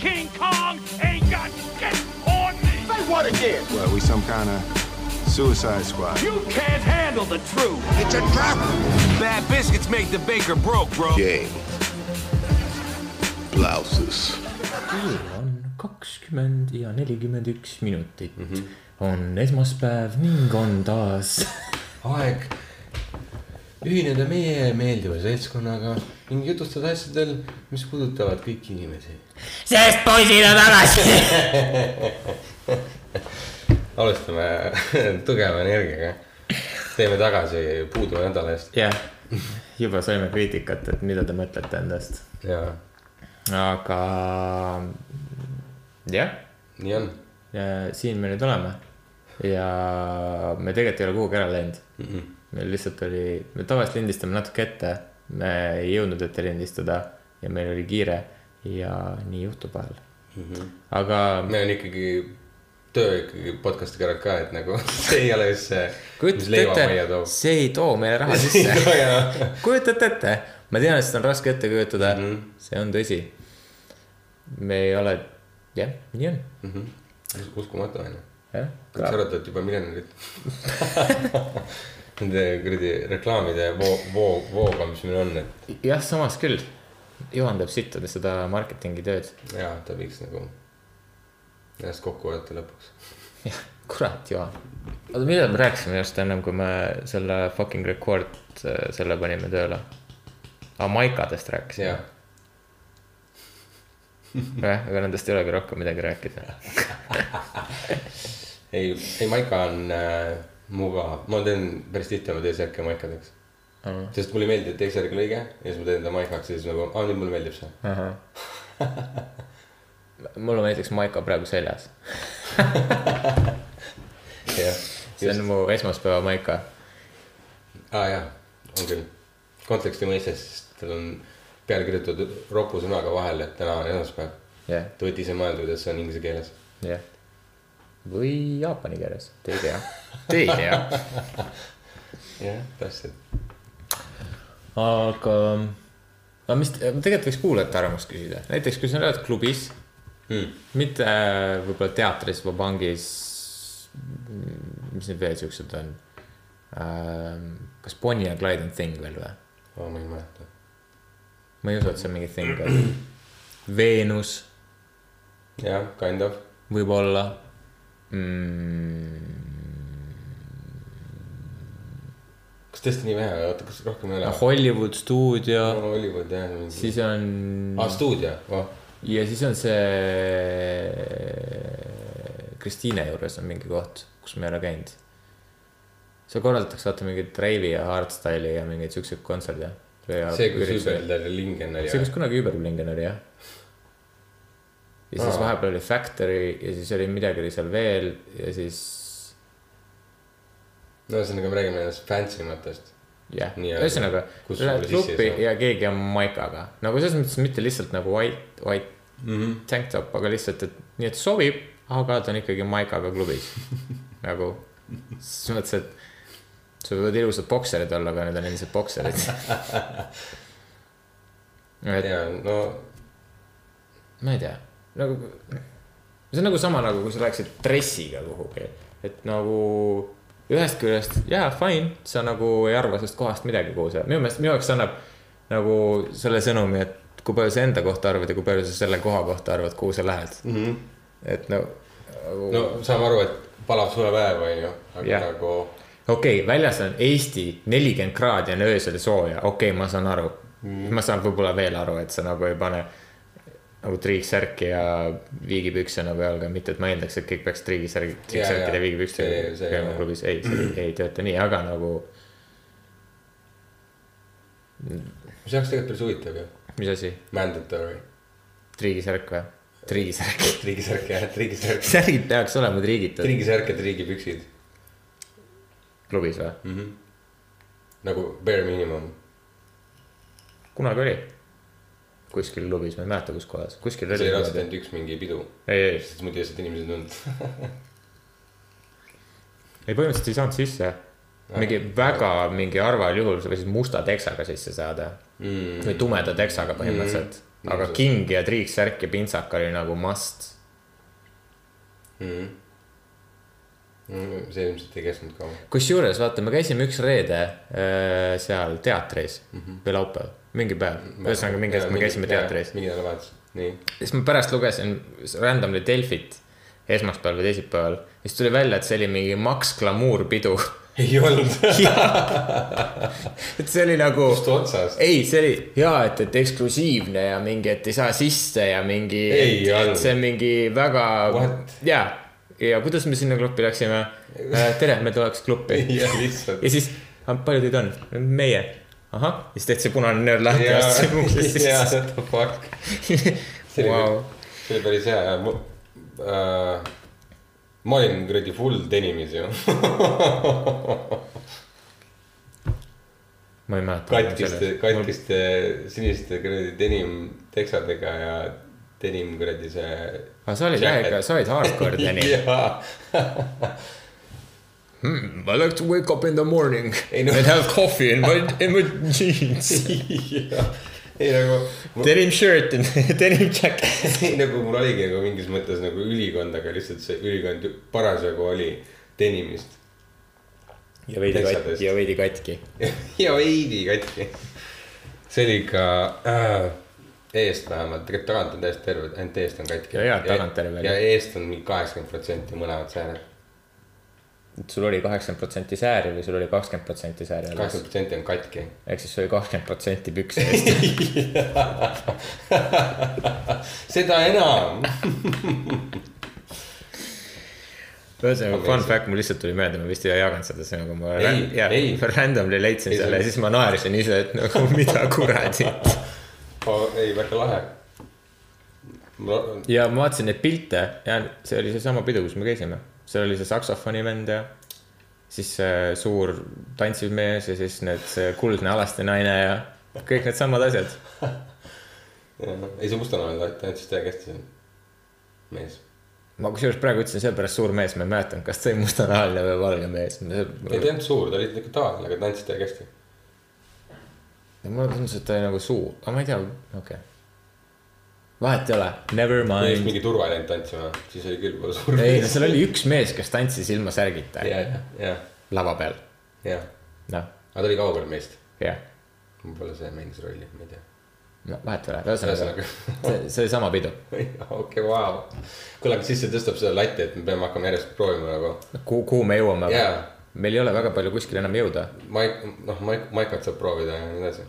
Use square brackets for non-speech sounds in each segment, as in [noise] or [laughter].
King Kong ain't got shit on me. Say what again? Well, we some kind of suicide squad. You can't handle the truth. It's a trap. Bad biscuits make the baker broke, bro. Game. Blouses. kell on kakskümmend ja nelikümmend üks minutit mm. -hmm. on esmaspäev ning on taas [laughs] aeg ühineda meie meeldiva seltskonnaga ning jutustada asjadel, mis puudutavad kõiki inimesi. Sest poisid on tagasi. [laughs] alustame [laughs] tugeva energiaga. teeme tagasi puuduva nädala eest jah, juba saime kriitikat, et mida te mõtlete endast, ja aga jah, nii on. siin me nüüd oleme ja me tegelikult ei ole kuhugi ära läinud mm. -mm. meil lihtsalt oli, me tavaliselt lindistame natuke ette, me ei jõudnud ette lindistada ja meil oli kiire ja nii juhtub vahel mm. -hmm. aga meil on ikkagi töö ikkagi podcast'i kõrval ka, et nagu [laughs] see ei ole just see, kujutate ette, see ei too meile raha [laughs] sisse. kujutate ette, ma tean, et seda on raske ette kujutada mm, -hmm. see on tõsi. me ei ole, jah, nii on, uskumatu on ju. kas sa arvad, et juba miljonärid [laughs] Nende kuradi reklaamide voo, voo, vooga, mis meil on, et jah, samas küll, Juhan teeb sitta seda marketingi tööd. jaa, ta võiks nagu ennast kokku võtta lõpuks. jah, kurat, Juhan. oota, mida me rääkisime just ennem, kui me selle fucking record, selle panime tööle? aa, maikadest rääkisime [laughs] jah, aga nendest ei olegi rohkem midagi rääkida. [laughs] ei, ei maika on äh, mugav, ma teen päris tihti oma T-särke maikadeks. Sest mulle ei meeldi T-särgi lõige ja siis ma teen ta maikaks ja siis nagu, aa nüüd mulle meeldib see. mul on näiteks maika praegu seljas, [laughs] jah, see on mu esmaspäeva maika. aa jaa, on küll. konteksti mõistes, sest tal on peale kirjutatud ropu sõnaga vahel, et täna on esmaspäev. jah, Te võite ise mõelda, kuidas see on inglise keeles. jah. või jaapani keeles, te ei tea, te ei tea. [laughs] jah, täpselt. aga, aga mis, tegelikult võiks kuulajate arvamust küsida, näiteks kui sa oled klubis Hmm. mitte äh, võib-olla teatris või pangis. mis need veel siuksed on? kas Bonnie ja Clyde on thing veel või? ma ei mäleta. ma ei usu, et see on mingi thing veel. Veenus jah, kind of. võib-olla mm,. Kas tõesti nii vähe, oota, kas rohkem ei ole? Hollywood stuudio, Hollywood jah. siis on aa, stuudio, oh. ja siis on see Kristiine juures on mingi koht, kus ma ei ole käinud. seal korraldatakse vaata mingit reivi ja hardstyle'i ja mingeid siukseid kontserte. see, kus Überl Lingen oli. see, kus kunagi Überblingen oli jah. ja siis Aa. vahepeal oli Factory ja siis oli midagi oli seal veel ja siis no ühesõnaga, me räägime nendest fancy matest. jah, ühesõnaga lähed klubi ja keegi on maikaga nagu selles mõttes mitte lihtsalt nagu white, white mm. -hmm. tank top, aga lihtsalt, et nii, et sobib, aga ta on ikkagi maikaga klubis [laughs] nagu selles mõttes, et sul võivad ilusad bokserid olla, aga need on endiselt bokserid. [laughs] et ja no ma ei tea, nagu see on nagu sama nagu, kui sa läheksid dressiga kuhugi, et nagu ühest küljest jaa, fine, sa nagu ei arva sellest kohast midagi, kuhu sa, minu meelest, minu jaoks see annab nagu selle sõnumi, et kui palju sa enda kohta arvad ja kui palju sa selle koha kohta arvad, kuhu sa lähed mm. Mhm. -hmm. et no, nagu no saame aru, et palav suvepäev on ju, aga yeah. nagu okei okay,, väljas on Eesti nelikümmend kraadi on öösel sooja, okei okay,, ma saan aru mm.. ma saan võib-olla veel aru, et sa nagu ei pane nagu triiksärki ja viigipükse nagu jalga, mitte et ma eeldaks, et kõik peaks triigisärgi, triiksärkide ja viigipükstega See- see- käima klubis, ei, see [clears throat] ei, ei tööta nii, aga nagu mis oleks tegelikult päris huvitav ju, mis asi, mandatory. triigisärk või? triigisärk, [laughs] triigisärk jah, triigisärk, särgid peaks olema triigitud triigisärk ja triigipüksid klubis või? mm. -hmm. nagu bare minimum. kunagi oli kuskil klubis, ma ei mäleta, kus kohas, kuskil see raudselt niimoodi. ainult üks mingi pidu, ei, ei, sest muidu lihtsalt inimesed ei tulnud. [laughs] ei põhimõtteliselt ei saanud sisse. mingi väga mingi harval juhul sa võisid musta teksaga sisse saada Mm. või tumeda teksaga põhimõtteliselt. aga king ja triiksärk ja pintsak oli nagu must. mm.. see ilmselt ei kestnud kaua. kusjuures vaata, me käisime üks reede äh, seal teatris mm -hmm. või laupäev, mingi päev, ühesõnaga mingi hetk me käisime teatris. mingi nädalavahetus, nii. siis ma pärast lugesin randomly Delfit esmaspäeval või teisipäeval, siis tuli välja, et see oli mingi Max Glamour pidu. [laughs] ei olnud. [laughs] et see oli nagu, just otsas. ei, see oli hea, et, et eksklusiivne ja mingi, et ei saa sisse ja mingi, see on mingi väga ja, ja kuidas me sinna klubi läksime? [laughs] tere, me tuleks klubi. ja ja siis, palju teid on? meie. ahah, siis tehti see punane nöör lahti ja uksest [laughs] jaa, sisse. what the fuck. [laughs] see oli Vau., see oli päris hea ja mu äh,. ma olin kuradi full denimis ju. [laughs] ma ei mäleta. katkiste, katkiste siniste kuradi denim teksadega ja denim kuradi see. aga sa olid jah ikka, sa olid hardcore Tõni. jaa, I like to wake up in the morning [laughs] and have coffee in my, in my jeans. [laughs] ei nagu, [laughs] Denim shirt and denim jacket. ei nagu mul oligi nagu mingis mõttes nagu ülikond, aga lihtsalt see ülikond parasjagu oli denimist ja veidi katki ja veidi katki. ja veidi katki. see oli ikka äh, eest vähemalt, tegelikult tagant on täiesti terve, ainult eest on katki. Ja et tagant terve ja eest on mingi kaheksakümmend protsenti mõlemad sääled. Sul oli kaheksakümmend protsenti sääri või sul oli kakskümmend protsenti sääri alles? kaheksakümmend protsenti on katki. ehk siis sul oli kakskümmend protsenti pükse eest. [laughs] seda enam. ühesõnaga fun fact, mul lihtsalt tuli meelde, ma vist ei jaganud seda, see nagu ma Ei, ran- ja, ei. randomly leidsin Ei, selle ja siis ma naersin ise, et nagu [laughs] mida kuradi. ei, väga lahe. ja ma vaatasin neid pilte ja see oli seesama pidu, kus me käisime, seal oli see saksofoni vend ja siis see suur tantsiv mees ja siis need, see kuldne alasti naine ja kõik needsamad asjad. [laughs] ei, see mustanahaline tantsis täiega hästi, see mees. ma kusjuures praegu ütlesin sellepärast suur mees, ma ei mäletanud, kas oli mustanahaline või valge mees. ei, ta ei olnud suur, ta oli ikka tavaline, aga tantsis täiega hästi. mulle tundus, et ta oli nagu suur, aga ma ei tea, okei okay.. Vahet ei ole, never mind. mingi turva ei läinud tantsima, siis oli küll võib-olla suur ei, no seal oli üks mees, kes tantsis ilma särgita ja, ja, ja, lava peal, ja, noh, aga ta oli kaugel meist. jah, võib-olla see mängis rolli, ma ei tea. no vahet ei ole, ühesõnaga see, see oli sama pidu. [laughs] okei, vau. kuule, aga siis see tõstab seda latti, et me peame hakkama järjest proovima nagu. kuhu, kuhu me jõuame Jaa. meil ei ole väga palju kuskile enam jõuda. Maik, noh, Maik, Maikat saab proovida ja nii edasi.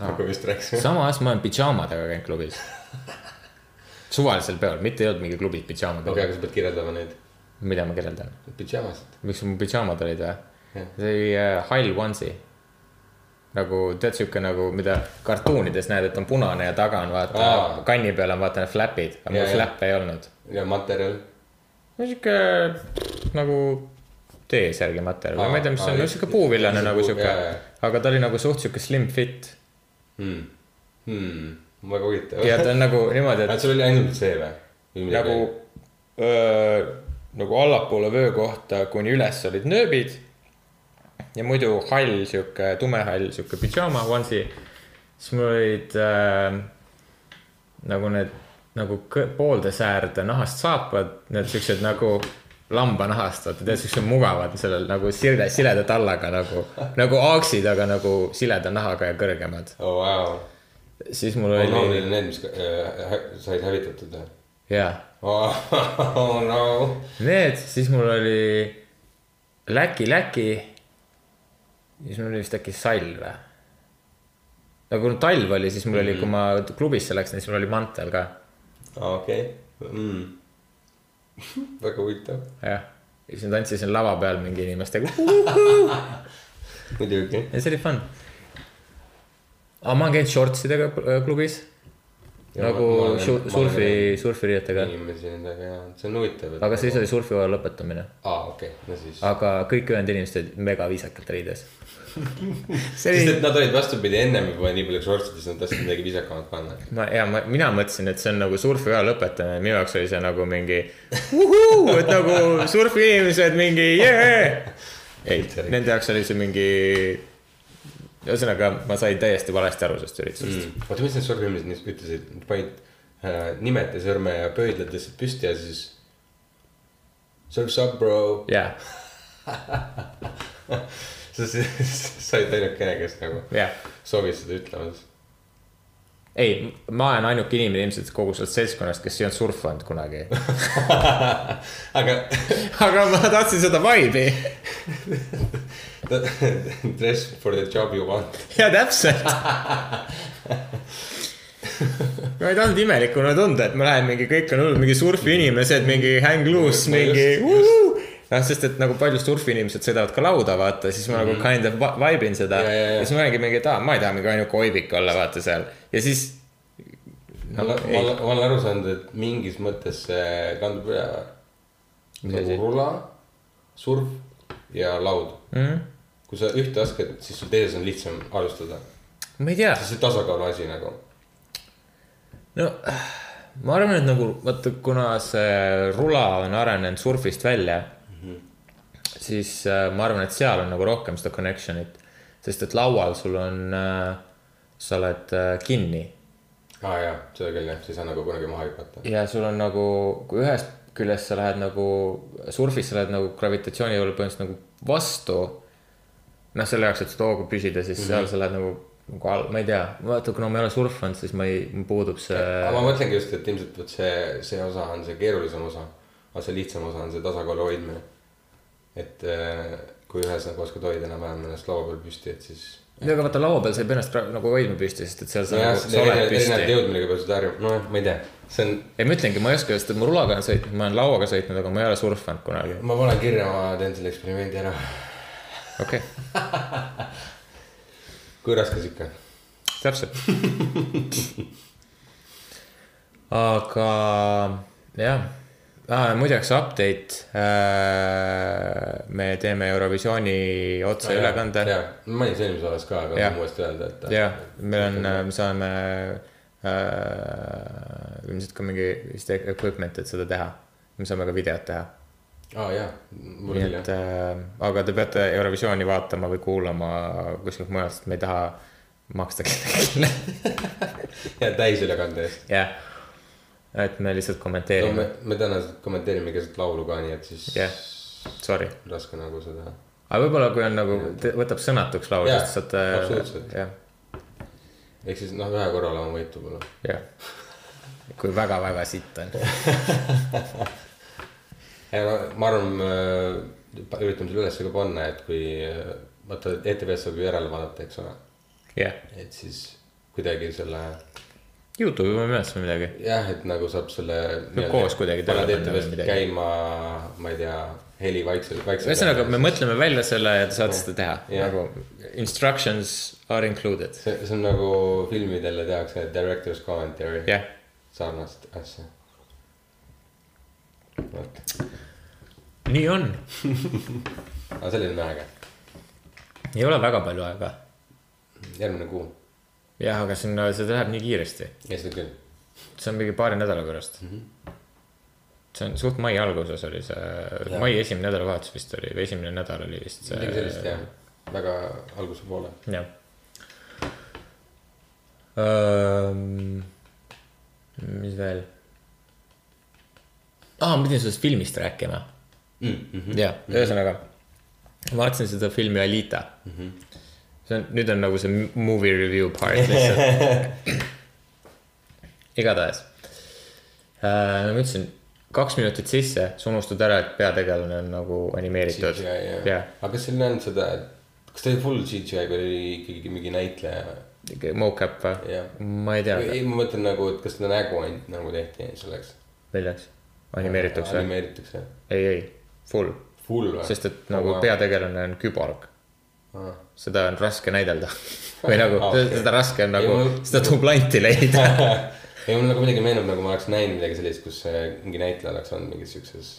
nagu vist rääkisime. samas ma olen pidžaamadega käinud klubis. [laughs] [laughs] suvalisel peol, mitte ei olnud mingi klubis pidžaamadega okei, aga sa pead kirjeldama neid mida ma kirjeldan, pidžaamasid. miks mu pidžaamad olid või see oli äh, hall onesie. nagu tead siuke nagu, mida kartuunides näed, et on punane ja taga on vaata Aa. kanni peal on vaata need flapid, aga mul ja. flap'e ei olnud. ja materjal. no siuke nagu T-särgi materjal või ma ei tea, mis aa, on, no siuke puuvillane nagu jaa., aga ta oli nagu suht siuke slim fit Hmm. Hmm. Väga huvitav. ja ta on nagu niimoodi, et sul oli ainult see või? nagu, nagu allapoole vöökohta kuni üles olid nööbid. ja muidu hall sihuke tumehall sihuke pidžaama onesie. siis mul olid äh, nagu need nagu poolde säärde nahast saapad, need siuksed nagu lambanahast, vaata tead siuksed mugavad sellel nagu sile, sileda tallaga nagu, nagu aaksid, aga nagu sileda nahaga ja kõrgemad. oh wow. Siis mul [laughs] oh no oli need, mis äh, said hävitatud või? jaa oh oh no. Need, siis mul oli Läki, Läki. siis mul oli vist äkki Sall või? aga kui talv oli, siis mul oli, kui ma klubisse läksin, siis mul oli mantel ka, okei. Hmm. [laughs] väga huvitav. jah. ja siis ma tantsisin lava peal mingi inimestega [laughs] muidugi. ja see oli fun. Aga ma olen käinud shortsidega äh, klubis, nagu su- surfi, surfiriietega, inimesi nendega ja see on huvitav. aga siis oli surfihooaja lõpetamine, aa, okei, no siis. aga kõik ülejäänud inimesed olid mega viisakalt riides. [laughs] sest et nad olid vastupidi ennem juba nii palju shortsides, nad tahtsid midagi viisakamat panna. ma ja ma, mina mõtlesin, et see on nagu surfiaja lõpetamine, minu jaoks oli see nagu mingi [laughs] uhuu, et nagu surfiinimesed mingi jee. [laughs] ei, nende jaoks oli see mingi ühesõnaga, ma sain täiesti valesti aru sellest üritusest mm.. oota, mis need surfilmid ütlesid, panid äh, nimed ja sõrme ja pöidlad lihtsalt püsti ja siis. Surf's up bro, jah, [laughs] sa sa olid ainukene, kes nagu jah. soovis seda ütlemas. ei, ma olen ainuke inimene ilmselt kogu sellest seltskonnast, kes ei olnud surfanud kunagi. [laughs] aga aga ma tahtsin seda vibe'i. [laughs] dress [laughs] for the job you want. [laughs] ja täpselt. ma ei tahtnud imelikuna tunda, et ma lähen mingi, kõik on hull, mingi surfiinimesed, mingi hang loose, mingi noh, sest et nagu paljud surfiinimesed sõidavad ka lauda, vaata, siis ma nagu kind of vi- vibe in seda. Mhm. Ja, ja, ja. ja siis ma olengi mingi, et aa, ma ei taha mingi ainuke oibik olla, vaata seal ja siis. olen, ma olen, ma olen aru saanud, et mingis mõttes see kandub üle. Nagu rula, surf ja laud mm, -hmm. Kui sa ühte oskad, siis sul teises on lihtsam alustada. ma ei tea, see tasakaalu asi nagu. no ma arvan, et nagu vaata, kuna see rula on arenenud surfist välja mm. -hmm. siis äh, ma arvan, et seal on nagu rohkem seda connection'it. sest et laual sul on äh,, sa oled äh, kinni aa jaa, seda küll jah, sa ei saa nagu kunagi maha hüpata. ja sul on nagu, kui ühest küljest sa lähed nagu surfis, sa lähed nagu gravitatsiooni juurde põhimõtteliselt nagu vastu. noh, selle jaoks, et hoogu püsida, siis mm -hmm. seal sa lähed nagu, nagu all, ma ei tea, vaata, kuna ma ei ole surfanud, siis ma ei, mul puudub see. aga ma mõtlengi just, et ilmselt vot see, see osa on see keerulisem osa. aga see lihtsam osa on see tasakaalu hoidmine. et äh, kui ühes nagu oskad hoida enam-vähem ennast laua peal püsti, et siis. ja aga vaata laua peal sa ei pea ennast nagu hoidma püsti, sest et seal sa, nojah, nagu, sa oled erinevad erinevad püsti. jõud, millega peab seda harjuma, nojah, ma ei tea, see on, ei, ma ütlengi, ma ei oska, sest ma rulaga olen sõitnud, ma olen lauaga sõitnud, aga ma ei ole surfanud kunagi. ma panen kirja, ma teen selle eksperimendi ära. Okei okay. [laughs] kui raske see ikka täpselt. [laughs] aga jah ah,, muideks update äh,. me teeme Eurovisiooni otseülekande. jaa, ma mainisin eelmises osas ka, aga tahan uuesti öelda, et. jah, meil on, me saame äh, ilmselt ka mingi vist equipment, et seda teha. me saame ka videot teha. Aa jaa, mul et jah. äh,, aga te peate Eurovisiooni vaatama või kuulama kuskilt mujalt, sest me ei taha maksta kellelegi. [laughs] ja täisülekande eest. jah, et me lihtsalt no kommenteerime me, me tõenäoliselt kommenteerime keset laulu ka, nii et siis Jah. sorry. raske nagu seda. aga võib-olla, kui on nagu, võtab sõnatuks laul, siis saate. absoluutselt. ehk siis noh, ühe korra olema võitu võib-olla. jah. kui väga-väga sitt on. [laughs] ja no ma arvan, üritame selle ülesse ka panna, et kui äh, vaata ETV-s saab ju järele vaadata, eks ole, jah, et siis kuidagi selle Youtube'i ma ei mäleta midagi. jah, et nagu saab selle. koos kuidagi paned ETV-st midagi. käima, ma ei tea, heli vaikselt, vaikselt. ühesõnaga, me mõtleme välja selle ja te saate seda teha, Jah. nagu instructions are included. see, see on nagu filmidele tehakse director's commentary jah, sarnast asja. Nii on. [laughs] aga selline on äge, ei ole väga palju aega. järgmine kuu, jah, aga see on, see läheb nii kiiresti. ja seda küll. see on mingi paari nädala pärast mm. -hmm. see on suht mai alguses oli see, mai esimene nädalavahetus vist oli või esimene nädal oli vist see. midagi sellist jah, väga alguse poole. jah. Um, mis veel? aa, ma pidin sellest filmist rääkima. Mhm. jah, ühesõnaga, vaatasin seda filmi Alita. see on, nüüd on nagu see movie review part lihtsalt. [laughs] igatahes äh,, nagu ma ütlesin, kaks minutit sisse, sa unustad ära, et peategelane on nagu animeeritud. Jah, aga kas seal ei olnud seda, kas ta oli full CGI või oli ikkagi mingi näitleja? mocap või ma ei tea, ei, ma mõtlen nagu, et kas ta nägu ainult nagu tehti selleks. milleks, animeeritakse animeeritakse. ei, ei, full, Full või? sest et nagu peategelane on küborg, Aa. seda on raske näidelda. [laughs] või nagu Aa, okei. seda raske on nagu Ei, mul- seda dublanti leida. [laughs] ei, mul nagu midagi meenub, nagu ma oleks näinud midagi sellist, kus see mingi näitleja oleks olnud mingis siukses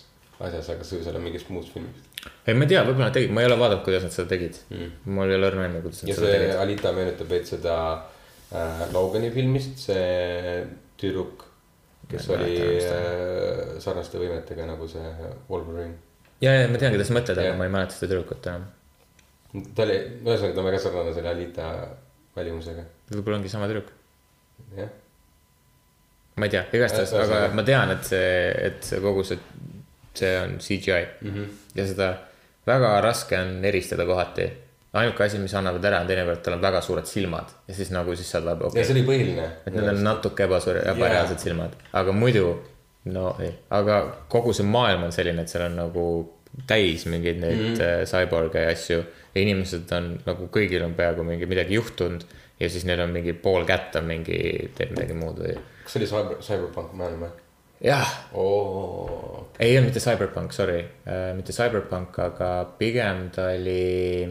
asjas, aga see võis olla mingis muus filmis. ei, ma ei tea, võib-olla nad tegid, ma ei ole vaadanud, kuidas nad seda tegid mm.. mul ei ole õrna aimu, kuidas nad seda see tegid. Alita meenutab veits seda äh, Logani filmist, see tüdruk, kes Ma ei oli äh, sarnaste võimetega nagu see Wolverine. ja, ja ma tean, keda sa mõtled, aga ma ei mäleta seda tüdrukut enam. ta oli, ühesõnaga ta on väga sarnane selle Alita välimusega, võib-olla ongi sama tüdruk. jah. ma ei tea, igastahes, aga ma tean, et see, et see kogu see, see on CGI mm. -hmm. ja seda väga raske on eristada kohati. Ainuke asi, mis annavad ära, on teinekord tal on väga suured silmad ja siis nagu siis saad vaadata, ja okei see okay., oli põhiline. et need on natuke ebasur-, ebareaalsed yeah. silmad, aga muidu no ei, aga kogu see maailm on selline, et seal on nagu täis mingeid neid mm -hmm. cyborg'e ja asju ja inimesed on nagu kõigil on peaaegu mingi midagi juhtunud ja siis neil on mingi pool kätt on mingi, teeb midagi muud või. kas see oli Cyber, Cyberpunk maailm või? jah, oo, ei olnud mitte Cyberpunk, sorry äh,, mitte Cyberpunk, aga pigem ta oli,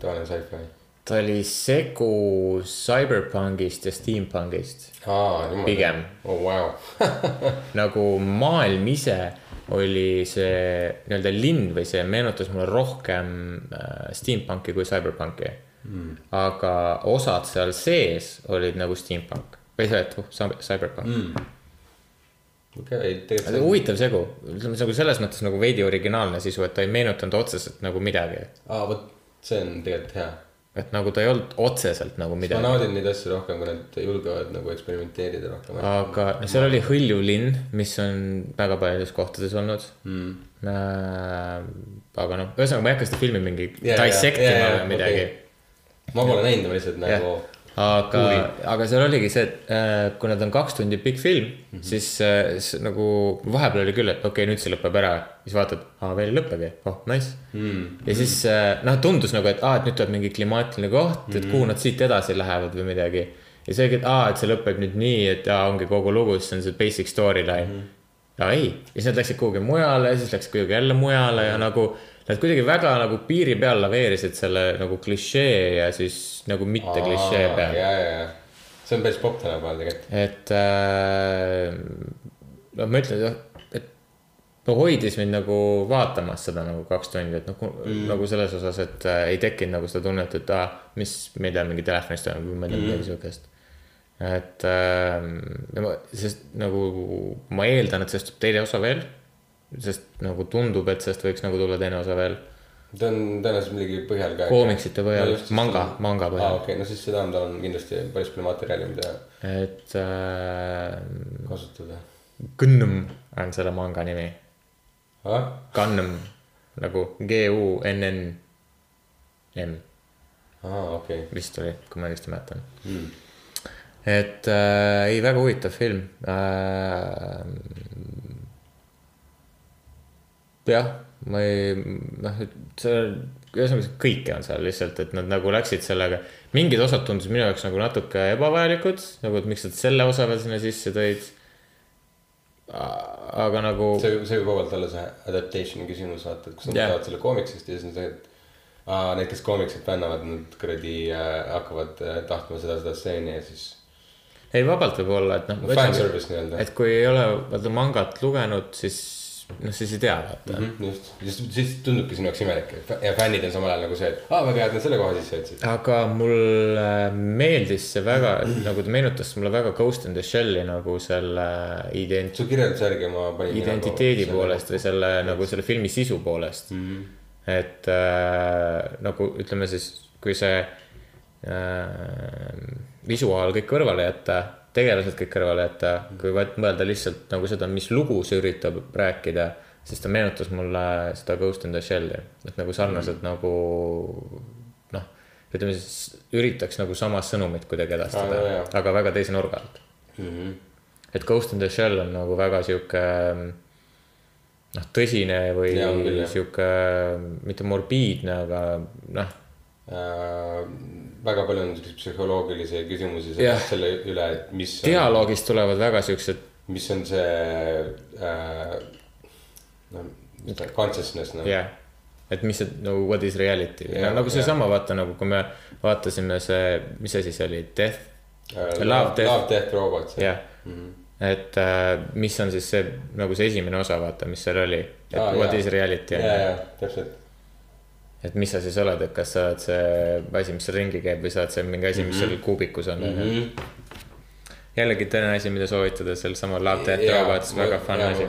tavaline sci-fi. ta oli segu Cyberpunkist ja Steampunkist niimoodi. Pigem. oo, vau. nagu maailm ise oli see nii-öelda linn või see meenutas mulle rohkem äh, steampunki kui cyberpunki mm.. aga osad seal sees olid nagu steampunk või see, et oh, cy- cyberpunk mm.. okei, tegelikult huvitav segu, ütleme nagu selles mõttes nagu veidi originaalne sisu, et ta ei meenutanud otseselt nagu midagi. aa, vot see on tegelikult hea. et nagu ta ei olnud otseselt nagu ma midagi. naudin neid asju rohkem, kui nad julgevad nagu eksperimenteerida rohkem. aga no seal oli hõljuv linn, mis on väga paljudes kohtades olnud mm.. äh,. aga noh, ühesõnaga ma ei hakka seda filmi mingi ja, dissect ima ja, või midagi okei. ma pole näinud, ma lihtsalt nagu, aga, aga seal oligi see, et äh, kuna ta on kaks tundi pikk film mm, Mhm. -hmm. siis äh, s- nagu vahepeal oli küll, et okei okay,, nüüd see lõpeb ära. siis vaatad, aa veel ei lõppegi, oh nice mm.. ja siis äh, noh, tundus nagu, et aa, et nüüd tuleb mingi klimaatiline koht, et kuhu nad siit edasi lähevad või midagi. ja see et aa, et see lõpeb nüüd nii, et aa, ongi kogu lugu, siis on see basic storyline mm. -hmm. no ei, ja siis nad läksid kuhugi mujale ja siis läks kuidagi jälle mujale ja nagu Nad kuidagi väga nagu piiri peal laveerisid selle nagu klišee ja siis nagu mitte klišee peal. ja, ja, ja, see on päris popp tänapäeval tegelikult. et äh, no ma ütlen, et no hoidis mind nagu vaatamas seda nagu kaks tundi, et nagu mm., nagu selles osas, et äh, ei tekkinud nagu seda tunnet, et aa, mis, ma ei tea, mingi telefonis toimub või ma ei tea midagi siukest. et äh,, sest nagu ma eeldan, et sellest tuleb teine osa veel. Sest nagu tundub, et sellest võiks nagu tulla teine osa veel ta on tõenäoliselt millegi põhjal ka. Koomiksite põhjal, manga- manga põhjal. aa, okei okay,, no siis seda on, tal on kindlasti päris palju materjali, mida et äh, kasutada. Gundam on selle manga nimi. ah, Gundam nagu G-U-N-N M aa, okei okay.. vist oli, kui ma õigesti mäletan Mm. et äh, ei, väga huvitav film äh,. jah, ma ei, noh, see, ühesõnaga kõike on seal lihtsalt, et nad nagu läksid sellega, mingid osad tundusid minu jaoks nagu natuke ebavajalikud, nagu et miks nad selle osa veel sinna sisse tõid. aga nagu. see, see võib vabalt olla see adaptation'i küsimus, vaata, et kus nad yeah. selle koomiksist ja siis on see, et aa, need, kes koomiksit fännavad, nad kuradi äh, hakkavad äh, tahtma seda, seda stseeni ja siis ei, vabalt võib olla, et noh. fanservice nii-öelda. et kui ei ole vaata mangat lugenud, siis noh, siis ei tea vaata mm. Mhm, just, siis, siis tundubki sinu jaoks imelik ja fännid on samal ajal nagu see, et aa, väga hea, et nad selle koha sisse jätsid. aga mulle meeldis see väga, nagu ta meenutas mulle väga Ghost in the Shell'i nagu selle ident-, su kirjelduse järgi ma panin. identiteedi poolest või selle nagu selle filmi sisu poolest mm. -hmm. et äh, nagu ütleme siis, kui see äh, visuaal kõik kõrvale jätta, tegelased kõik kõrvale jätta, kui vaat- mõelda lihtsalt nagu seda, mis lugu see üritab rääkida, siis ta meenutas mulle seda Ghost in the Shell'i, et nagu sarnaselt mm -hmm. nagu noh, ütleme siis üritaks nagu sama sõnumit kuidagi edastada ah,, aga väga teise nurga alt Mhm. et Ghost in the Shell on nagu väga sihuke noh, tõsine või jah. sihuke mitte morbiidne, aga noh, Äh, väga palju on selliseid psühholoogilisi küsimusi selle, selle üle, et mis on, dialoogist tulevad väga siuksed, mis on see äh, noh, consciousness noh jah, et mis see nagu what is reality? Jah, no, nagu seesama vaata nagu, kui me vaatasime see, mis asi see oli, Death, äh, Love, Death- Love, Death, Robots jah. et äh, mis on siis see nagu see esimene osa, vaata, mis seal oli, et Aa, what jaa. is reality ja, ja täpselt et mis sa siis oled, et kas sa oled see asi, mis seal ringi käib või sa oled see mingi asi, mis seal kuubikus on, Mhm. onju. jällegi teine asi, mida soovitada, seal samal Love Death Robots, väga fun asi.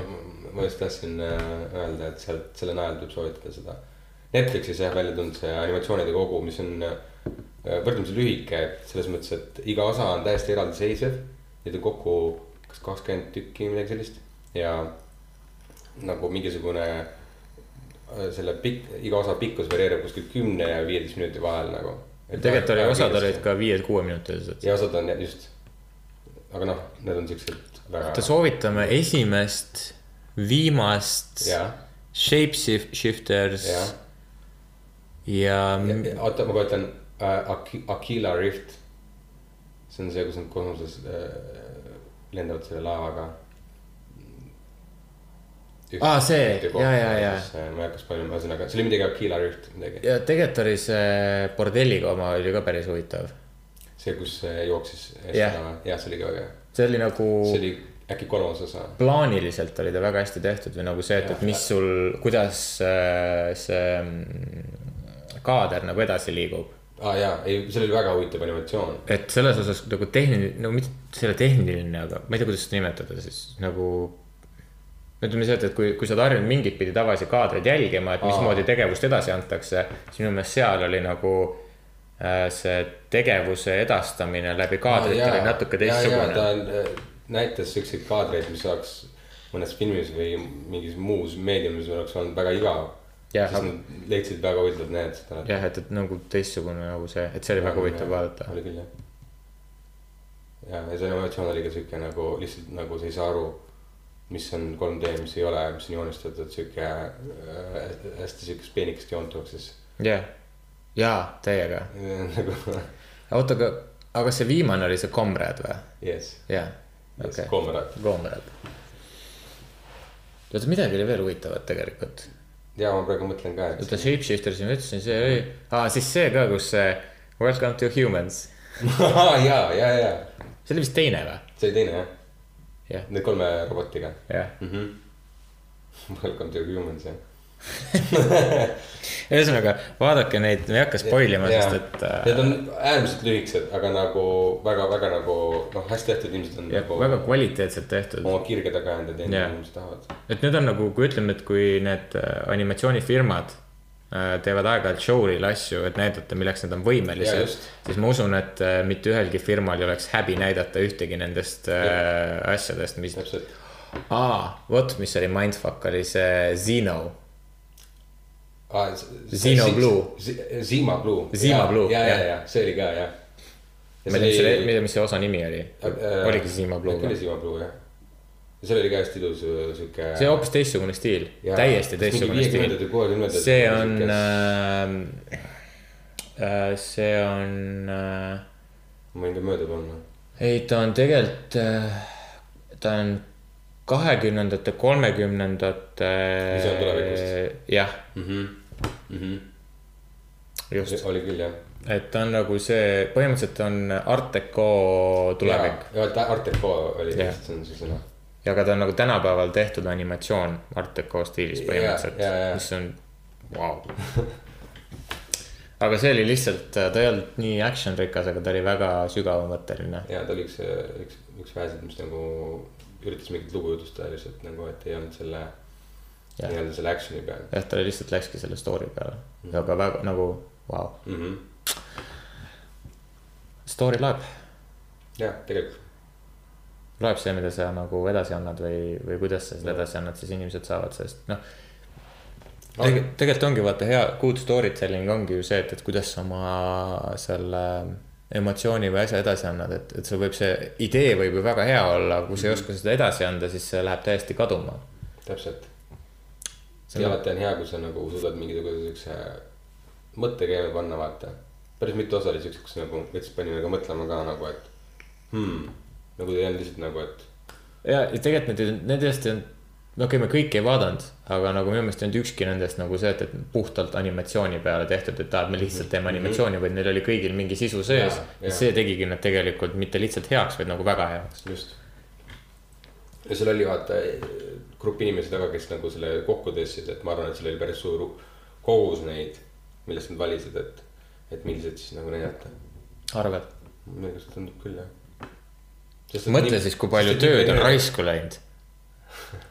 ma just tahtsin äh, öelda, et sealt selle najal tuleb soovitada seda Netflixis jah välja tulnud see animatsioonide kogu, mis on äh, võrdlemisi lühike, et selles mõttes, et iga osa on täiesti eraldiseisev. Neid on kokku kas kakskümmend tükki, midagi sellist ja nagu mingisugune selle pikk, iga osa pikkus varieerub kuskil kümne ja viieteist minuti vahel nagu. tegelikult oli, osad olid. ka viie-kuueminutilised. ja osad on just, aga noh, need on siuksed väga soovitame esimest, viimast Shapeshifters ja, ja... Ja- oota, ma kohe ütlen äh, Aki-, Aquila Rift. see on see, kus nad kosmoses äh, lendavad selle laevaga. Aa, see, ja, ja, ja.. ma ei hakka spoilima, ühesõnaga, see oli midagi Aquila Rift, midagi. ja tegelikult oli see bordelliga oma oli ka päris huvitav. see, kus äh, jooksis. Jah. jah, see oli ka väga hea. see oli nagu see oli äkki kolmas osa. plaaniliselt oli ta väga hästi tehtud või nagu see, et, et mis sul, kuidas äh, see mm, kaader nagu edasi liigub. aa ah, jaa, ei, seal oli väga huvitav animatsioon. et selles osas nagu tehniline, no mitte selle tehniline, aga ma ei tea, kuidas seda nimetada siis nagu. Ütleme see, et, kui, kui sa oled harjunud mingit pidi tavalisi kaadreid jälgima, et mismoodi tegevust edasi antakse, siis minu meelest seal oli nagu äh, see tegevuse edastamine läbi kaadrite oli natuke ta teistsugune. on, äh, näitas siukseid kaadreid, mis oleks mõnes filmis või mingis muus meediumis oleks olnud väga igav. Siis nad leidsid väga huvitavad need jah, et, et nagu teistsugune nagu see, et see oli väga huvitav vaadata. oli küll jah. ja, ja see animatsioon oli ka siuke nagu lihtsalt nagu sa ei saa aru, mis on 3D, mis ei ole, mis on joonistatud siuke äh, hästi siukest peenikest joont jooksis jah, jaa, täiega. [laughs] nagu oota, aga, aga see viimane oli see Comrade või? yes, jah, okei, Comrade. Comrade. oota, midagi oli veel huvitavat tegelikult. ja ma praegu mõtlen ka, et oota, Shapeshiftersi ma ütlesin, see oli, aa siis see ka, kus see Welcome to humans, ja, ja, ja see oli vist teine või? see oli teine jah, jah, need kolme robotiga jah. mm. -hmm. Welcome to humans jah. ühesõnaga vaadake neid, me ei hakka spoil ima, sest et Need äh, on äärmiselt lühikesed, aga nagu väga-väga nagu noh, hästi tehtud, inimesed on nagu väga kvaliteetselt tehtud. oma kirge taga Jah. yeah., inimesed tahavad. et need on nagu, kui ütleme, et kui need äh, animatsioonifirmad teevad aeg-ajalt show'il asju, et näidata, milleks nad on võimelised siis ma usun, et äh, mitte ühelgi firmal ei oleks häbi näidata ühtegi nendest äh, asjadest, mis, aa, vot, mis oli mindfuck, oli see Zeno. ah,. Zino Blue.. Zima Blue. Zima Blue, ja, ja, ja see oli ka jah. ma ei tea, mis see, mis see osa nimi oli, oligi Zima Blue oli või? Zima Blue jah. Ja seal oli ka hästi ilus äh, sihuke. see on hoopis teistsugune stiil, täiesti teistsugune stiil. see on, äh, äh, see on äh, ma võin ka mööda panna. ei, ta on tegelikult, ta on kahekümnendate, kolmekümnendate. Visioon tulevikust. jah, Mhm. just, oli küll jah. et ta on nagu see, põhimõtteliselt on Art Deco tulevik. ja, ja Art Deco oli see on see sõna. Ja ka ta on nagu tänapäeval tehtud animatsioon Art Deco stiilis põhimõtteliselt ja, ja., mis on, vau. aga see oli lihtsalt, ta ei olnud nii action rikas, aga ta oli väga sügavamõtteline. ja ta oli üks, üks, üks väheseid, mis nagu üritas mingit lugu jutustada lihtsalt nagu, et ei olnud selle nii-öelda selle action'i peal jah, ta lihtsalt läkski selle story peale, aga väga nagu vau, mm. -hmm. story loeb, jah, tegelikult loeb see, mida sa nagu edasi annad või, või kuidas sa seda edasi annad, siis inimesed saavad sellest, noh. tegelikult, tegelikult ongi vaata hea good story telling ongi ju see, et, et kuidas sa oma selle emotsiooni või asja edasi annad, et, et sul võib see idee võib ju väga hea olla, kui sa ei oska seda edasi anda, siis see läheb täiesti kaduma. täpselt. See on- alati on hea, kui sa nagu suudad mingisuguse siukse mõtte käima panna, vaata. päris mitu osa oli siuksed, kus nagu veits pani nagu mõtlema ka nagu, et hmm,. Nagu olnud lihtsalt nagu, et ja, ja tegelikult need, tõesti on, no okei okay,, me kõiki ei vaadanud, aga nagu minu meelest ei olnud ükski nendest nagu see, et, et puhtalt animatsiooni peale tehtud, et aa, et me lihtsalt teeme animatsiooni, vaid neil oli kõigil mingi sisu sees ja see tegigi nad tegelikult mitte lihtsalt heaks, vaid nagu väga heaks. just. ja seal oli vaata grupp inimesi taga, kes nagu selle kokku tõstsid, et ma arvan, et seal oli päris suur kogus neid, millest nad valisid, et, et millised siis nagu näidata. arvad? minu arust tundub küll jah. Mõtle siis, kui palju tööd on. raisku läinud.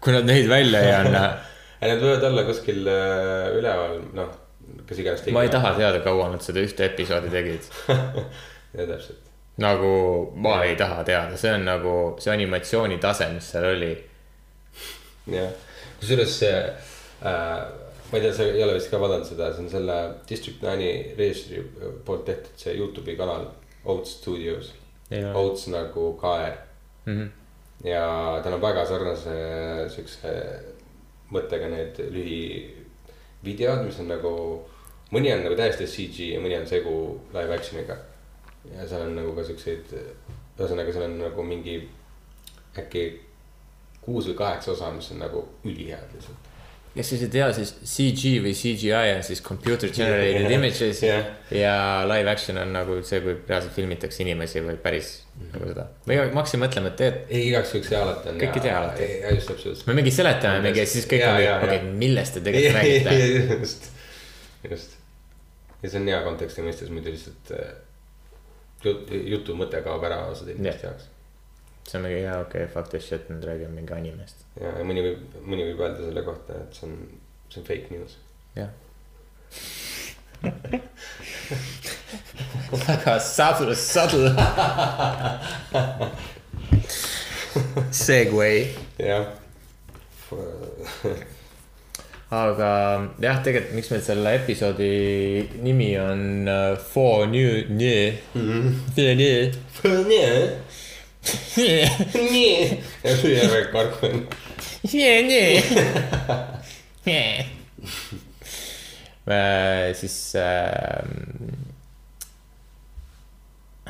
kui nad neid välja ei anna. [laughs] ja need võivad olla kuskil äh, üleval, noh, kes iganes ma ei taha teada, kaua nad seda ühte episoodi tegid. [laughs] ja täpselt. nagu ma ei taha teada, see on nagu see animatsiooni tase, mis seal oli. jah, kusjuures see äh,, ma ei tea, sa ei ole vist ka vaadanud seda, see on selle District Nine'i režissööri poolt tehtud see Youtube'i kanal Oats Studios. Oats nagu kaer mm. -hmm. ja tal on väga sarnase siukse mõttega need lühivideod, mis on nagu, mõni on nagu täiesti CG ja mõni on segu live action'iga. ja seal on nagu ka siukseid, ühesõnaga seal on nagu mingi äkki kuus või kaheksa osa, mis on nagu ülihead lihtsalt. Kes siis ei tea, siis CG või CGI on siis computer generated Jah. images Jah. ja live action on nagu see, kui reaalselt filmitakse inimesi või päris nagu seda. või ma hakkasin mõtlema, et tead, ei, igaks juhuks hea alati on. Kõik ei tea alati. just täpselt. me mingi seletame mingi ja siis kõik on mingi, okei, millest te tegelikult [laughs] räägite. just, just. ja see on hea konteksti mõistes muidu lihtsalt äh, jut, jutu mõte kaob ära osade inimeste jaoks. See on mingi jaa, okei okay,, fuck this shit, nüüd räägime mingi animest. ja, ja mõni võib, mõni võib öelda selle kohta, et see on, see on fake news. jah. [laughs] väga subtle, subtle. Segway. jah. [laughs] aga jah, tegelikult, miks meil selle episoodi nimi on uh, For New New. For New. Ja lüüa väga karku on. Äh, siis ähm,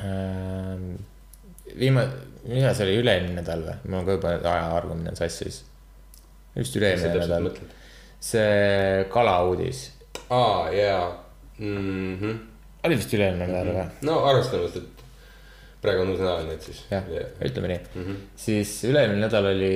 ähm, viimane, millal see oli, üle-eelmine nädal või? mul ka juba ajaarvamine on sassis. vist üle-eelmine nädal, see kalauudis, aa, jaa. Mhm. oli vist üle-eelmine nädal või? no arvestades, et praegu on uus nädal, nii et siis. jah, ütleme nii mm. -hmm. siis üle-eelmine nädal oli,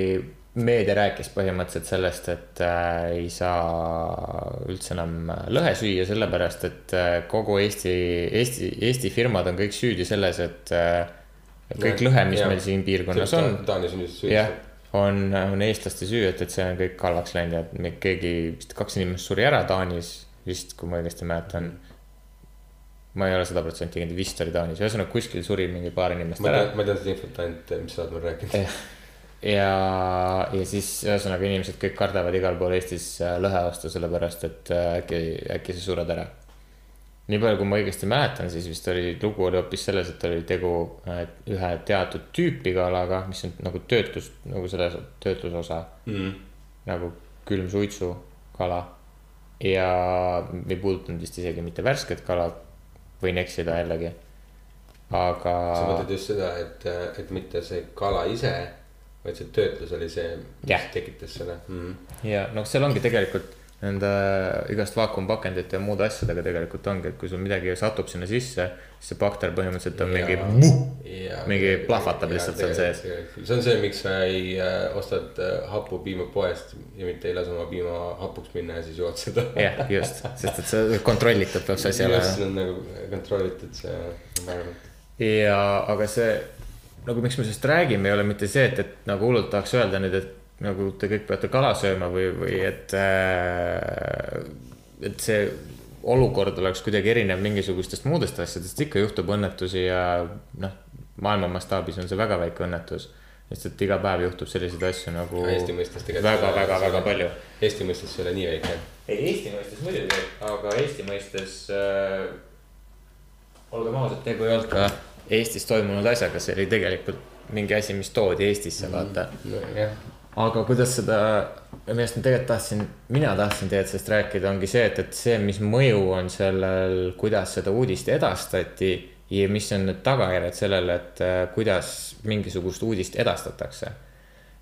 meedia rääkis põhimõtteliselt sellest, et äh, ei saa üldse enam lõhe süüa, sellepärast et äh, kogu Eesti, Eesti, Eesti firmad on kõik süüdi selles, et äh, kõik lõhe, mis Jah. meil siin piirkonnas on, Taanis on just jah, on, on eestlaste süü, et, et see on kõik halvaks läinud ja et me keegi, vist kaks inimest suri ära Taanis vist, kui ma õigesti mäletan. Ma ei ole sada protsenti kindel, vist oli Taanis, ühesõnaga kuskil suri mingi paar inimest ma ära ma tean seda infot ainult, mis sa oled mulle rääkinud. ja, ja siis ühesõnaga inimesed kõik kardavad igal pool Eestis äh, lõhe osta, sellepärast et äh, äkki, äkki sa sured ära. nii palju, kui ma õigesti mäletan, siis vist oli, lugu oli hoopis selles, et oli tegu äh, ühe teatud tüüpi kalaga, mis on nagu töötlus, nagu selle töötlusosa Mm. nagu külmsuitsukala. ja ei puudutanud vist isegi mitte värsket kala, võin eksida jällegi. aga. sa mõtled just seda, et, et mitte see kala ise, vaid see töötlus oli see, mis Jah. tekitas selle mm.. ja noh, seal ongi tegelikult nende igast vaakumpakendite ja muude asjadega tegelikult ongi, et kui sul midagi satub sinna sisse, siis see bakter põhimõtteliselt on mingi. mingi plahvatab lihtsalt seal sees.. see on see, miks sa ei äh, ostad äh, hapupiima poest ja mitte ei lase oma piima hapuks minna ja siis jood seda. jah, just, sest et see kontrollitud peab see asi olema just, see on nagu kontrollitud see environment. ja, aga see nagu miks me sellest räägime, ei ole mitte see, et, et nagu hullult tahaks öelda nüüd, et nagu te kõik peate kala sööma või, või et äh,. et see olukord oleks kuidagi erinev mingisugustest muudest asjadest, ikka juhtub õnnetusi ja noh, maailma mastaabis on see väga väike õnnetus. sest et iga päev juhtub selliseid asju nagu Eesti mõistes tegelikult väga, see- väga, see- väga palju. Eesti mõistes see ei ole nii väike. ei, Eesti mõistes muidugi, aga Eesti mõistes äh,. olgem ausad, tegu ei olnud ka Eestis toimunud asjaga, see oli tegelikult mingi asi, mis toodi Eestisse, vaata. jah, aga kuidas seda, millest ma tegelikult tahtsin, mina tahtsin tegelikult sellest rääkida, ongi see, et, et see, mis mõju on sellel, kuidas seda uudist edastati ja mis on need tagajärjed sellele, et äh, kuidas mingisugust uudist edastatakse.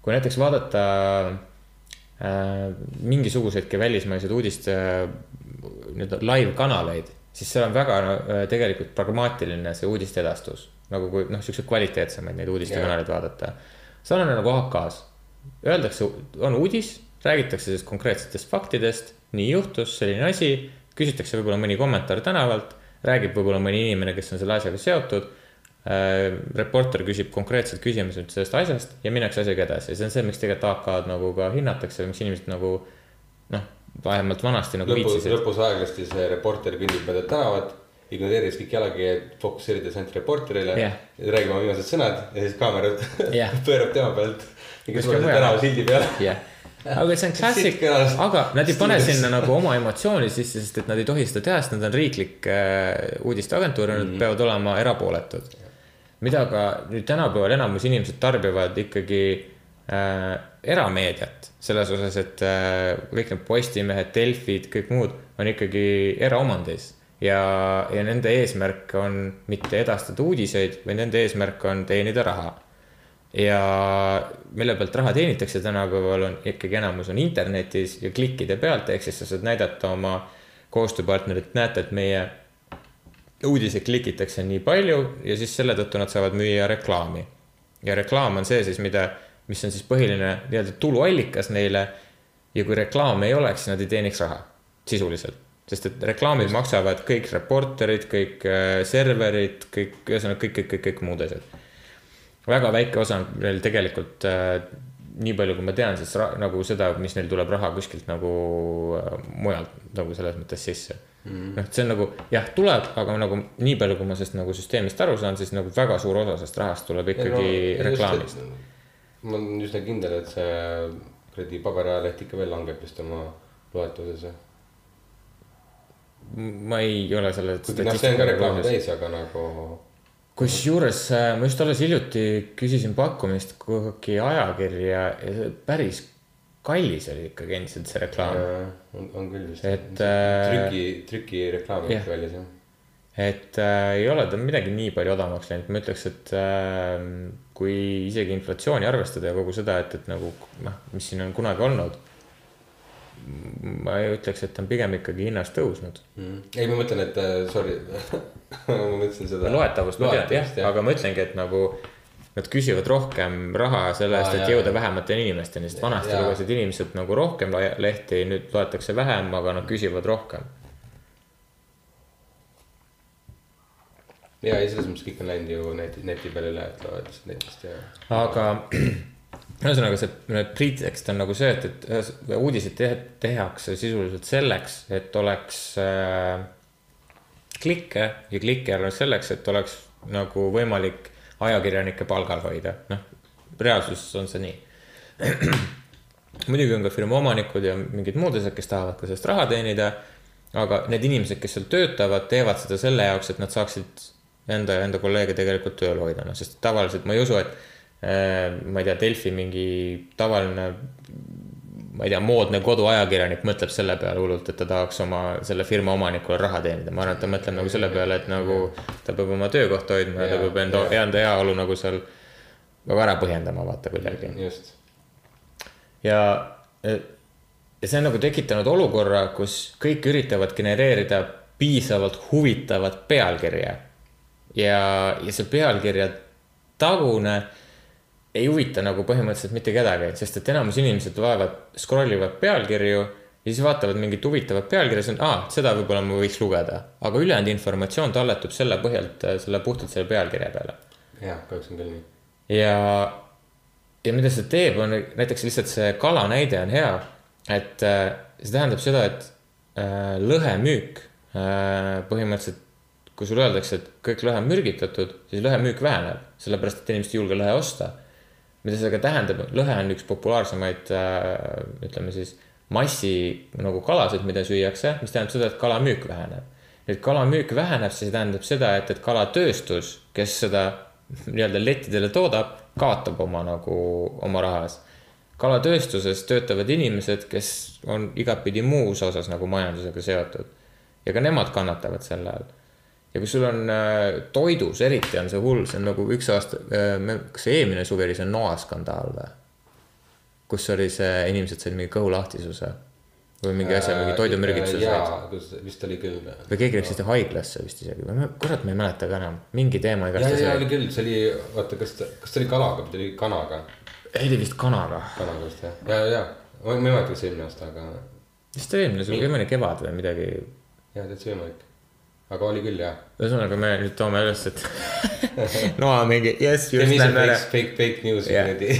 kui näiteks vaadata äh, mingisuguseidki välismaiseid uudiste äh, nii-öelda live kanaleid, siis seal on väga äh, tegelikult pragmaatiline see uudiste edastus. nagu kui noh, siukseid kvaliteetsemaid neid uudistekanaleid vaadata. sarnane nagu AK-s, öeldakse, on uudis, räägitakse sellest konkreetsetest faktidest, nii juhtus, selline asi, küsitakse võib-olla mõni kommentaar tänavalt, räägib võib-olla mõni inimene, kes on selle asjaga seotud äh,. reporter küsib konkreetsed küsimused sellest asjast ja minnakse asjaga edasi ja see on see, miks tegelikult AK-d nagu ka hinnatakse, miks inimesed nagu noh, vähemalt vanasti nagu lõpus, viitsisid. lõpus aeglasti see reporter kõnnib mööda tänavat, ignoreeris kõik jalakäijad, fokusseerides ainult reporterile yeah.. räägib oma viimased sõnad ja siis kaamera Jah. [laughs] pöörab tema pealt. Mingi Kuskile suure mujale. tänavasildi peale. jah, aga see on klassik. aga nad ei pane sinna nagu oma emotsiooni sisse, sest et nad ei tohi seda teha, sest nad on riiklik äh, uudisteagentuur ja nad peavad olema erapooletud. mida ka nüüd tänapäeval enamus inimesed tarbivad ikkagi äh, erameediat. Selles osas, et äh, kõik need Postimehed, Delfid, kõik muud on ikkagi eraomandis. Ja, ja nende eesmärk on mitte edastada uudiseid, vaid nende eesmärk on teenida raha ja mille pealt raha teenitakse tänapäeval on ikkagi enamus on internetis ja klikkide pealt, ehk siis sa saad näidata oma koostööpartnerit, näete, et meie uudiseid klikitakse nii palju ja siis selle tõttu nad saavad müüa reklaami. ja reklaam on see siis, mida, mis on siis põhiline nii-öelda tuluallikas neile. ja kui reklaami ei oleks, nad ei teeniks raha sisuliselt, sest et reklaamid maksavad kõik reporterid, kõik äh, serverid, kõik, ühesõnaga kõik, kõik, kõik, kõik muud asjad väga väike osa on neil tegelikult äh, nii palju, kui ma tean, siis nagu seda, mis neil tuleb raha kuskilt nagu äh, mujalt nagu selles mõttes sisse mm.. noh, see on nagu jah, tuleb, aga nagu nii palju, kui ma sellest nagu süsteemist aru saan, siis nagu väga suur osa sellest rahast tuleb ikkagi no, reklaamist.. ma olen üsna kindel, et see kuradi paberajaleht ikka veel langeb vist oma loetuses. ma ei ole selle. kuigi noh, see on ka reklaami täis, aga nagu kusjuures äh, ma just alles hiljuti küsisin pakkumist kuhugi ajakirja ja päris kallis oli ikkagi endiselt see reklaam. on, on küll vist. Et, äh, trüki, trükireklaam jah. ikka väljas jah. et äh, ei ole ta midagi nii palju odavamaks läinud, ma ütleks, et äh, kui isegi inflatsiooni arvestada ja kogu seda, et, et nagu noh, mis siin on kunagi olnud. Ma ei ütleks, et on pigem ikkagi hinnas tõusnud. ei, ma mõtlen, et äh, sorry [laughs] ma mõtlesin seda. loetavust ma tean jah, aga ma ütlengi, et nagu nad küsivad rohkem raha selle eest, et jaa, jõuda vähemate inimesteni, sest vanasti lugesid inimesed nagu rohkem le- lehti, nüüd loetakse vähem, aga nad küsivad rohkem. ja, ja selles mõttes kõik on läinud ju neti, neti peale üle, et lihtsalt netist ja. aga [clears throat] ühesõnaga see pretekst on nagu see, et, et uudiseid te tehakse sisuliselt selleks, et oleks äh, klikke ja klikke on selleks, et oleks nagu võimalik ajakirjanikke palgal hoida, noh, reaalsuses on see nii. [clears throat] muidugi on ka firma omanikud ja mingid muud asjad, kes tahavad ka sellest raha teenida. aga need inimesed, kes seal töötavad, teevad seda selle jaoks, et nad saaksid enda ja enda kolleege tegelikult tööl hoida, noh, sest tavaliselt ma ei usu, et ma ei tea, Delfi mingi tavaline ma ei tea, moodne koduajakirjanik mõtleb selle peale hullult, et ta tahaks oma selle firma omanikule raha teenida, ma arvan, et ta mõtleb nagu selle peale, et nagu ta peab oma töökohta hoidma ja ta Jaa, peab enda, enda heaolu nagu seal nagu ära põhjendama, vaata kuidagi. just, ja, ja see on nagu tekitanud olukorra, kus kõik üritavad genereerida piisavalt huvitavat pealkirja. ja, ja see pealkirja tagune ei huvita nagu põhimõtteliselt mitte kedagi, sest et enamus inimesed vaevad, scroll ivad pealkirju ja siis vaatavad mingit huvitavat pealkirja, siis on, aa, seda võib-olla ma võiks lugeda. aga ülejäänud informatsioon talletub selle põhjalt, selle puhtalt selle pealkirja peale jah, kahjuks on küll nii. ja, ja mida see teeb, on näiteks lihtsalt see kala näide on hea, et äh, see tähendab seda, et äh, lõhemüük äh, põhimõtteliselt, kui sulle öeldakse, et kõik lõhe on mürgitatud, siis lõhemüük väheneb, sellepärast et inimesed ei julge lõhe osta. Mida see aga tähendab, lõhe on üks populaarsemaid äh,, ütleme siis massi nagu kalasid, mida süüakse, mis tähendab seda, et kalamüük väheneb. nüüd kalamüük väheneb, siis tähendab seda, et, et kalatööstus, kes seda nii-öelda lettidele toodab, kaotab oma nagu oma rahas. kalatööstuses töötavad inimesed, kes on igatpidi muus osas nagu majandusega seotud ja ka nemad kannatavad selle all ja kui sul on äh, toidus eriti on see hull, see on nagu üks aasta äh,, kas see eelmine suvi oli see Noa skandaal või? kus oli see, inimesed said mingi kõhulahtisuse või mingi asja, mingi toidumürgituse. Äh, jaa, kus vist oli küll. või keegi läks vist haiglasse vist isegi või ma, kurat, ma ei mäleta ka enam, mingi teema igastahes ja oli oli. küll, see oli, oota, kas kas ta oli kalaga või oli kanaga, ei, oli vist kanaga. kanaga vist jah, ja, ja, ma ei mäleta, kas eelmine aasta, aga vist oli eelmine, see oli eelmine kevad või midagi. jah, täitsa võimalik. Aga oli küll jah. ühesõnaga, me nüüd toome üles, et [laughs] Noa mingi jess, just ise lähme fake fake, fake Jah. kuradi.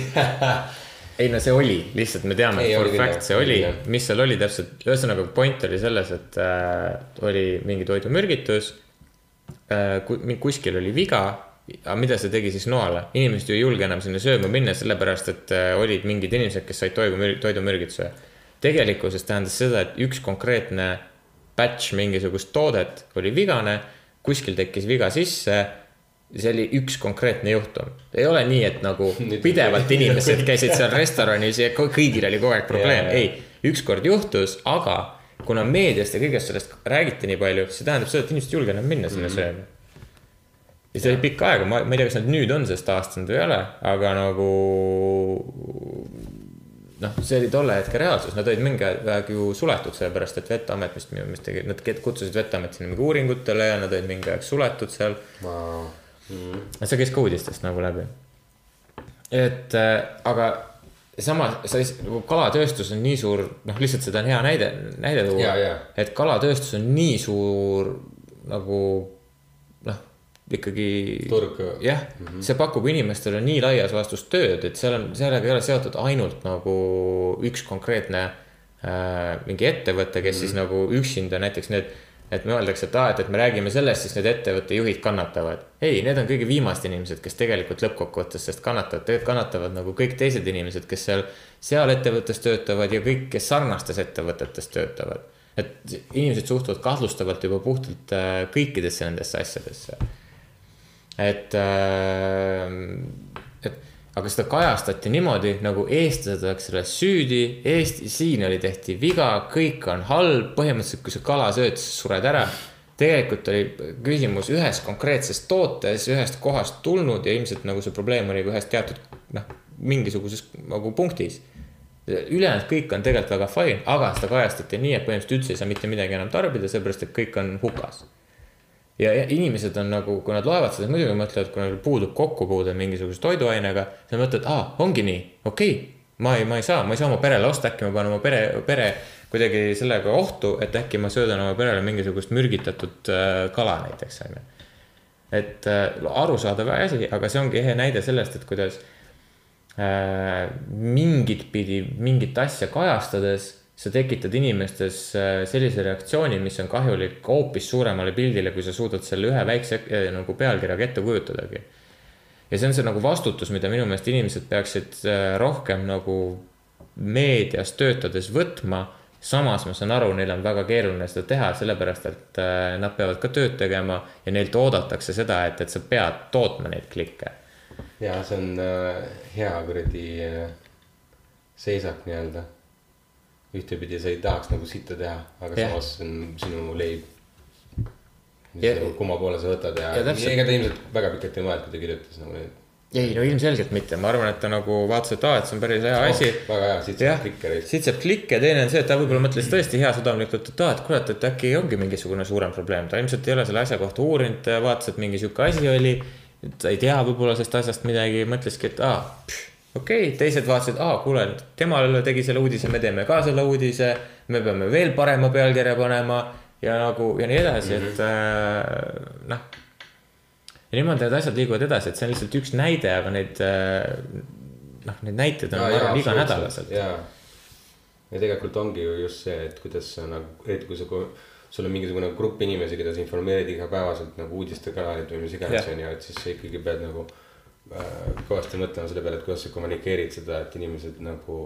[laughs] ei no see oli, lihtsalt me teame, for fact see oli mis seal oli täpselt, ühesõnaga point oli selles, et äh, oli mingi toidumürgitus äh,. kuskil oli viga, aga mida see tegi siis noale, inimesed ju ei julge enam sinna sööma minna, sellepärast et äh, olid mingid inimesed, kes said toidu, toidumürgituse. tegelikkuses tähendas seda, et üks konkreetne batch mingisugust toodet oli vigane, kuskil tekkis viga sisse see oli üks konkreetne juhtum, ei ole nii, et nagu [laughs] pidevalt inimesed käisid seal restoranis ja kõ- kõigil oli kogu aeg probleem, ei, ükskord juhtus, aga kuna meediast ja kõigest sellest räägiti nii palju, see tähendab seda, et inimesed ei julge enam minna sinna Mhm. sööma. ja see oli pikka aega, ma, ma ei tea, kas nad nüüd on sellest taastunud või ei ole, aga nagu noh, see oli tolle hetke reaalsus, nad olid mingi aeg ju suletud, sellepärast et Veteamet minu meelest tegi, nad kutsusid Veteamet sinna mingi uuringutele ja nad olid mingi aeg suletud seal. Ma mm,, see käis ka uudistest nagu läbi. et äh, aga samas, sa nagu kalatööstus on nii suur, noh, lihtsalt seda on hea näide, näide tuua. Et kalatööstus on nii suur nagu ikkagi. Turg. jah mm, -hmm. see pakub inimestele nii laias laastus tööd, et seal on, sellega ei ole seotud ainult nagu üks konkreetne äh, mingi ettevõte, kes mm -hmm. siis nagu üksinda näiteks need et me öeldakse, et aa, et, et me räägime sellest, siis need ettevõtte juhid kannatavad. ei, need on kõige viimased inimesed, kes tegelikult lõppkokkuvõttes sellest kannatavad, tegelikult kannatavad nagu kõik teised inimesed, kes seal, seal ettevõttes töötavad ja kõik, kes sarnastes ettevõtetes töötavad. et inimesed suhtuvad kahtlustavalt juba puhtalt äh, kõikidesse nendesse asjadesse. Et äh,, et aga seda kajastati niimoodi nagu eestlased oleks selles süüdi, Eesti, siin oli, tehti viga, kõik on halb, põhimõtteliselt kui sa kala sööd, siis sured ära. tegelikult oli küsimus ühes konkreetses tootes, ühest kohast tulnud ja ilmselt nagu see probleem oli ühes teatud noh, mingisuguses nagu punktis. ülejäänud kõik on tegelikult väga fine, aga seda kajastati nii, et põhimõtteliselt üldse ei saa mitte midagi enam tarbida, sellepärast et kõik on hukas ja inimesed on nagu, kui nad loevad seda, muidugi mõtlevad, kui neil puudub kokkupuude mingisuguse toiduainega, siis nad mõtlevad, aa, ongi nii, okei okay,. ma ei, ma ei saa, ma ei saa oma perele osta, äkki ma panen oma pere, pere kuidagi sellega ohtu, et äkki ma söödan oma perele mingisugust mürgitatud äh, kala näiteks, on ju. et äh, arusaadav asi, aga see ongi ehe näide sellest, et kuidas äh, mingit pidi mingit asja kajastades sa tekitad inimestes äh, sellise reaktsiooni, mis on kahjulik hoopis suuremale pildile, kui sa suudad selle ühe väikse äh, nagu pealkirjaga ette kujutadagi. ja see on see nagu vastutus, mida minu meelest inimesed peaksid äh, rohkem nagu meedias töötades võtma. samas ma saan aru, neil on väga keeruline seda teha, sellepärast et nad peavad ka tööd tegema ja neilt oodatakse seda, et, et sa pead tootma neid klikke. ja see on hea kuradi seisak nii-öelda. Ühtepidi sa ei tahaks nagu sitta teha, aga Jah. samas see on sinu leib. Ja- kumma poole sa võtad ja, Ja täpselt. ega ta ilmselt väga pikalt ei mõelnud, kui ta kirjutas nagu neid. ei no ilmselgelt mitte, ma arvan, et ta nagu vaatas, et aa, et see on päris hea asi väga hea, siit saab klikke, siit saab klikke, teine on see, et ta võib-olla mõtles tõesti heasüdamlikult, et aa, et kurat, et äkki ongi mingisugune suurem probleem, ta ilmselt ei ole selle asja kohta uurinud, vaatas, et mingi sihuke asi oli. ta ei tea võib-olla sellest asjast midagi, mõtleski, et aa, okei okay., teised vaatasid, aa, kuule, temale tegi selle uudise, me teeme ka selle uudise. me peame veel parema pealkirja panema ja nagu ja nii edasi mm, -hmm. et äh, noh ja niimoodi need asjad liiguvad edasi, et see on lihtsalt üks näide, aga neid äh, noh, neid näiteid on, ma arvan, iganädalaselt. ja, ja tegelikult ongi ju just see, et kuidas sa nagu, et kui sa, sul on mingisugune grupp inimesi, keda sa informeerid igapäevaselt nagu uudistekanalid või mis iganes Jah. on ju, et siis sa ikkagi pead nagu kõvasti mõtlema selle peale, et kuidas sa kommunikeerid seda, et inimesed nagu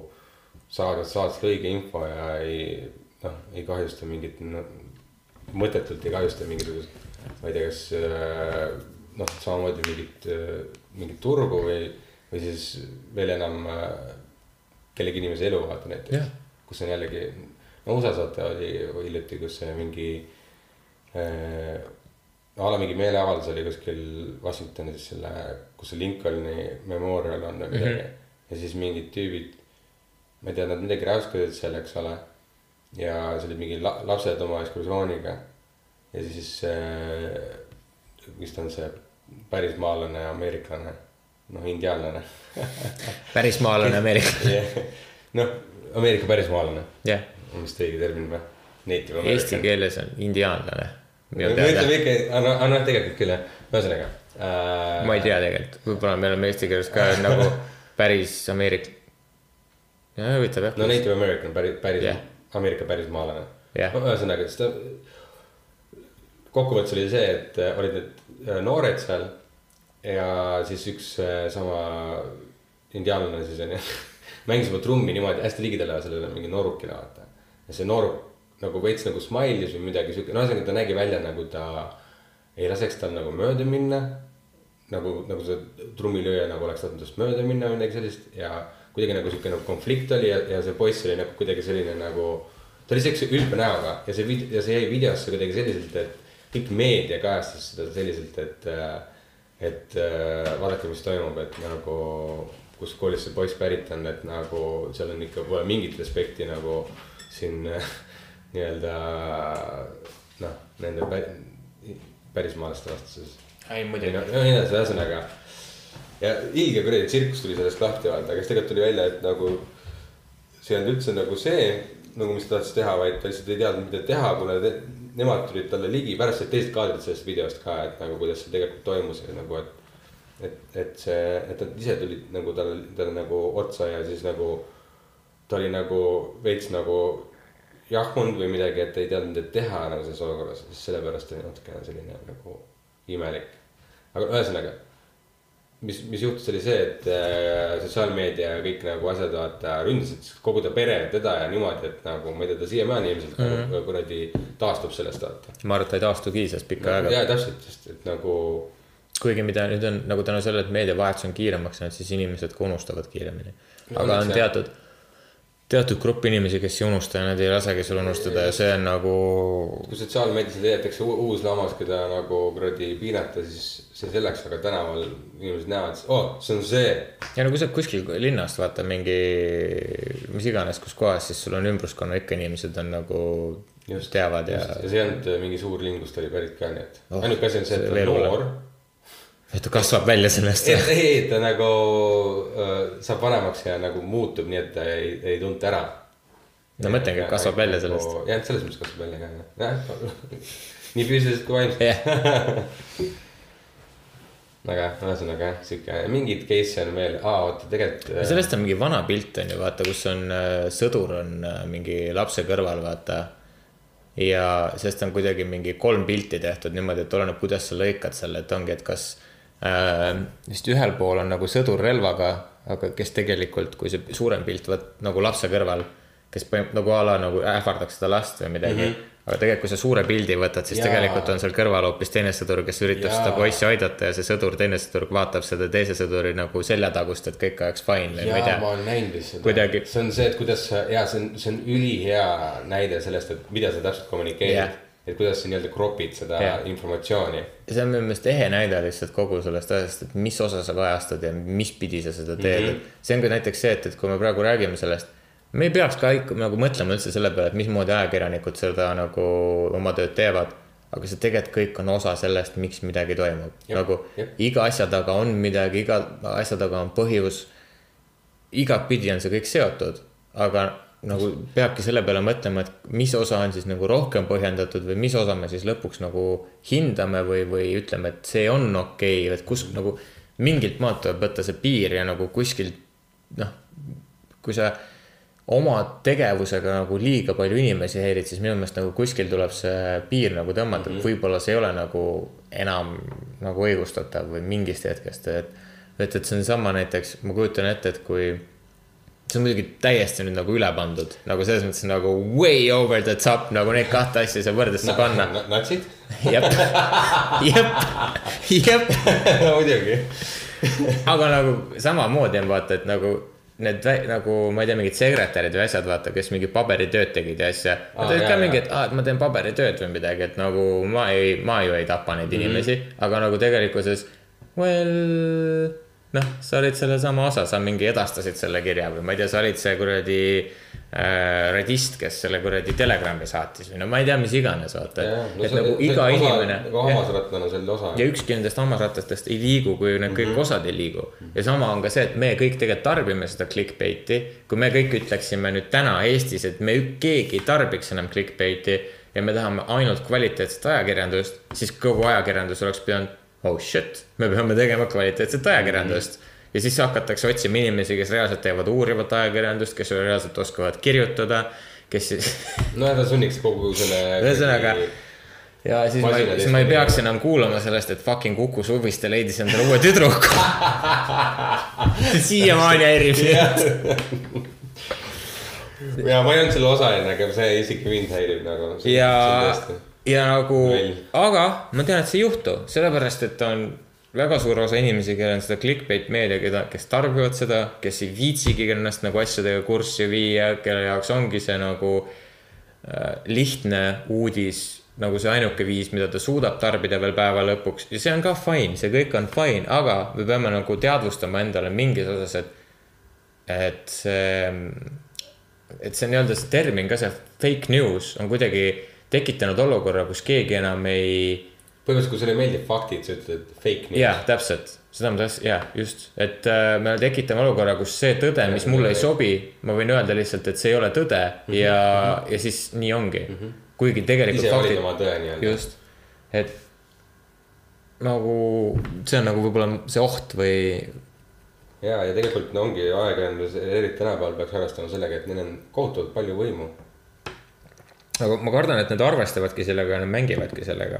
saavad, saavad seda õige info ja ei noh, ei kahjusta mingit no,, mõttetult ei kahjusta mingisugust, ma ei tea, kas äh, noh, samamoodi mingit, mingit turgu või, või siis veel enam äh, kellegi inimese eluvaate Jah. näiteks. kus on jällegi, no USA-s vaata oli hiljuti, kus mingi äh,. A la mingi meeleavaldus oli kuskil Washingtonis selle, kus see Lincolni memorial on või midagi mm. -hmm. ja siis mingid tüübid, ma ei tea, nad midagi räuskasid seal, eks ole. ja see olid mingi la lapsed oma ekskursiooniga. ja siis äh,, vist on see pärismaalane ameeriklane, noh indiaanlane. [laughs] pärismaalane Ameerika, [laughs] noh, Ameerika pärismaalane, jah. on vist õige termin või? Eesti keeles on indiaanlane. Me ütleme ikka, aga noh, tegelikult küll jah, ühesõnaga äh,. ma ei tea tegelikult, võib-olla me oleme eesti keeles ka [laughs] nagu päris Ameerik-, ja huvitav jah no Native American päris, päris Jah. yeah. Ameerika pärismaalane Jah. no,. ühesõnaga, ta, kokkuvõttes oli see, et äh, olid need äh, noored seal ja siis üks äh, sama indiaanlane siis onju [laughs] mängis oma trummi niimoodi hästi ligidale sellele mingi noorukile vaata. ja see nooruk nagu veits nagu smailis või midagi siuke, no ühesõnaga ta nägi välja nagu ta ei laseks tal nagu mööda minna. nagu, nagu see trummilööja nagu oleks tahtnud tast mööda minna või midagi sellist ja kuidagi nagu siuke nagu konflikt oli ja, ja see poiss oli nagu kuidagi selline nagu. ta oli siukse ülbe näoga ja see vid- ja see jäi videosse kuidagi selliselt, et kõik meedia kajastas seda selliselt, et. et äh, vaadake, mis toimub, et nagu kust koolist see poiss pärit on, et nagu seal on ikka pole mingit respekti nagu siin [laughs] nii-öelda noh, nende pä- pärismaalaste vastuses ei muidugi no, no nii edasi, ühesõnaga. ja ilge kuradi tsirkus tuli sellest lahti vaata, aga siis tegelikult tuli välja, et nagu. see ei olnud üldse nagu see, nagu mis ta tahtis teha, vaid ta lihtsalt ei teadnud, mida teha, kuna te, nemad tulid talle ligi, pärast said teised kaadrid sellest videost ka, et nagu kuidas see tegelikult toimus ja nagu, et. et, et see, et nad ise tulid nagu talle, talle nagu otsa ja siis nagu. ta oli nagu veits nagu jahmunud või midagi, et ei teadnud, mida teha nagu selles olukorras, siis sellepärast oli natukene selline nagu imelik. aga ühesõnaga, mis, mis juhtus, oli see, et äh, sotsiaalmeedia ja kõik nagu asjad vaata ründasid kogu ta pere ja teda ja niimoodi, et nagu ma ei tea, ta siiamaani ilmselt mm -hmm. nagu kuradi taastub sellest vaata. ma arvan, et ta ei taastugi sellest pikka aega. ja täpselt, sest et nagu kuigi mida nüüd on nagu tänu sellele, et meediavahetus on kiiremaks läinud, siis inimesed ka unustavad kiiremini. aga on teatud, teatud grupp inimesi, kes ei unusta ja nad ei lasegi sul unustada ja see on nagu. kui sotsiaalmeedias leiatakse u- uus lammas, keda nagu kuradi piinata, siis see selleks, aga tänaval inimesed näevad, oh, see on see. ja no kui sa kuskil linnast vaata mingi, mis iganes, kus kohas, siis sul on ümbruskonna ikka inimesed on nagu Just. teavad ja ja see ei olnud äh, mingi suur linn, kust ta oli pärit ka, nii et Oh, ainuke asi on see, et ta on noor. Et ta kasvab välja sellest ei, ei, ta nagu äh, saab vanemaks ja nagu muutub, nii et ta ei, ei tunta ära. no ma mõtlengi, et kasvab välja sellest. jah, et selles mõttes kasvab välja ka, jah. [laughs] nii füüsiliselt kui vaimselt. jah, [laughs] aga ühesõnaga jah, sihuke mingeid case'e on veel, aa oota tegelikult. äh, sellest on mingi vana pilt on ju vaata, kus on äh, sõdur on äh, mingi lapse kõrval, vaata. ja sellest on kuidagi mingi kolm pilti tehtud niimoodi, et oleneb, kuidas sa lõikad selle, et ongi, et kas äh, vist ühel pool on nagu sõdur relvaga, aga kes tegelikult, kui see suurem pilt võt- nagu lapse kõrval, kes nagu a la nagu ähvardaks seda last või midagi mm. -hmm. aga tegelikult, kui sa suure pildi võtad, siis Jaa. ja. tegelikult on seal kõrval hoopis teine sõdur, kes üritab Jaa. seda poissi aidata ja see sõdur, teine sõdur vaatab seda teise sõduri nagu seljatagust, et kõik oleks fine või ma ei tea ma olen näinud vist seda Kuidagi-. see on see, et kuidas sa, jaa, see on, see on ülihea näide sellest, et mida sa täpselt kommunikeerid Jah. Et kuidas sa nii-öelda crop'id seda Jah. informatsiooni. ja see on minu meelest ehe näide lihtsalt kogu sellest asjast, et mis osa sa kajastad ja mis pidi sa seda teed mm. -hmm. see on ka näiteks see, et, et kui me praegu räägime sellest, me ei peaks ka ikka nagu mõtlema üldse selle peale, et mismoodi ajakirjanikud seda nagu oma tööd teevad. aga see tegelikult kõik on osa sellest, miks midagi toimub. Nagu jep. iga asja taga on midagi, iga asja taga on põhjus. igatpidi on see kõik seotud, aga nagu peabki selle peale mõtlema, et mis osa on siis nagu rohkem põhjendatud või mis osa me siis lõpuks nagu hindame või, või ütleme, et see on okei okay,, et kus nagu mingilt maalt tuleb võtta see piir ja nagu kuskilt noh, kui sa oma tegevusega nagu liiga palju inimesi häirid, siis minu meelest nagu kuskil tuleb see piir nagu tõmmata mm, -hmm. võib-olla see ei ole nagu enam nagu õigustatav või mingist hetkest, et et, et see on sama näiteks, ma kujutan ette, et kui see on muidugi täiesti nüüd nagu üle pandud, nagu selles mõttes nagu way over the top, nagu neid kahte asja ei saa võrdesse panna. natsid? jep, jep, jep, [laughs] muidugi. aga nagu samamoodi on vaata, et nagu need nagu ma ei tea, mingid sekretärid või asjad, vaata, kes mingi paberitööd tegid ja asja. Nad olid ka mingi, et aa, et ma teen paberitööd või midagi, et nagu ma ei, ma ju ei tapa neid Mhm. inimesi, aga nagu tegelikkuses. Well, noh, sa olid sellesama osa, sa mingi edastasid selle kirja või ma ei tea, sa olid see kuradi äh, radist, kes selle kuradi telegrammi saatis või no ma ei tea, mis iganes, vaata. et nagu iga inimene. nagu hammasrattana selle osa. ja ükski nendest hammasratastest ei liigu, kui need kõik mm -hmm. osad ei liigu. ja sama on ka see, et me kõik tegelikult tarbime seda clickbait'i. kui me kõik ütleksime nüüd täna Eestis, et me keegi ei tarbiks enam clickbait'i ja me tahame ainult kvaliteetset ajakirjandust, siis kogu ajakirjandus oleks pidanud, oh shit, me peame tegema kvaliteetset ajakirjandust. ja siis hakatakse otsima inimesi, kes reaalselt teevad uurivat ajakirjandust, kes reaalselt oskavad kirjutada, kes siis [laughs] no ta sunniks kogu selle. Ühesõnaga, ja siis ma, Masinad siis ma ei peaks enam kuulama sellest, et fucking Kuku Suviste leidis endale uue tüdruku. [laughs] siiamaani häirib mind. ja ma ei olnud selle osaline, aga see isegi mind häirib nagu. ja, ja nagu aga ma tean, et see ei juhtu, sellepärast et on väga suur osa inimesi, kellel on seda clickbait meedia, keda, kes tarbivad seda, kes ei viitsigi ennast nagu asjadega kurssi viia, kelle jaoks ongi see nagu äh, lihtne uudis nagu see ainuke viis, mida ta suudab tarbida veel päeva lõpuks. Ja see on ka fine, see kõik on fine, aga me peame nagu teadvustama endale mingis osas, et, et see, et see nii-öelda see termin ka, see fake news on kuidagi tekitanud olukorra, kus keegi enam ei põhimõtteliselt, kui sulle ei meeldi faktid, sa ütled fake news. jah, täpselt, seda ma tahtsin, jah, just, et äh, me tekitame olukorra, kus see tõde, mis mulle ei sobi, ma võin öelda lihtsalt, et see ei ole tõde ja, ja siis nii ongi. kuigi tegelikult ise valid faktid, oma tõe nii-öelda. just, et nagu see on nagu võib-olla see oht või ja, ja tegelikult no ongi ajakirjandus, eriti tänapäeval peaks arvestama sellega, et neil on kohutavalt palju võimu. Aga ma kardan, et nad arvestavadki sellega ja nad mängivadki sellega.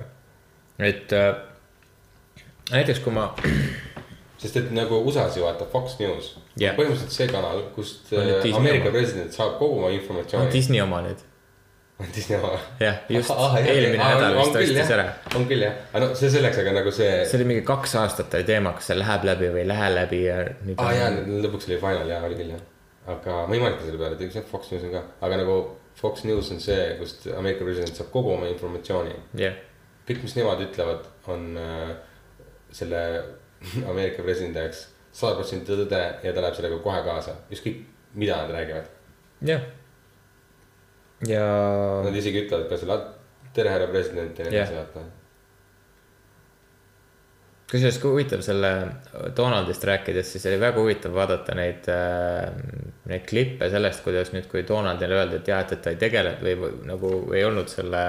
et äh, näiteks kui ma, [clears throat] sest et nagu USA-s ju vaata Fox News Jah. põhimõtteliselt see kanal, kust äh, Ameerika oma. president saab kogu oma on informatsiooni. Disney oma nüüd, Disney oma. jah, just [laughs] Ah, jah, eelmine ah, nädal vist ostis ära. on küll jah, aga no see selleks, aga nagu see. see oli mingi kaks aastat oli teema, kas see läheb läbi või ei lähe läbi ja aa ah, jaa, lõpuks oli final jaa, oli küll jah. aga ma ei mõelnud selle peale, üks Fox News on ka, aga nagu Fox News on see, kust Ameerika president saab kogu oma informatsiooni. jah, kõik, mis nemad ütlevad, on äh, selle [laughs] Ameerika presidendi jaoks sada protsenti tõde ja ta läheb sellega kohe kaasa, ükskõik mida nad räägivad. jah. ja Nad isegi ütlevad ka selle tere, härra president ja nii edasi, vaata. Kusjuures kui huvitav selle Donaldist rääkides, siis oli väga huvitav vaadata neid äh,, neid klippe sellest, kuidas nüüd, kui Donaldile öeldi, et jah, et, et ta ei tegele või, nagu ei olnud selle,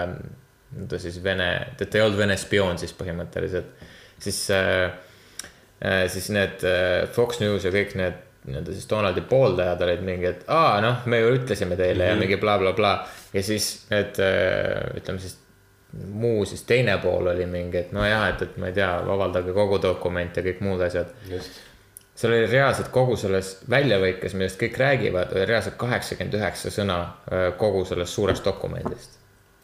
ta siis Vene, et ta ei olnud Vene spioon siis põhimõtteliselt, siis äh, äh, siis need Fox News ja kõik need nii-öelda siis Donaldi pooldajad olid mingi, et aa, noh, me ju ütlesime teile mm -hmm. ja mingi blablabla bla,. Bla. ja siis need ütleme siis muu siis teine pool oli mingi, et nojah, et, et ma ei tea, avaldage kogu dokument ja kõik muud asjad. seal oli reaalselt kogu selles väljavõikes, millest kõik räägivad, oli reaalselt kaheksakümmend üheksa sõna äh, kogu sellest suurest dokumendist.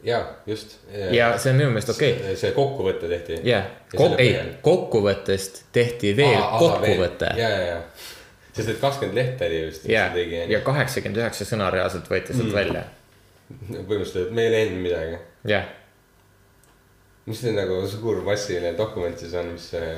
ja just. ja see on minu meelest okei okay.. see kokkuvõte tehti. jah, ei, kokkuvõttest tehti veel kokkuvõte. ja, ja, ja, sest et kakskümmend lehte oli vist. ja, ja kaheksakümmend üheksa sõna reaalselt võeti sealt mm. välja. [laughs] põhimõtteliselt, me ei leidnud midagi. jah, mis see nagu suur massiline dokument siis on, mis see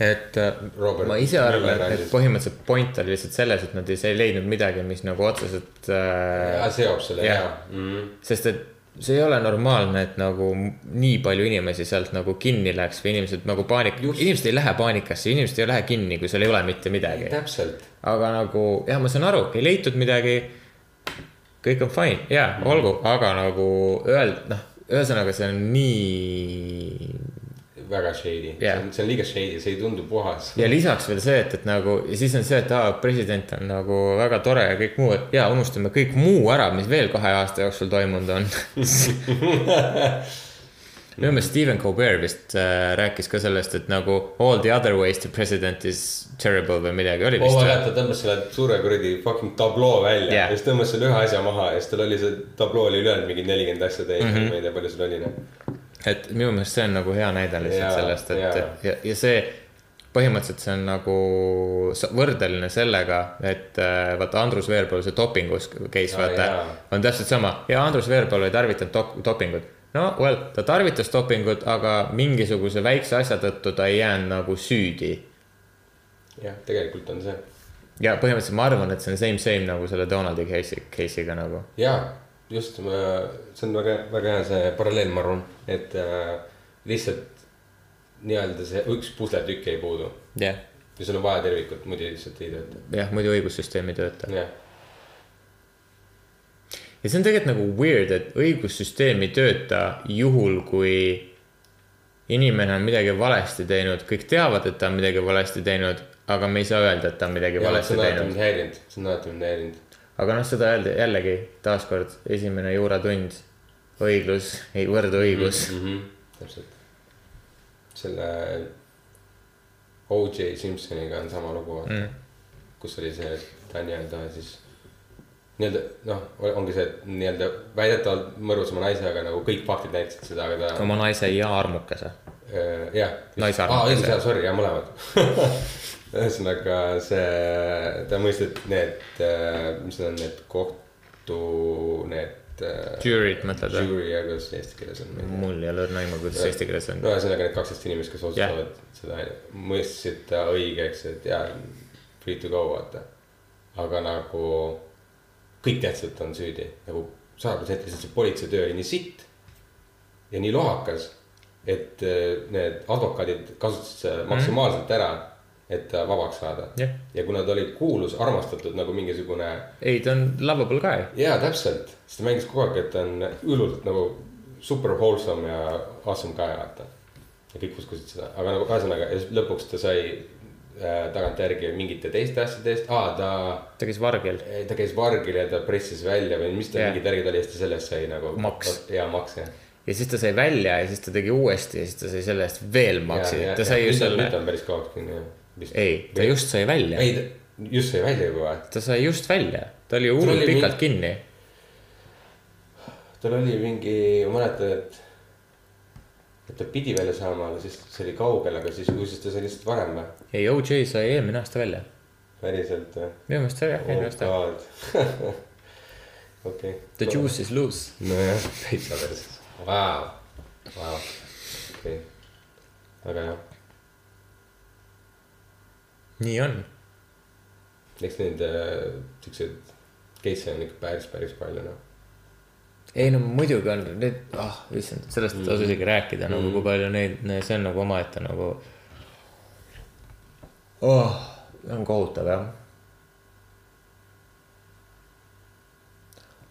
et äh, Robert ma ise arvan et andis. põhimõtteliselt point oli lihtsalt selles, et nad ei ei leidnud midagi, mis nagu otseselt äh, seob selle jah. ja mm. -hmm. sest et see ei ole normaalne, et nagu nii palju inimesi sealt nagu kinni läks või inimesed nagu paanik, inimesed ei lähe paanikasse, inimesed ei lähe kinni, kui seal ei ole mitte midagi. täpselt, aga nagu jah, ma saan aru, ei leitud midagi. kõik on fine, jaa, olgu, aga nagu öelda, noh, ühesõnaga, see on nii väga shady yeah., see on liiga shady, see ei tundu puhas. ja lisaks veel see, et, et nagu ja siis on see, et aa, president on nagu väga tore ja kõik muu, et jaa, unustame kõik muu ära, mis veel kahe aasta jooksul toimunud on. [laughs] minu meelest Stephen Colbert vist äh, rääkis ka sellest, et nagu all the other ways the president is terrible või midagi oli oo vist jah, ta tõmbas selle suure kuradi fucking tabloo välja yeah. ja siis tõmbas selle ühe asja maha ja siis tal oli see tabloo oli ülejäänud mingi nelikümmend asja täis mm, -hmm. ma ei tea, palju seal oli noh. et minu meelest see on nagu hea näide lihtsalt Jaa, sellest, et jaa. ja, ja see põhimõtteliselt see on nagu võrdeline sellega, et äh, vaata Andrus Veerpalu see dopingus case, Aa, vaata on täpselt sama ja Andrus Veerpalu ei tarvitanud dop- dopingut. No well, ta tarvitas dopingut, aga mingisuguse väikse asja tõttu ta ei jäänud nagu süüdi. jah, tegelikult on see. ja põhimõtteliselt ma arvan, et see on same, same nagu selle Donaldi case'i, case'iga nagu. jaa, just, see on väga, väga hea see paralleel, ma arvan, et äh, lihtsalt nii-öelda see üks pusletükk jäi puudu jah, ja sul on vaja tervikut, muidu lihtsalt ei tööta. jah, muidu õigussüsteem ei tööta. jah, ja see on tegelikult nagu weird, et õigussüsteem ei tööta juhul, kui inimene on midagi valesti teinud, kõik teavad, et ta on midagi valesti teinud, aga me ei saa öelda, et ta on midagi ja valesti teinud häirinud, see on alati mind häirinud. aga noh, seda öeldi jällegi taaskord esimene juuratund, õiglus, ei võrdõigus mm. mm. -hmm. täpselt. selle O.J. Simpsoniga on sama lugu, Mm. kus oli see, et ta nii-öelda siis nii-öelda noh, ongi see, et nii-öelda väidetavalt mõrvas oma naise, aga nagu kõik faktid näitasid seda, aga ta. oma naise ja armukese. jah. Naise aa, jah. jaa, sorry, jaa, mõlemad. [laughs] ühesõnaga see, ta mõisteti need, mis need on, need kohtu, need. Jury'd mõtled või? Jury, ja kuidas see eesti keeles on? mul ei ole õrna aimu, kuidas eesti keeles on no. ühesõnaga need kaksteist inimest, kes otsustavad seda, mõistsid ta õigeks, et jaa, free to go, vaata. aga nagu kõik ta on süüdi, nagu sest see politseitöö oli nii sitt ja nii lohakas, et eh, need advokaadid kasutasid seda maksimaalselt ära, et ta vabaks saada Jah. ja kuna ta oli kuulus, armastatud nagu mingisugune ei, ta on lovable guy. jaa, täpselt, sest ta mängis kogu aeg, et ta on hullult nagu super wholesome ja awesome guy, vaata. ja kõik uskusid seda, aga nagu ühesõnaga ja lõpuks ta sai äh, tagantjärgi mingite teiste asjade eest, aa ta, ta käis vargil. ta käis vargil ja ta pressis välja või mis ta yeah. mingid värgid oli ja siis ta selle eest sai nagu. Maks. jaa, maks jah. ja siis ta sai välja ja siis ta tegi uuesti ja siis ta sai selle eest veel maksi, ta sai just selle nüüd, on päris kauaks kinni jah. ei, ta just sai välja, ei, just sai välja juba või? ta sai just välja, ta oli hullult pikalt mingi- kinni. tal oli mingi, ma mäletan, et, et ta pidi välja saama, aga siis see oli kaugel, aga siis, või siis ta sai lihtsalt varem või? ei, OJ sai eelmine aasta välja. päriselt või? minu meelest sai jah, eelmine aasta. [laughs] okei. The juice is loose. nojah, täitsa perses, vau, vau, okei, väga hea. nii on. eks neid äh, siukseid case'e on ikka päris, päris palju noh. ei no muidugi on need, ah issand, sellest Mm. ei tasu isegi rääkida nagu kui palju neid, see on nagu omaette nagu. oh, on kohutav jah.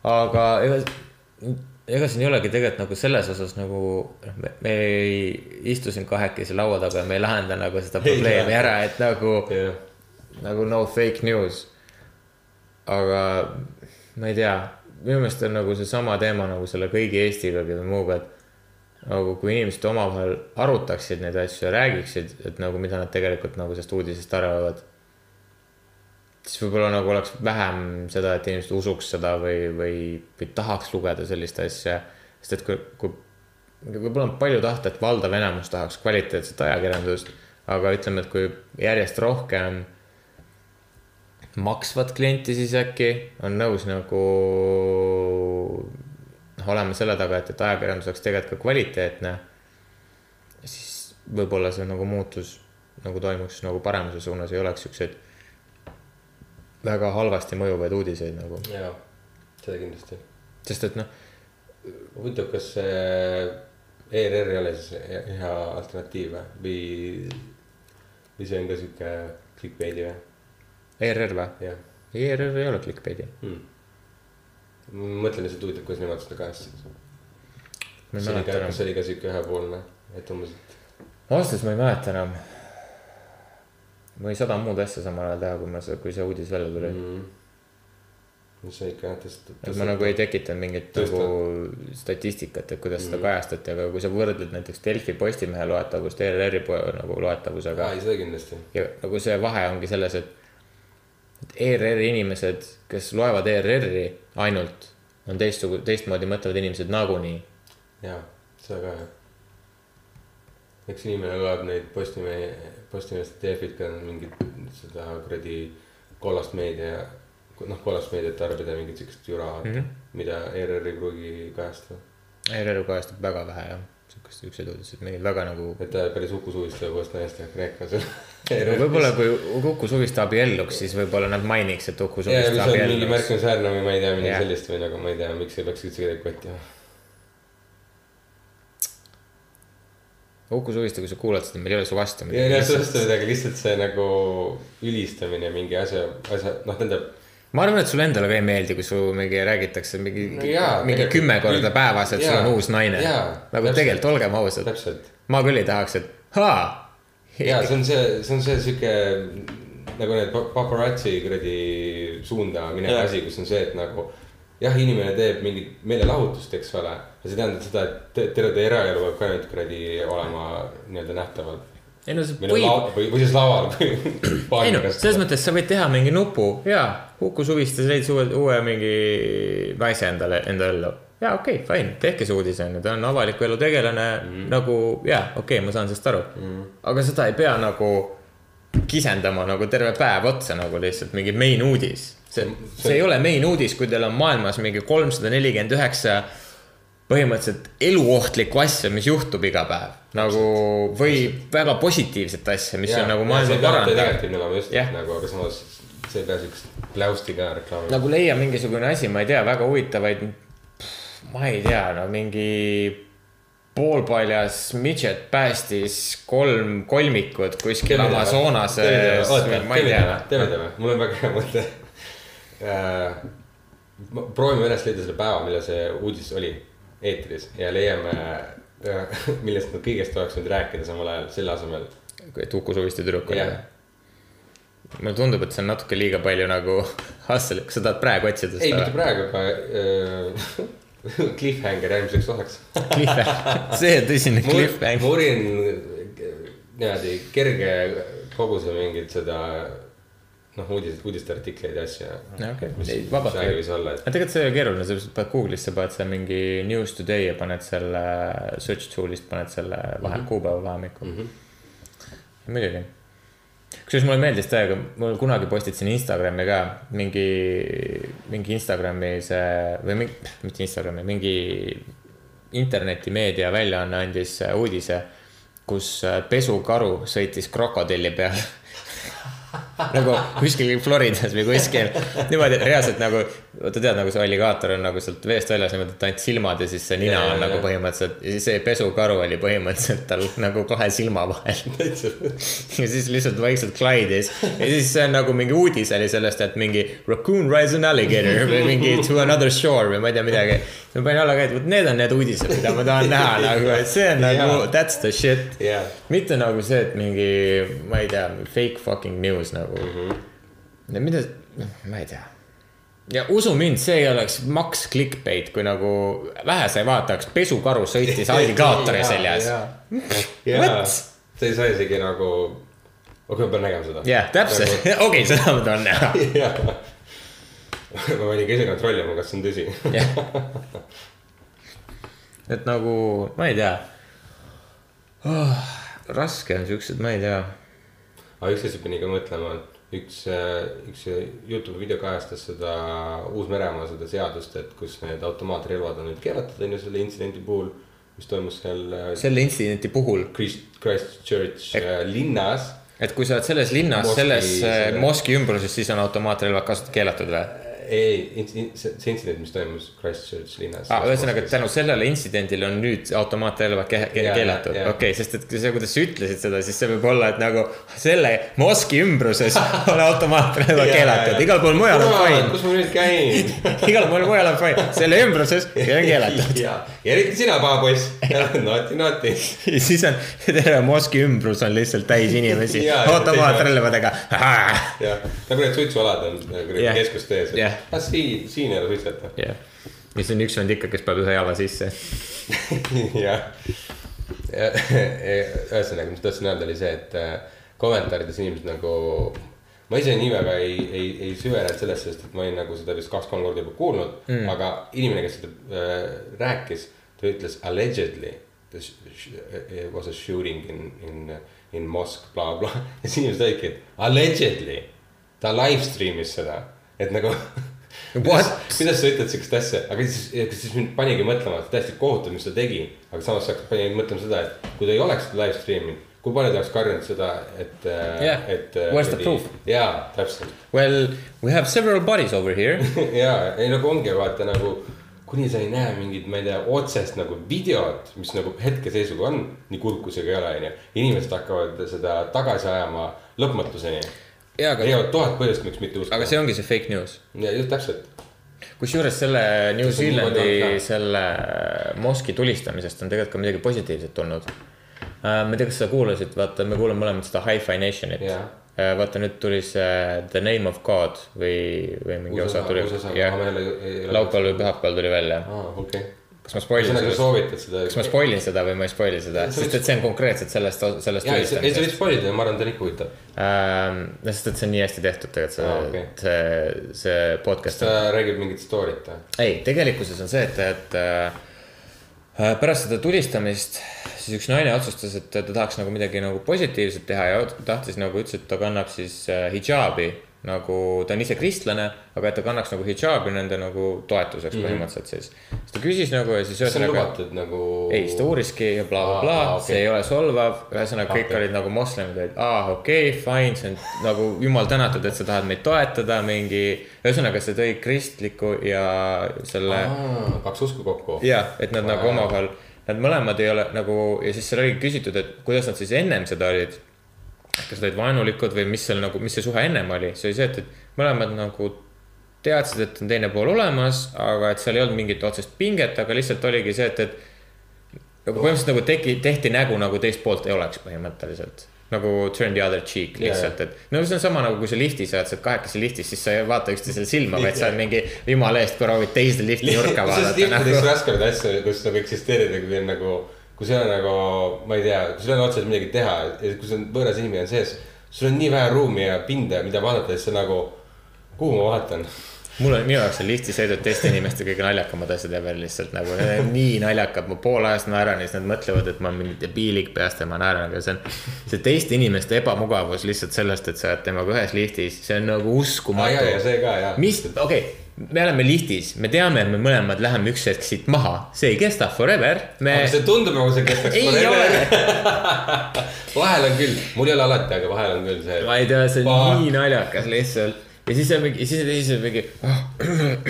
aga ega, ega siin ei olegi tegelikult nagu selles osas nagu, noh, me, ei istu siin kahekesi laua taga ja me ei lahenda nagu seda probleemi ära, et nagu jah, nagu no fake news. aga ma ei tea, minu meelest on nagu seesama teema nagu selle kõigi Eestiga või muuga, et nagu kui inimesed omavahel arutaksid neid asju ja räägiksid, et nagu mida nad tegelikult nagu sellest uudisest arvavad. siis võib-olla nagu oleks vähem seda, et inimesed usuks seda või, või, või tahaks lugeda sellist asja. sest et kui, kui võib-olla on palju tahta, et valdav enamus tahaks kvaliteetset ajakirjandust, aga ütleme, et kui järjest rohkem maksvat klienti siis äkki on nõus nagu noh, olema selle taga, et, et ajakirjandus oleks tegelikult ka kvaliteetne. siis võib-olla see nagu muutus nagu toimuks nagu paremuse suunas, ei oleks siukseid väga halvasti mõjuvaid uudiseid nagu, jaa, seda kindlasti. sest et noh, huvitav, kas ERR ei ole siis hea alternatiiv või, või, see on ka sihuke clickbait'i või, ERR või? ERR ei ole clickbait'i, hmm.. Ma mõtlen lihtsalt huvitav, kuidas nemad seda kajastasid. ei see oli ka, kas. see oli ka sihuke ühepoolne, et umbes, et ausalt ma ei mäleta enam. ma võin sada muud asja samal ajal teha, kui ma kui see uudis välja tuli mm.. mm. no see ikka jah tõstab. et ma nagu ei tekitanud mingit nagu statistikat, et kuidas seda Mm. kajastati, aga kui sa võrdled näiteks Delfi Postimehe loetavust ERR-i nagu loetavusega ei, seda kindlasti. ja nagu see vahe ongi selles, et, et ERR-i inimesed, kes loevad ERR-i ainult, on teistsugu-, teistmoodi mõtlevad inimesed nagunii. jaa, seda ka jah. eks inimene loeb neid Postimehe, Postimehest Delfit ka mingit seda kuradi kollast meedia, noh, kollast meediat tarbida mingit siukest jura mm. -hmm. mida ERR ei pruugi kajastada. ERR kajastab väga vähe jah, siukest, siukseid uudiseid, mingeid väga nagu et ta päris Uku Suviste uuest naist ja Kreekas. võib-olla kui Uku Suviste abielluks, siis võib-olla nad mainiks, et Uku Suviste mis on mingi abielluks. märkimisväärne või ma ei tea, midagi Jah. sellist või nagu ma ei tea, miks ei peaks üldse kedagi kottima. Uku Suviste, kui sa kuulad seda, meil ei ole su vastu ei, ei, sellest midagi, lihtsalt see nagu ülistamine mingi asja, asja, noh, tähendab ma arvan, et sulle endale ka ei meeldi, kui su mingi räägitakse mingi No jaa, mingi kümme korda päevas, et sul jaa, on uus naine. nagu tegelikult olgem ausad, ma küll ei tahaks, et haa. ja see on see, see on see sihuke nagu need pa- paparazzi kuradi suunda minev asi, kus on see, et nagu jah, inimene teeb mingit meelelahutust, eks ole. aga see tähendab seda, et te- terve ta eraelu peab ka nüüd kuradi olema nii-öelda nähtaval. Ei no see võib või, või siis laval ei no selles mõttes sa võid teha mingi nupu ja Uku Suviste leidis uue, uue mingi naise endale, enda ellu. ja okei okay,, fine, tehke see uudis on ju, ta on avaliku elu tegelane mm. nagu ja okei okay,, ma saan sellest aru mm.. aga seda ei pea nagu kisendama nagu terve päev otsa nagu lihtsalt mingi main uudis. see, see ei ole main uudis, kui teil on maailmas mingi kolmsada nelikümmend üheksa põhimõtteliselt eluohtlikku asja, mis juhtub iga päev. nagu või väga positiivset asja, mis ja, on nagu maailma parandav. negatiivne olema just yeah. nagu, aga samas see ei pea siukest pläusti ka reklaami. nagu leia mingisugune asi, ma ei tea, väga huvitavaid. ma ei tea, no mingi poolpaljas midget päästis kolm kolmikut kuskil tea. teeme, teeme, mul on väga hea mõte. proovime üles leida selle päeva, millal see uudis oli eetris ja leiame, [laughs] millest nad kõigest oleks võinud rääkida samal ajal, selle asemel. et Uku Suviste tüdruk oli Jah.. mulle tundub, et see on natuke liiga palju nagu [laughs] hustle, kas sa tahad praegu otsida ei, mitte seda? praegu, aga äh, [laughs] cliffhanger järgmiseks osaks. see tõsine ma cliffhanger. uurin niimoodi kerge koguse mingit seda noh, uudis, uudisteartikleid ja asju. vabalt et aga tegelikult see ei ole keeruline, sa paned Google'isse, paned seal mingi news today ja paned selle search tool'ist paned selle vahe mm, -hmm. kuupäeva vahemikku mm. -hmm. muidugi. kusjuures mulle meeldis täiega, mul kunagi postitasin Instagrami ka mingi, mingi Instagrami see või mingi, mitte Instagrami, mingi internetimeedia väljaanne andis uudise, kus pesukaru sõitis krokodilli peal [laughs] nagu kuskil Floridas või kuskil niimoodi reaalselt nagu, vaata tead, nagu see alligaator on nagu sealt veest väljas niimoodi, et ainult silmad ja siis see nina Jaa, on jaa, nagu põhimõtteliselt ja siis see pesukaru oli põhimõtteliselt tal nagu kahe silma vahel. ja siis lihtsalt vaikselt klaidis ja siis see on nagu mingi uudis oli sellest, et mingi raccoon rides an alligator või mingi to another shore või ma ei tea midagi. ma panin alla ka, et vot need on need uudised, mida ma tahan näha nagu, et see on nagu Jaa. that's the shit Jaa. mitte nagu see, et mingi, ma ei tea, fake fucking news nagu mm. Mhm. -hmm. mida, ma ei tea. ja usu mind, see ei oleks maks clickbait, kui nagu vähe sa ei vaataks, pesukaru sõitis [laughs] alligaatori seljas. sa ei saa isegi nagu, okei, ma pean nägema seda. jah, täpselt, [laughs] okei, seda ma tahan näha. [laughs] ma panin ka ise kontrollima, kas see on tõsi. et nagu, ma ei tea oh,. raske on siuksed, ma ei tea. Aga üks asi pani ka mõtlema, üks, üks Youtube video kajastas seda Uus-Meremaa seda seadust, et kus need automaatrelvad on nüüd keelatud, on ju selle intsidendi puhul, mis toimus seal äh, selle intsidenti puhul, Christ, Christchurch äh, linnas. et kui sa oled selles linnas, selles äh, selle- moski ümbruses, siis on automaatrelvad kasutada keelatud või? ei, see see intsident, mis toimus Christchurch linnas ah,. ühesõnaga, tänu sellele intsidendile on nüüd automaatrelvad keelatud, okei okay,, sest et see, kuidas sa ütlesid seda, siis see võib olla, et nagu selle moski ümbruses [laughs] on automaatrelvad keelatud, [laughs] igal pool mujal on fine. kus ma nüüd käin? igal pool mujal on fine, selle ümbruses on [laughs] keelatud. ja, eriti sina, pahapoiss. noti, noti. ja siis on terve moski ümbrus on lihtsalt täis inimesi automaatrelvadega. jah, nagu need suitsualad on nagu keskustees, et ah siin, siin ei ole suitseta. jah, ja siis on üks vend ikka, kes paneb ühe jala sisse. [laughs] jah. ühesõnaga, mis tahtsin öelda, oli see, et äh, kommentaarides inimesed nagu. ma ise nii väga ei, ei, ei süvenenud sellesse, sest et ma olin nagu seda vist kaks-kolm korda juba kuulnud mm., aga inimene, kes seda äh, rääkis, ta ütles allegedly. It was a shooting in, in, in mosque bla,, blablabla [laughs] ja siis inimesed olidki, et allegedly. ta live stream'is seda, et nagu [laughs] kuidas, kuidas sa ütled siukest asja, aga siis, siis mind panigi mõtlema, et täiesti kohutav, mis ta tegi. aga samas sa panid mõtlema seda, et kui ta ei oleks seda live stream'inud, kui palju ta oleks karjunud seda, et Jah. et. Where's the proof? jaa, täpselt. Well, we have several bodies over here. [laughs] jaa, ei nagu ongi vaata nagu, kuni sa ei näe mingit, ma ei tea, otsest nagu videot, mis nagu hetkeseisuga on, nii kurb kui see ka ei ole, onju. inimesed hakkavad seda tagasi ajama lõpmatuseni. Leiavad tuhat põhjust, miks mitte uskuda. aga see ongi see fake news. ja just täpselt. kusjuures selle New Zealandi selle moski tulistamisest on tegelikult ka midagi positiivset tulnud. ma ei tea, kas sa kuulasid, vaata, me kuulame mõlemad seda Hi-Fi Nationit Jaa. vaata nüüd tuli see The Name of God või, või mingi uus osa tuli laupäeval või pühapäeval tuli välja. aa, okei. Kas ma spoilin seda? soovitad seda. kas ma spoilin seda või ma ei spoili seda, sest et see on konkreetselt sellest, sellest ei, sa võid spoilida, ma arvan, et on ikka huvitav. ähm,. sest et see on nii hästi tehtud tegelikult see ah, okay., see, see kas podcast ta räägib mingit story't või? ei, tegelikkuses on see, et, et äh, pärast seda tulistamist siis üks naine otsustas, et ta tahaks nagu midagi nagu positiivset teha ja tahtis nagu ütles, et ta kannab siis äh, hidžaabi nagu ta on ise kristlane, aga et ta kannaks nagu hidžaabi nende nagu toetuseks mm -hmm. põhimõtteliselt siis. siis ta küsis nagu ja siis ühesõnaga lubatud nagu? ei, siis ta uuriski ja blablabla bla,, okei. see ei ole solvav, ühesõnaga kõik Okei. olid nagu moslemid olid, aa okei okay,, fine, see on nagu jumal tänatud, et sa tahad meid toetada, mingi. ühesõnaga, see tõi kristliku ja selle kaks usku kokku. jah, et nad Wow. nagu omavahel, nad mõlemad ei ole nagu ja siis seal oligi küsitud, et kuidas nad siis ennem seda olid. Kas nad olid vaenulikud või mis seal nagu, mis see suhe ennem oli, see oli see, et, et mõlemad nagu teadsid, et on teine pool olemas, aga et seal ei olnud mingit otsest pinget, aga lihtsalt oligi see, et, et nagu põhimõtteliselt nagu tegi, tehti nägu nagu teist poolt ei oleks põhimõtteliselt. nagu turn the other cheek lihtsalt, et no see on sama nagu kui sa liftis oled, sa oled kahekesi liftis, siis sa ei vaata üksteisele silma, vaid sa oled mingi jumala eest, proovid teise lifti nurka vaadata tihti nagu. raskemaid asju, kus nagu eksisteerida, kui on nagu, kui sul on nagu, ma ei tea, kui sul on otseselt midagi teha kui sul on võõras inimene on sees. sul on nii vähe ruumi ja pinda, mida vaadata, siis sa nagu, kuhu ma vaatan? mul on, minu jaoks on liftisõidud teiste inimeste kõige naljakamad asjad ever lihtsalt nagu, nii naljakad, ma poole ajast naeran ja siis nad mõtlevad, et ma olen mingi debiilik peast ja ma naeran, aga see on. see teiste inimeste ebamugavus lihtsalt sellest, et sa oled temaga ühes liftis, see on nagu uskumatu mis, okei okay,, me oleme liftis, me teame, et me mõlemad läheme üks hetk siit maha, see ei kesta forever, me aga. see tundub nagu see kestaks ole, [laughs] vahel on küll, mul ei ole alati, aga vahel on küll see. ma ei tea, see on Fuck. nii naljakas lihtsalt. ja siis on mingi, siis on teised mingi.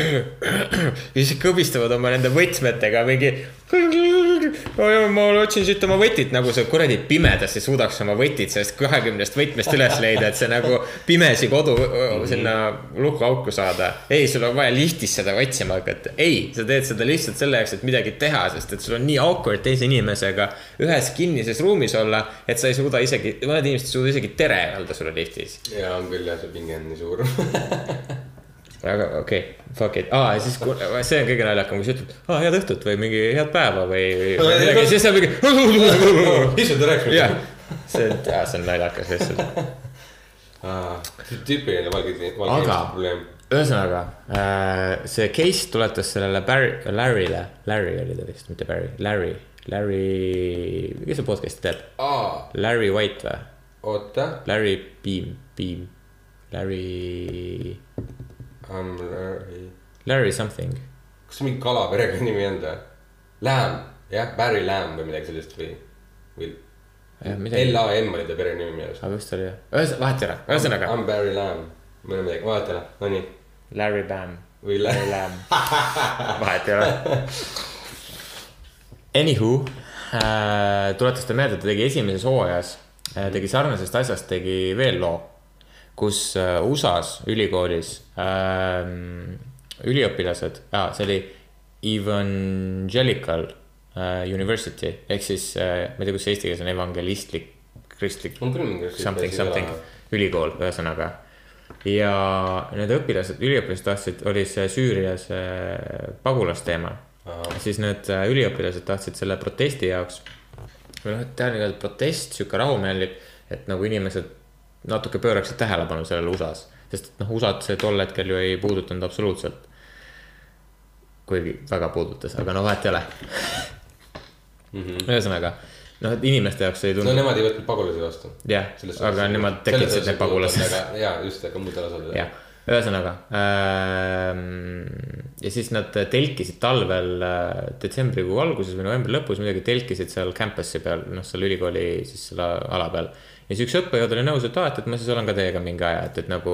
[clears throat] ja siis kõbistavad oma nende võtmetega mingi. [laughs] ma otsin siit oma võtit, nagu sa kuradi pimedas ei suudaks oma võtit sellest kahekümnest võtmest üles leida, et see nagu pimesi kodu sinna lukuauku saada. ei, sul on vaja liftis seda otsima hakata. ei, sa teed seda lihtsalt selle jaoks, et midagi teha, sest et sul on nii awkward teise inimesega ühes kinnises ruumis olla, et sa ei suuda isegi, mõned inimesed ei suuda isegi tere öelda sulle liftis. ja on küll jah, see pinge on nii suur. [laughs] aga okei okay,, fuck it, aa siis see on kõige naljakam, kui sa ütled, aa head õhtut või mingi head päeva või, või midagi, siis sa mingi. [laughs] issand, ta rääkis jah see on, see on naljakas lihtsalt. tüüpiline valge, valge inimeste probleem. ühesõnaga äh, see case tuletas sellele Barry, Larry'le, Larry oli ta vist, mitte Barry, Larry, Larry, kes see podcast'i teeb? Larry White või? oota Larry Beam, Beam, Larry, um,. Larry something. kas mingi kala perekonnanimi on või? Lamb, jah, Barry Lamb või midagi sellist või, või midagi, L-A-M oli ta perekonnimi minu arust. aga vist oli jah, ühesõnaga, vahet ei ole, ühesõnaga I m Barry Lamb või midagi, vaata noh, no nii. Larry Bam. või Larry Lamb. Vahet ei ole. [laughs] Anywho äh,, tuletas ta meelde, ta tegi esimeses hooajas äh,, tegi sarnasest asjast, tegi veel loo, kus äh, USA-s ülikoolis äh, üliõpilased ah,, see oli Evangelical äh, University ehk siis äh, ma ei tea, kus see eesti keeles on, evangelistlik, kristlik on küll mingi. something, something, ülikool, ühesõnaga. ja need õpilased, üliõpilased tahtsid, oli see Süürias äh, pagulasteema. siis need äh, üliõpilased tahtsid selle protesti jaoks. või noh, et nii-öelda protest, sihuke rahumeellik, et nagu inimesed natuke pööraksid tähelepanu sellele USA-s. sest noh, USA-d see tol hetkel ju ei puudutanud absoluutselt. kuigi väga puudutas, aga no vahet ei ole. ühesõnaga, noh, et inimeste jaoks ei no tundu, nemad ei võtnud pagulasi vastu. jah, aga nemad tekitasid need pagulased. ja just, aga muudel osadel. jah, ühesõnaga ähm, ja siis nad telkisid talvel äh, detsembrikuu alguses või novembri lõpus midagi telkisid seal campus'i peal, noh, seal ülikooli siis selle ala peal. Ja siis üks õppejõud oli nõus, et aa, et, et ma siis olen ka teiega mingi aja, et, et nagu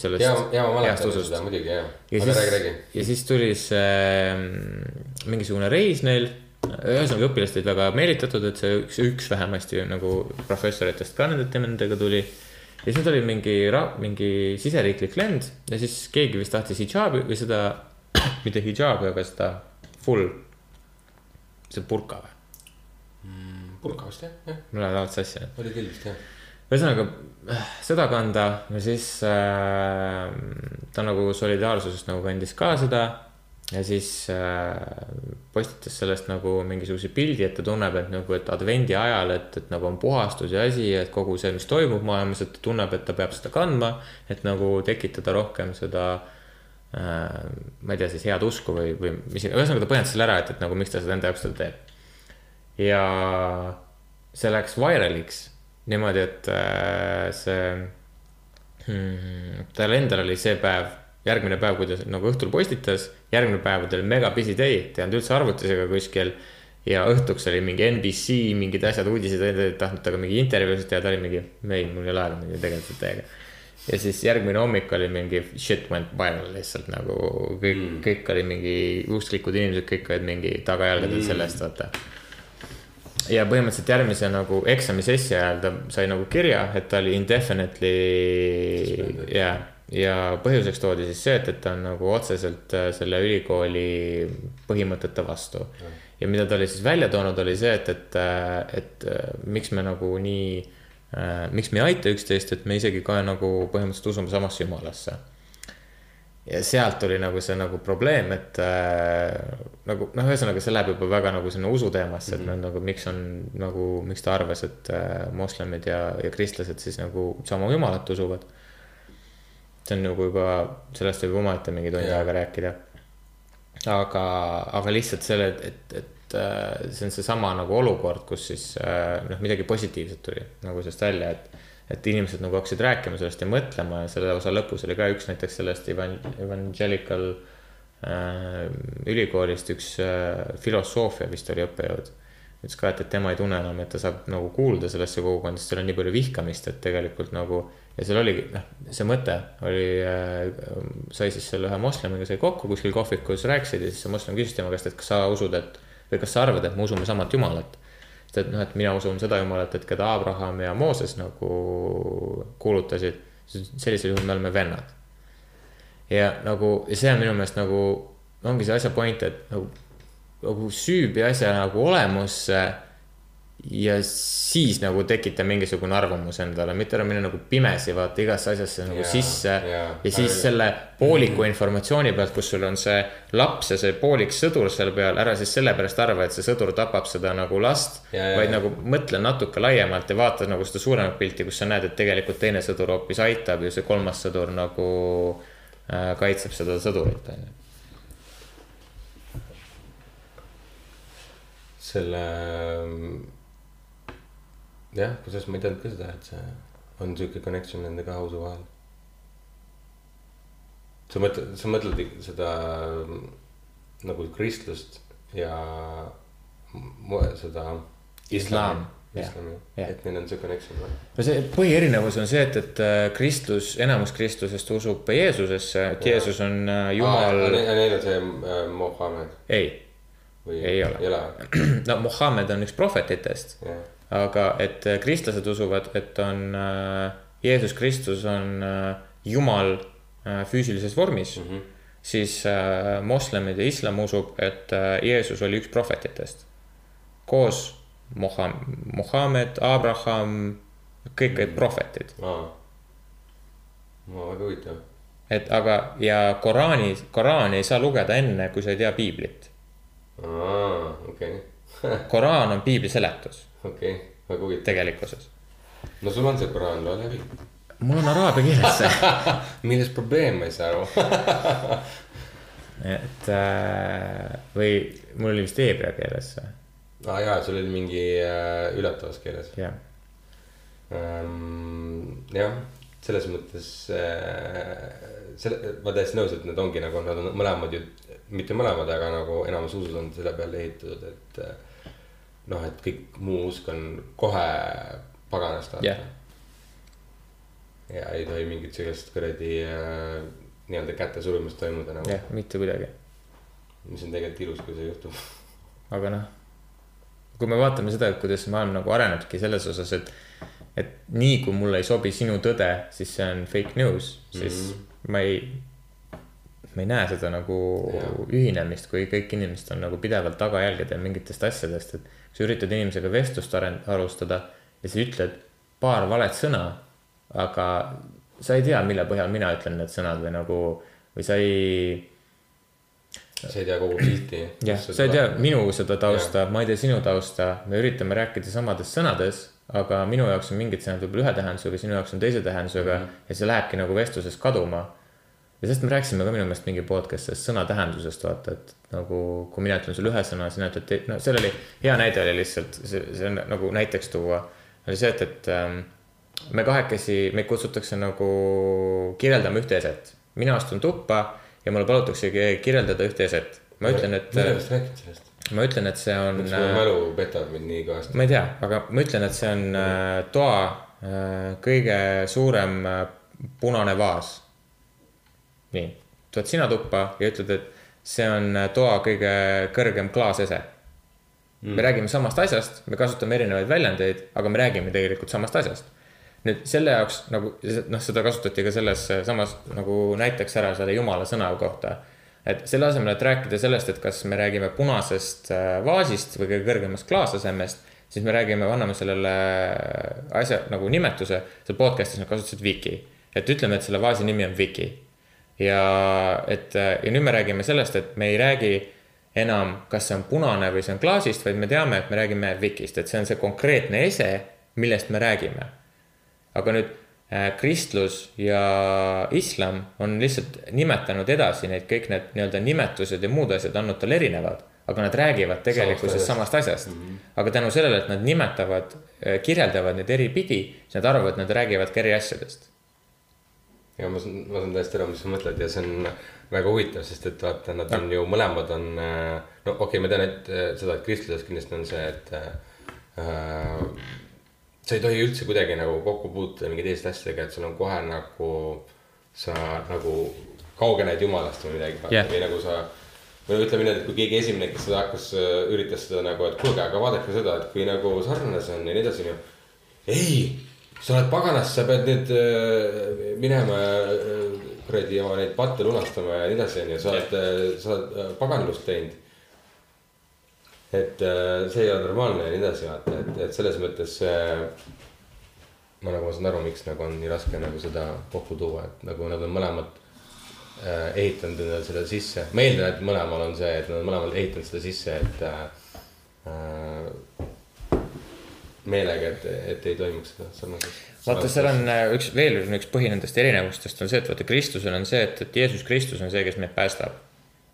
sellest. ja, ja ma mäletan seda muidugi jah. ja aga siis räägi, räägi., ja siis tuli see mm, mingisugune reis neil. ühesõnaga õpilased olid väga meelitatud, et see üks, üks vähemasti nagu professoritest ka nende, nendega tuli. ja siis olid mingi, mingi siseriiklik lend ja siis keegi vist tahtis hidžaabi või seda, [clears throat] mitte hidžaabi, aga seda full, see burka või? Purka vist jah, jah, alati sassi. oli küll vist jah. ühesõnaga seda kanda ja siis äh, ta nagu solidaarsusest nagu kandis ka seda. ja siis äh, postitas sellest nagu mingisuguse pildi, et ta tunneb, et nagu, et advendi ajal, et, et nagu on puhastus ja asi, et kogu see, mis toimub maailmas, et ta tunneb, et ta peab seda kandma. et nagu tekitada rohkem seda äh,, ma ei tea, siis head usku või, või mis, ühesõnaga ta põhjendas selle ära, et, et nagu miks ta seda enda jaoks seda teeb. Ja see läks viraliks niimoodi, et äh, see hmm,, tal endal oli see päev, järgmine päev, kui ta nagu õhtul postitas, järgmine päev ta oli mega busy day, ta ei olnud üldse arvutisega kuskil. ja õhtuks oli mingi NBC mingid asjad, uudised, ei tahtnud temaga mingi intervjuusid teha, ta oli mingi, ei, mul ei ole aega mingi tegeleda teiega. ja siis järgmine hommik oli mingi shit went viral lihtsalt nagu kõik mm., kõik oli mingi usklikud inimesed, kõik olid mingi tagajalgadel mm. sellest, vaata ja põhimõtteliselt järgmise nagu eksamisessi ajal ta sai nagu kirja, et ta oli indefinitely ja, ja põhjuseks toodi siis see, et, et ta on nagu otseselt äh, selle ülikooli põhimõtete vastu. ja mida ta oli siis välja toonud, oli see, et, et, äh, et äh, miks me nagu nii miks me ei aita üksteist, et me isegi ka nagu põhimõtteliselt usume samasse jumalasse ja sealt tuli nagu see nagu probleem, et äh, nagu noh, ühesõnaga see läheb juba väga nagu sinna usu teemasse mm, -hmm. et noh, nagu miks on nagu, miks ta arvas, et äh, moslemid ja, ja kristlased siis nagu sama jumalat usuvad. see on nagu juba, sellest võib omaette mingi tund aega rääkida. aga, aga lihtsalt selle, et, et, et äh, see on seesama nagu olukord, kus siis äh, noh, midagi positiivset tuli nagu sellest välja, et et inimesed nagu hakkasid rääkima sellest ja mõtlema ja selle osa lõpus oli ka üks näiteks sellest evan-, evangelical äh, ülikoolist üks äh, filosoofia vist oli õppejõud. ütles ka, et, et tema ei tunne enam, et ta saab nagu kuuluda sellesse kogukonda, sest seal on nii palju vihkamist, et tegelikult nagu. ja seal oligi, noh, see mõte oli äh,, sai siis selle ühe moslemiga sai kokku kuskil kohvikus, rääkisid ja siis see moslem küsis tema käest, et kas sa usud, et. või kas sa arvad, et me usume samat jumalat sest et noh, et mina usun seda jumalat, et keda Abraham ja Mooses nagu kuulutasid, sellisel juhul me oleme vennad. ja nagu, ja see on minu meelest nagu, ongi see asja point, et nagu, nagu süübi asja nagu olemusse ja siis nagu tekita mingisugune arvamus endale, mitte ära minna nagu pimesi vaata igasse asjasse nagu yeah, sisse yeah,. ja siis selle pooliku informatsiooni pealt, kus sul on see laps ja see poolik sõdur seal peal, ära siis sellepärast arva, et see sõdur tapab seda nagu last vaid yeah. nagu mõtle natuke laiemalt ja vaata nagu seda suuremat pilti, kus sa näed, et tegelikult teine sõdur hoopis aitab ja see kolmas sõdur nagu äh, kaitseb seda sõdurit, on ju. selle jah, kusjuures ma ei teadnud ka seda, et see on sihuke connection nende kahe usu vahel. sa mõtled, sa mõtled seda nagu kristlust ja seda. islam islami, et neil on see connection või? no see põhierinevus on see, et, et äh, kristlus, enamus kristlusest usub Jeesusesse, et ja. Jeesus on äh, jumal. Neil on see äh, Mohammed? ei, ei ole, ei ole. [clears throat] no Mohammed on üks prohvetitest yeah aga et äh, kristlased usuvad, et on äh, Jeesus Kristus on äh, Jumal füüsilises vormis mm. -hmm. siis moslemid ja islam usub, et Jeesus oli üks prohvetitest. koos Moha-, Mohammed, Abraham, kõik olid prohvetid ah.. no väga huvitav. et aga ja Koraani, Koraani ei saa lugeda enne, kui sa ei tea piiblit. aa, okei. [laughs] Koraan on piibli seletus okei okay,, väga huvitav. tegelikkuses. no sul on see Koraan, loe läbi. mul on araabia keeles see [laughs] milles probleem, ma ei saa aru [laughs] et äh, või mul oli vist heebrea keeles see. aa ah, jaa, sul oli mingi äh, üllatavas keeles. jah ähm,. jah, selles mõttes äh, selle, ma täiesti nõus, et need ongi nagu, nad on mõlemad ju, mitte mõlemad, aga nagu enamus usud on selle peale ehitatud, et äh, noh, et kõik muu usk on kohe paganast vaata yeah.. ja ei tohi mingit sellist kuradi äh, nii-öelda kätesurumist toimuda nagu. jah yeah,, mitte kuidagi. mis on tegelikult ilus, kui see juhtub. aga noh, kui me vaatame seda, et kuidas maailm nagu arenebki selles osas, et, et nii kui mulle ei sobi sinu tõde, siis see on fake news, siis mm -hmm. ma ei ma ei näe seda nagu ja. ühinemist, kui kõik inimesed on nagu pidevalt tagajälgedel mingitest asjadest, et. kui sa üritad inimesega vestlust alustada ja sa ütled paar valet sõna, aga sa ei tea, mille põhjal mina ütlen need sõnad või nagu, või sa ei sa ei tea kogu pilti. jah, sa ei tea minu seda tausta, ma ei tea sinu tausta, me üritame rääkida samades sõnades, aga minu jaoks on mingid sõnad võib-olla ühe tähendusega, sinu jaoks on teise tähendusega mm -hmm. ja see lähebki nagu vestluses kaduma. Ja sellest me rääkisime ka minu meelest mingi podcast'is sõna tähendusest, vaata, et nagu kui mina ütlen sulle ühe sõna, sina ütled no seal oli hea näide oli lihtsalt, see, see on nagu näiteks tuua, oli see, et, et ähm, me kahekesi, meid kutsutakse nagu kirjeldama ühte eset. mina astun tuppa ja mulle palutakse ki- kirjeldada ühte eset. ma ütlen, et oleme vist rääkinud sellest. ma ütlen, et see on, miks mu mälu petab mind nii kõvasti? ma ei tea, aga ma ütlen, et see on äh, toa äh, kõige suurem äh, punane vaas. nii, tuled sina tuppa ja ütled, et see on äh, toa kõige kõrgem klaasese mm.. me räägime samast asjast, me kasutame erinevaid väljendeid, aga me räägime tegelikult samast asjast. nüüd selle jaoks nagu noh, seda kasutati ka selles äh, samas nagu näiteks ära selle jumala sõna kohta. et selle asemel, et rääkida sellest, et kas me räägime punasest äh, vaasist või kõige kõrgemast klaasasemest, siis me räägime, anname sellele asja nagu nimetuse, seal podcast'is nad kasutasid Viki. et ütleme, et selle vaasi nimi on Viki. Ja et ja nüüd me räägime sellest, et me ei räägi enam, kas see on punane või see on klaasist, vaid me teame, et me räägime Vikist, et see on see konkreetne ese, millest me räägime. aga nüüd äh, kristlus ja islam on lihtsalt nimetanud edasi neid kõik need nii-öelda nimetused ja muud asjad, andnud talle erinevad, aga nad räägivad tegelikkuses samast asjast mm. -hmm. aga tänu sellele, et nad nimetavad, kirjeldavad neid eri pidi, siis nad arvavad, et nad räägivadki eri asjadest. Ja ma saan, ma saan täiesti aru, mis sa mõtled ja see on väga huvitav, sest et vaata, nad on ju mõlemad on. no okei okay,, ma tean, et äh, seda, et kristluses kindlasti on see, et äh,. sa ei tohi üldse kuidagi nagu kokku puutuda mingi teiste asjadega, et sul on kohe nagu. sa nagu kaugened jumalast või midagi Jah. või nagu sa. või ütleme niimoodi, et kui keegi esimene, kes seda hakkas, üritas seda nagu, et kuulge, aga vaadake seda, et kui nagu sarnane see on ja nii edasi, onju. ei, sa oled paganas, sa pead nüüd äh, minema äh, kuradi oma neid patte lunastama ja nii edasi, onju, sa oled, sa oled äh, paganlust teinud. et äh, see ei ole normaalne ja nii edasi, vaata, et, et selles mõttes ma nagu saan aru, miks nagu on nii raske nagu seda kokku tuua, et nagu nad on mõlemad äh, ehitanud endale selle sisse. ma eeldan, et mõlemal on see, et nad on mõlemad ehitanud seda sisse, et äh, äh, meelega, et, et ei toimuks seda sarnaselt. vaata, seal on äh, üks, veel üks põhi nendest erinevustest on see, et vaata Kristusel on see, et, et Jeesus Kristus on see, kes meid päästab.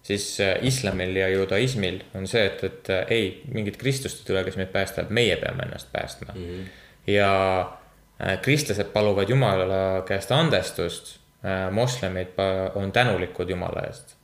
siis äh, islamil ja judaismil on see, et, et äh, ei, mingit Kristust ei tule, kes meid päästab, meie peame ennast päästma mm. -hmm. ja kristlased paluvad Jumala käest andestust moslemid on tänulikud Jumala eest.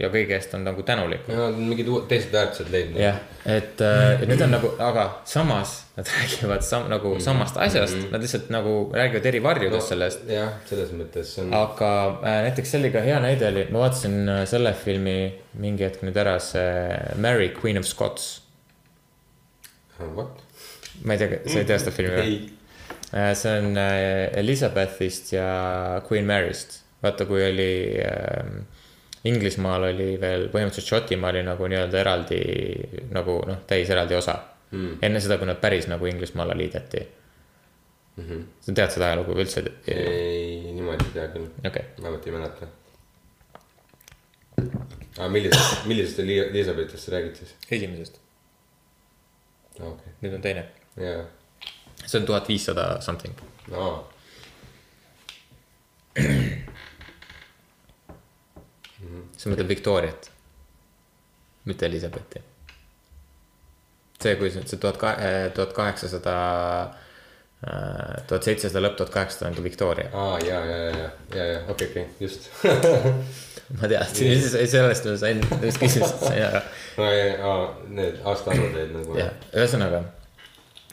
Ja kõige eest on nagu tänulikud. Nad on mingid teised väärtused leidnud. jah, et äh, need on nagu, aga samas nad [laughs] räägivad sam, nagu samast asjast mm, -hmm. nad lihtsalt nagu räägivad eri varjudes no, sellest. jah, selles mõttes on. aga äh, näiteks see oli ka hea näide oli, ma vaatasin äh, selle filmi mingi hetk nüüd ära, see Mary Queen of Scots. What? ma ei tea, sa ei tea seda filmi või? ei, see on äh, Elizabethist ja Queen Mary'st. vaata, kui oli äh, Inglismaal oli veel põhimõtteliselt Šotimaa oli nagu nii-öelda eraldi nagu noh, täis eraldi osa mm.. enne seda, kui nad päris nagu Inglismaale liideti mm. -hmm. sa tead seda ajalugu üldse? ei, niimoodi ei tea küll, okei, vähemalt ei mäleta. aga millisest, millisest Eli- Elizabethist sa räägid siis? esimesest, okei, nüüd on teine. jaa, see on tuhat viissada something. aa. Sa mõtled Victoriat, mitte Elizabethi. see, kui see see tuhat kahe, tuhat kaheksasada, tuhat seitsesada lõpp, tuhat kaheksasada on ka Victoria. aa, ja, ja, ja, ja, ja, ja okei, okei, just. [laughs] ma teadsin, sellest ma sain, sellest küsimusest sain aru. no ja, aa, need aastaarvud olid nagu. jah, ühesõnaga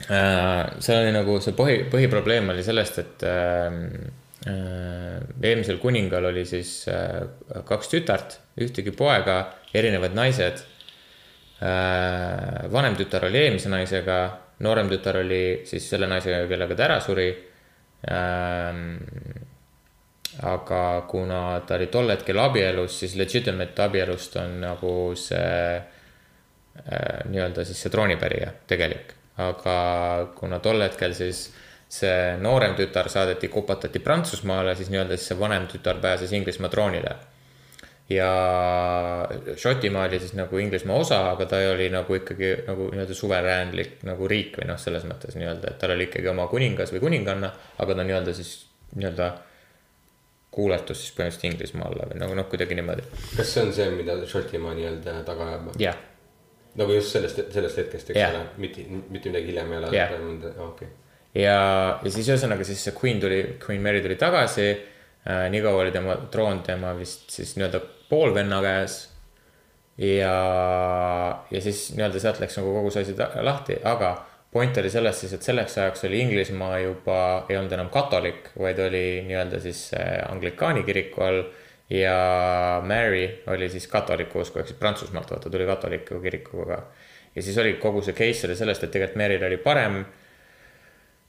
äh, seal oli nagu see põhi, põhiprobleem oli sellest, et äh, äh, eelmisel kuningal oli siis äh, kaks tütart, ühtegi poega, erinevad naised äh,. vanem tütar oli eelmise naisega, noorem tütar oli siis selle naisega, kellega ta ära suri ähm, aga kuna ta oli tol hetkel abielus, siis legitimate abielust on nagu see äh, nii-öelda siis see troonipärija tegelik. aga kuna tol hetkel siis see noorem tütar saadeti, kopatati Prantsusmaale, siis nii-öelda siis see vanem tütar pääses Inglismaa troonile. ja Šotimaa oli siis nagu Inglismaa osa, aga ta oli nagu ikkagi nagu nii-öelda suveräänlik nagu riik või noh, selles mõttes nii-öelda, et tal oli ikkagi oma kuningas või kuninganna, aga ta nii-öelda siis nii-öelda kuuletus siis põhimõtteliselt Inglismaa alla või nagu noh, kuidagi niimoodi. kas see on see, mida Šotimaa nii-öelda taga ajab? jah, nagu just sellest, sellest hetkest, eks Jah. ole, mitte, mitte midagi hiljem ei ole Jah. toimunud, okei. ja, ja siis ühesõnaga siis see Queen tuli, Queen Mary tuli tagasi äh,. nii kaua oli tema troon tema vist siis nii-öelda poolvenna käes. ja, ja siis nii-öelda sealt läks nagu kogu see asi lahti, aga point oli selles siis, et selleks ajaks oli Inglismaa juba, ei olnud enam katolik, vaid oli nii-öelda siis äh, anglikaani kiriku all. ja Mary oli siis katoliku usku, ehk siis Prantsusmaalt vaata tuli katoliku kirikuga. ja siis oli kogu see case oli sellest, et tegelikult Maryl oli parem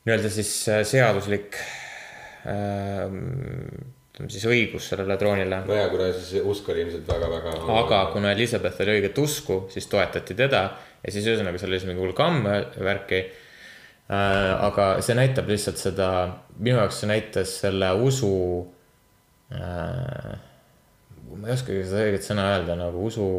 nii-öelda siis äh, seaduslik ähm, ütleme siis õigus sellele troonile. no ja kuna siis usk oli ilmselt väga-väga. aga kuna Elizabeth oli õiget usku, siis toetati teda ja siis ühesõnaga seal oli siis mingi hull kamm värki äh,. aga see näitab lihtsalt seda, minu jaoks see näitas selle usu äh,. ma ei oskagi seda õiget sõna öelda nagu usu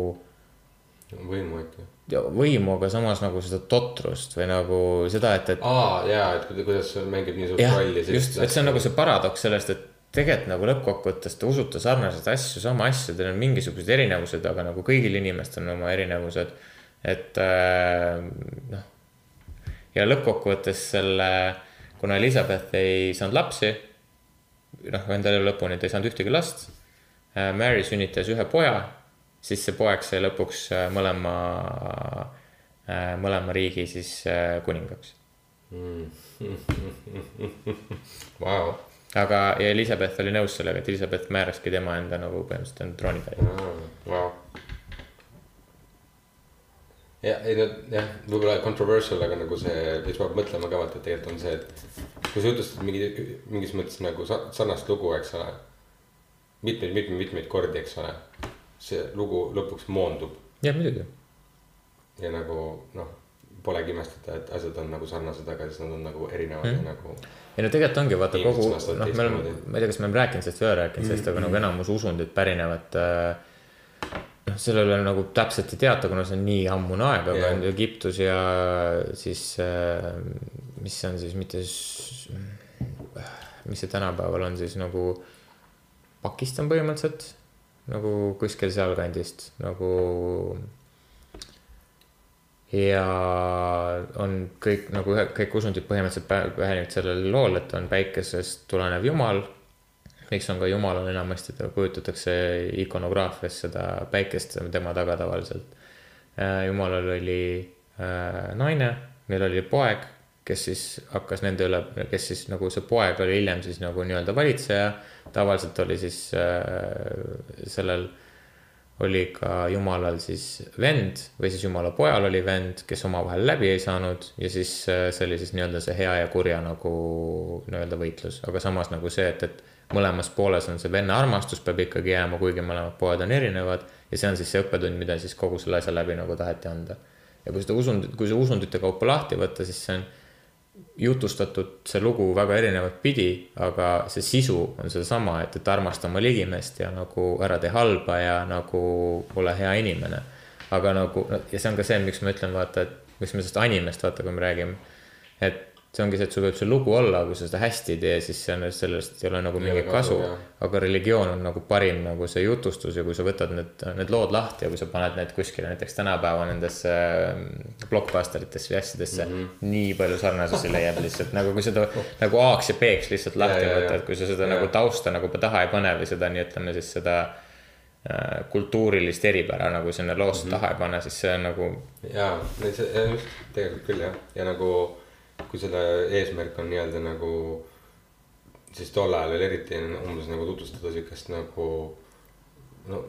võimu äkki. võimu, aga samas nagu seda totrust või nagu seda, et, et aa jaa, et kuida- kuidas see mängib nii suurt jah, rolli. just, et see on nagu see paradoks sellest, et tegelikult nagu lõppkokkuvõttes te usute sarnaseid asju, sama asju, teil on mingisugused erinevused, aga nagu kõigil inimestel on oma erinevused. et äh, noh, ja lõppkokkuvõttes selle, kuna Elizabeth ei saanud lapsi, noh, enda elu lõpuni ta ei saanud ühtegi last. Mary sünnitas ühe poja, siis see poeg sai lõpuks äh, mõlema, mõlema riigi siis äh, kuningaks [laughs] Vau, aga, ja Elizabeth oli nõus sellega, et Elizabeth määraski tema enda nagu põhimõtteliselt enda troonitäie. vau. ja ei no jah, võib-olla controversial, aga nagu see, mis paneb mõtlema ka vaata, et tegelikult on see, et kui sa jutustad mingi, mingis mõttes nagu sa- sarnast lugu, eks ole. mitmeid, mitmeid, mitmeid kordi, eks ole. See lugu lõpuks moondub jah, muidugi. ja nagu noh, polegi imestada, et asjad on nagu sarnased, aga siis nad on nagu erinevad mm. ja nagu. ja no tegelikult ongi vaata kogu, noh, me oleme, ma ei tea, kas me oleme rääkinud sellest või ei ole rääkinud sellest, aga nagu enamus usundid pärinevad äh, noh, selle üle nagu täpselt ei teata, kuna see on nii ammune aeg, aga Jah. on Egiptus ja siis äh, mis see on siis mitte, mis see tänapäeval on siis nagu Pakistan põhimõtteliselt nagu kuskil sealkandist nagu ja on kõik nagu ühe- kõik usundid põhimõtteliselt pärinevad sellel lool, et on päikesest tulenev jumal. miks on ka jumalal enamasti, kujutatakse ikonograafias seda päikest tema taga tavaliselt. jumalal oli äh, naine, neil oli poeg, kes siis hakkas nende üle, kes siis nagu see poeg oli hiljem siis nagu nii-öelda valitseja. Tavaliselt oli siis äh, sellel oli ka jumalal siis vend või siis jumala pojal oli vend, kes omavahel läbi ei saanud ja siis äh, see oli siis nii-öelda see hea ja kurja nagu nii-öelda võitlus, aga samas nagu see, et, et mõlemas pooles on see venna armastus peab ikkagi jääma, kuigi mõlemad poed on erinevad ja see on siis see õppetund, mida siis kogu selle asja läbi nagu taheti anda. ja kui seda usund, kui see usundite kaupa lahti võtta, siis see on jutustatud see lugu väga erinevat pidi, aga see sisu on sedasama, et, et armasta oma ligimeest ja nagu ära tee halba ja nagu ole hea inimene. aga nagu ja see on ka see, miks ma ütlen, vaata, et miks me sellest animest vaata, kui me räägime. et see ongi see, et sul võib see lugu olla, kui sa seda hästi ei tee, siis see on, sellest ei ole nagu mingit kasu aga religioon on nagu parim nagu see jutustus ja kui sa võtad need, need lood lahti ja kui sa paned need kuskile näiteks tänapäeva nendesse mm, blockbusteritesse või asjadesse mm. -hmm. nii palju sarnasusi leiab lihtsalt nagu kui seda nagu A-ks ja B-ks lihtsalt lahti võtta, et kui sa seda Ja. nagu tausta nagu taha ei pane või seda nii ütleme siis seda äh, kultuurilist eripära nagu sinna loosse mm -hmm. taha ei pane, siis see on nagu jaa, tegelikult küll jah, ja nagu kui selle eesmärk on nii-öelda nagu siis tol ajal veel eriti umbes nagu tutvustada siukest nagu no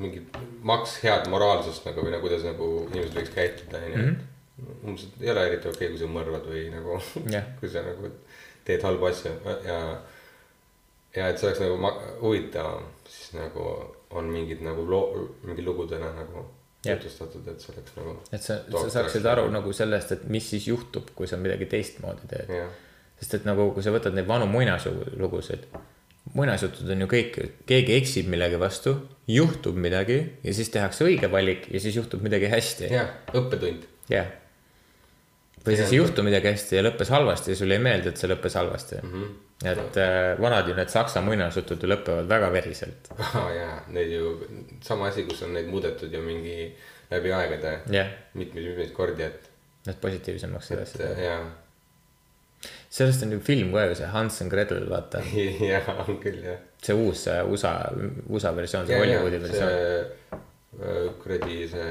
mingit maks head moraalsust nagu või no kuidas nagu inimesed võiks käituda onju. umbes, et ei ole eriti okei, kui sa mõrvad või nagu [laughs] Jah. kui sa nagu teed halbu asju ja. ja et see oleks nagu huvitavam, siis nagu on mingid nagu loo, mingi lugudena nagu Jah. jutustatud, et see oleks nagu. et sa, sa saaksid aru nagu sellest, et mis siis juhtub, kui sa midagi teistmoodi teed. sest et nagu, kui sa võtad neid vanu muinaslugusid, muinasjutud on ju kõik, keegi eksib millegi vastu, juhtub midagi ja siis tehakse õige valik ja siis juhtub midagi hästi. jah, õppetund. jah. või siis ei juhtu midagi hästi ja lõppes halvasti ja sulle ei meeldi, et see lõppes halvasti mm. -hmm. Et äh, vanad ju need saksa muinasjutud ju lõpevad väga veriselt. [laughs] aa jaa, need ju, sama asi, kus on neid muudetud ju mingi läbi aegade jah, mitmeid-mitmeid kordi, et, need positiivsemaks et edasi. jaa, sellest on ju film ka ju see Hans and Gretel, vaata. [laughs] jaa, on küll jah. see uus see USA, USA versioon, see Hollywoodi versioon. äh, kuradi see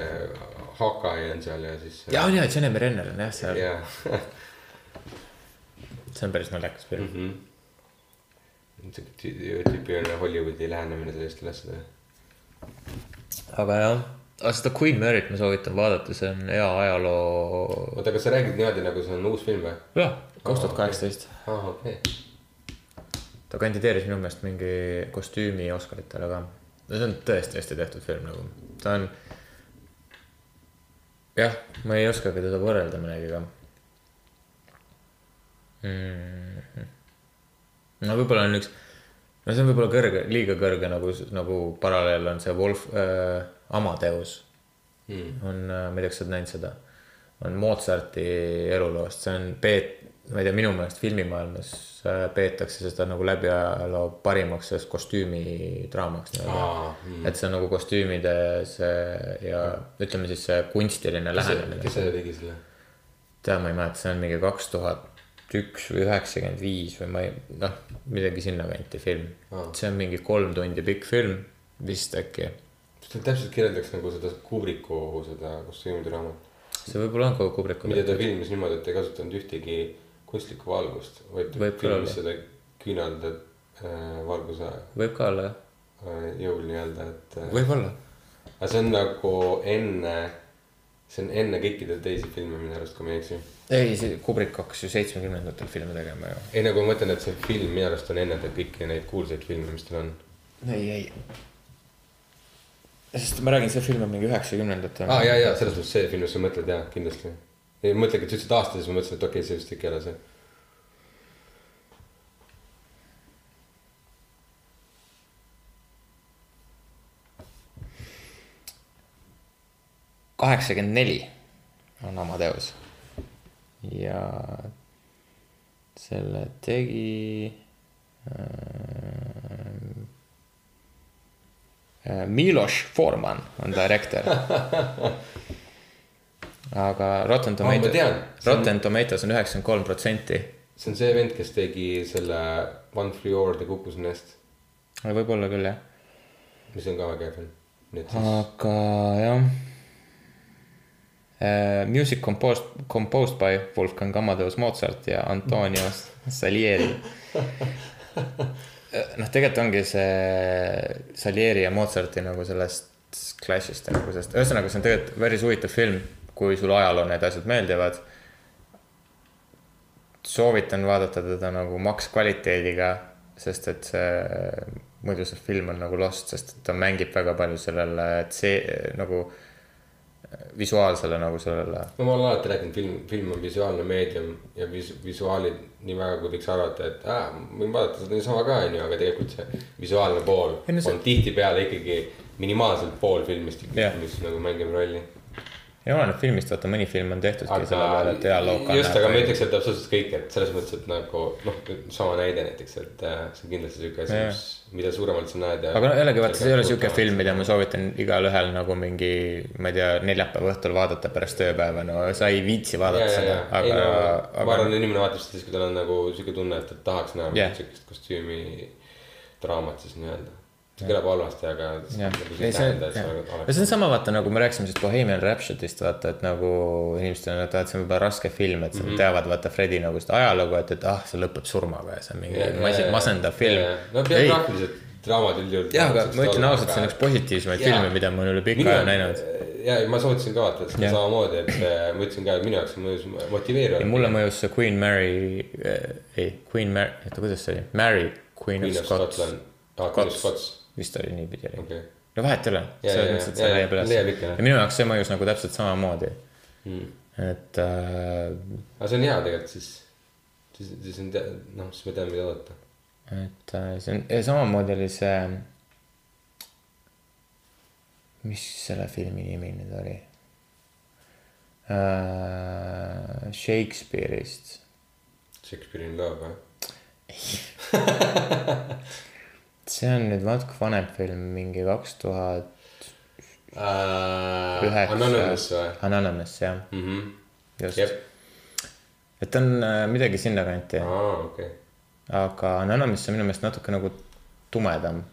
Hawkeye on seal ja siis. ja on ja, Jeremy Renner on jah seal, jaa. [laughs] see on päris naljakas film. Mhm. siuke tü- tüüpiline Hollywoodi lähenemine sellistele asjadele. aga jah, aga seda Queen Mary't ma soovitan vaadata, see on hea ajaloo. oota, kas sa räägid niimoodi, nagu see on uus film või? jah, kaks tuhat kaheksateist. aa, okei. ta kandideeris minu meelest mingi kostüümi Oscaritele ka. no see on tõesti hästi tehtud film nagu, ta on. jah, ma ei oskagi teda võrrelda millegagi mm.. No võib-olla on üks, no see on võib-olla kõrge, liiga kõrge nagu, nagu paralleel on see Wolf äh,, Amadeus Mm. on, ma ei tea, kas sa oled näinud seda, on Mozarti eluloost, see on peet-, ma ei tea, minu meelest filmimaailmas äh, peetakse seda nagu läbi ajaloo parimaks sellest kostüümidraamaks nii-öelda mm. et see on nagu kostüümide see ja ütleme siis see kunstiline lähenemine kes. see tegi selle? tead, ma ei mäleta, see on mingi kaks tuhat üks või üheksakümmend viis või ma ei, noh, midagi sinnakanti film Aa. see on mingi kolm tundi pikk film vist äkki. ta täpselt kirjeldaks nagu seda Kubriku seda kostüümidraamat. see võib-olla on ka Kubriku mida ta filmis niimoodi, et ei kasutanud ühtegi kunstlikku valgust, vaid filmis seda küünalda äh, valguse võib ka olla jah, äh, jõul nii-öelda, et äh,. võib-olla aga see on nagu enne, see on enne kõikide teisi filme minu arust, kui ma ei eksi. ei, see Kubrick hakkas ju seitsmekümnendatel filme tegema ju. ei, nagu ma mõtlen, et see film minu arust on enne kõiki neid kuulsaid filme, mis tal on. ei, ei. sest ma räägin, see film on mingi üheksakümnendatel. aa ah,, ja, ja selles mõttes see film, mis sa mõtled, jaa, kindlasti. ei, mõtlegi, et sa ütlesid aasta, siis ma mõtlesin, et okei okay,, see vist ikka ei ole see. Kaheksakümmend neli on Amadeus. ja selle tegi äh,. Miloš Forman on direktor. aga Rotten ma Tomatoes tean., Rotten Tomatoes on üheksakümmend kolm protsenti. see on see vend, kes tegi selle One Flew Over the Cuckoo's Nest, võib-olla küll jah, mis on ka väga hea film. aga jah. Music composed, composed by Wolfgang Amadeus Mozart ja Antonio Salieri. noh, tegelikult ongi see Salieri ja Mozarti nagu sellest clash'ist nagu sellest, ühesõnaga, see on tegelikult päris huvitav film, kui sulle ajaloo need asjad meeldivad. soovitan vaadata teda nagu maks kvaliteediga, sest et see, muidu see film on nagu lost, sest ta mängib väga palju sellele, see nagu visuaalsele nagu sellele. no ma olen alati rääkinud, film, film on visuaalne meedium ja vis-, visuaalid nii väga, kui võiks arvata, et aa, võin vaadata seda niisama ka, onju, aga tegelikult see visuaalne pool see- on tihtipeale ikkagi minimaalselt pool filmist mis nagu mängib rolli. Ja oleneb filmist, vaata mõni film on tehtudki selle peale, et hea loo just, aga ma ütleks, et absoluutselt kõik, et selles mõttes, et nagu noh, sama näide näiteks, et äh, see on kindlasti siuke asi mis, mida suuremalt sa näed aga no jällegi vaata, see ei ole siuke film, mida ma soovitan igalühel nagu mingi, ma ei tea, neljapäeva õhtul vaadata pärast tööpäeva, no sa ei viitsi vaadata ja, seda aga no, ma aga arvan, inimene vaatab seda siis, kui tal on nagu siuke tunne, et, et tahaks näha yeah. siukest kostüümi draamat siis nii-öelda. See kõlab halvasti, aga jah, nagu see ja on sama, vaata nagu me rääkisime sellest Bohemian Rhapsody'st, vaata, et nagu inimesed on, et see on võib-olla raske film, et mm -hmm. teavad, vaata Fredi nagu seda ajalugu, et, et ah, see lõpeb surmaga ja see on mingi mas- masendav film. no biograafilised draamad üldjuhul. jah, aga ma ütlen ausalt, see on üks positiivsemaid filme, mida ma olen üle pika aja näinud. ja ma soovitasin ka vaata seda samamoodi, et äh, ma ütlesin ka, et minu jaoks mõjus ja motiveerivalt. mulle mõjus see Queen Mary äh,, ei, Queen Mary, oota, kuidas see oli, Mary, Queen, of Scots Queen of Scots. Vist oli niipidi oli okei. no vahet ei ole, selles mõttes, et see leiab üles. ja minu jaoks see mõjus nagu täpselt samamoodi, Hmm. et äh, aga see on hea tegelikult siis. siis, siis on noh, siis me teame, mida oodata. et äh, see on, samamoodi oli see. mis selle filmi nimi nüüd oli äh,? Shakespeare'ist. Shakespeare'i in Love või? [laughs] see on nüüd natuke vanem film, mingi kaks tuhat üheksa. Anonymous või? Anonymous jah, mhmh, just jep, et on äh, midagi sinnakanti, aa, okei. aga Anonymous on minu meelest natuke nagu tumedam.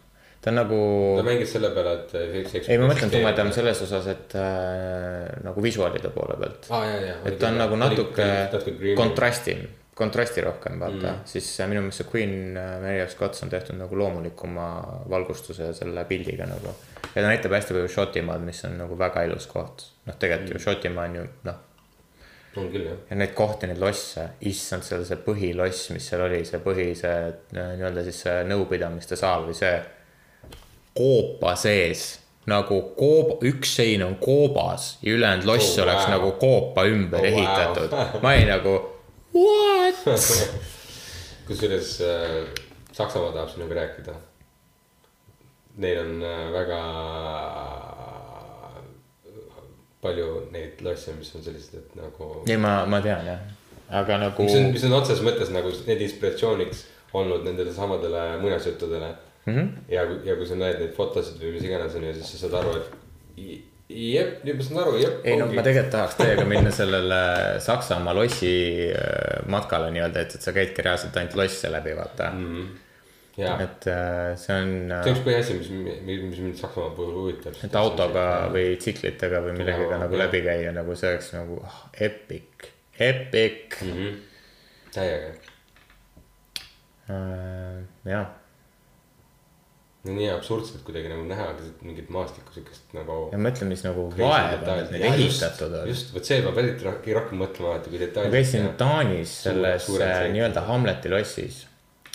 ta on nagu, ta mängis selle peale, et Shakespeare. ei ma mõtlen tumedam. selles osas, et äh, nagu visuaalide poole pealt. jaa. et ta on nagu natuke kontrasti. kontrasti, rohkem vaata mm., siis äh, minu meelest see Queen äh, Mary of Scots on tehtud nagu loomulikuma valgustuse ja selle pildiga nagu. ja ta näitab hästi palju Šotimaad, mis on nagu väga ilus koht. noh, tegelikult ju Šotimaa on ju noh, on küll jah. ja neid kohti, neid losse, issand, seal see põhiloss, mis seal oli, see põhi, see äh, nii-öelda siis see nõupidamiste saal või see koopa sees nagu kooba, üks sein on koobas ja ülejäänud loss Oh, oleks wow. nagu koopa ümber Oh, oh, wow. ehitatud. ma olin nagu what? [laughs] kusjuures äh, Saksamaa tahab sinuga rääkida. Neil on äh, väga palju neid losse, mis on sellised, et nagu. ei, ma, ma tean jah, aga nagu mis on, mis on otseses mõttes nagu need inspiratsiooniks olnud nendele samadele muinasjuttudele mm. Mhm. -hmm. ja, ja kui sa näed neid fotosid või mis iganes on ju, siis sa saad aru, et jep, nüüd ma saan aru, jep. ei no ma tegelikult tahaks teiega minna sellele Saksamaa lossi äh, matkale nii-öelda, et, et sa käidki reaalselt ainult losse läbi, vaata mm.. jaa, et äh, see on äh, see on üks põhiasi, mis, mis, mind Saksamaa puhul huvitab. et autoga või tsiklitega või millegagi nagu jah. läbi käia, nagu see oleks nagu oh, epic, epic mm. -hmm. täiega, äh,. jah, no nii absurdselt kuidagi nagu näha mingit maastikku siukest nagu. ja mõtle, mis nagu vaeva need need ehitatud on. just, vot see peab eriti rohkem rohkem mõtlema alati, kui detailselt. ma käisin Taanis selles äh, nii-öelda Hamleti lossis.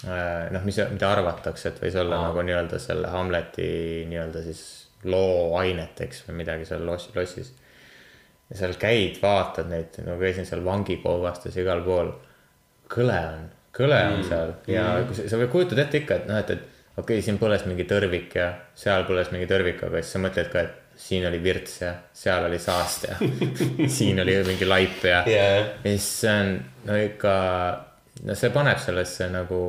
noh, mis, mida arvatakse, et võis olla Aa. nagu nii-öelda selle Hamleti nii-öelda siis looaineteks või midagi seal loss, lossis. ja seal käid, vaatad neid, no käisin seal vangikoobastes igal pool. kõle on, kõle on mm. seal ja mm. sa, sa kujutad ette ikka, et noh, et, et okei okay,, siin põles mingi tõrvik ja seal põles mingi tõrvik, aga siis sa mõtled ka, et siin oli virts ja seal oli saast ja [laughs] siin oli mingi laip ja Jaa. ja siis see on no ikka, no see paneb sellesse nagu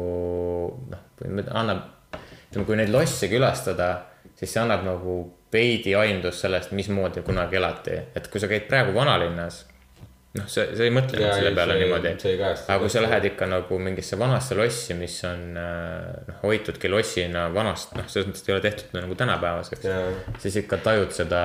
noh, annab, ütleme, kui neid losse külastada, siis see annab nagu veidi aimdust sellest, mismoodi kunagi elati, et kui sa käid praegu vanalinnas, noh, sa, sa ei mõtle nüüd selle peale see niimoodi, aga kui sa lähed ikka nagu mingisse vanasse lossi, mis on äh, noh, hoitudki lossina vanast, noh, selles mõttes ei ole tehtud nagu tänapäevaseks siis ikka tajud seda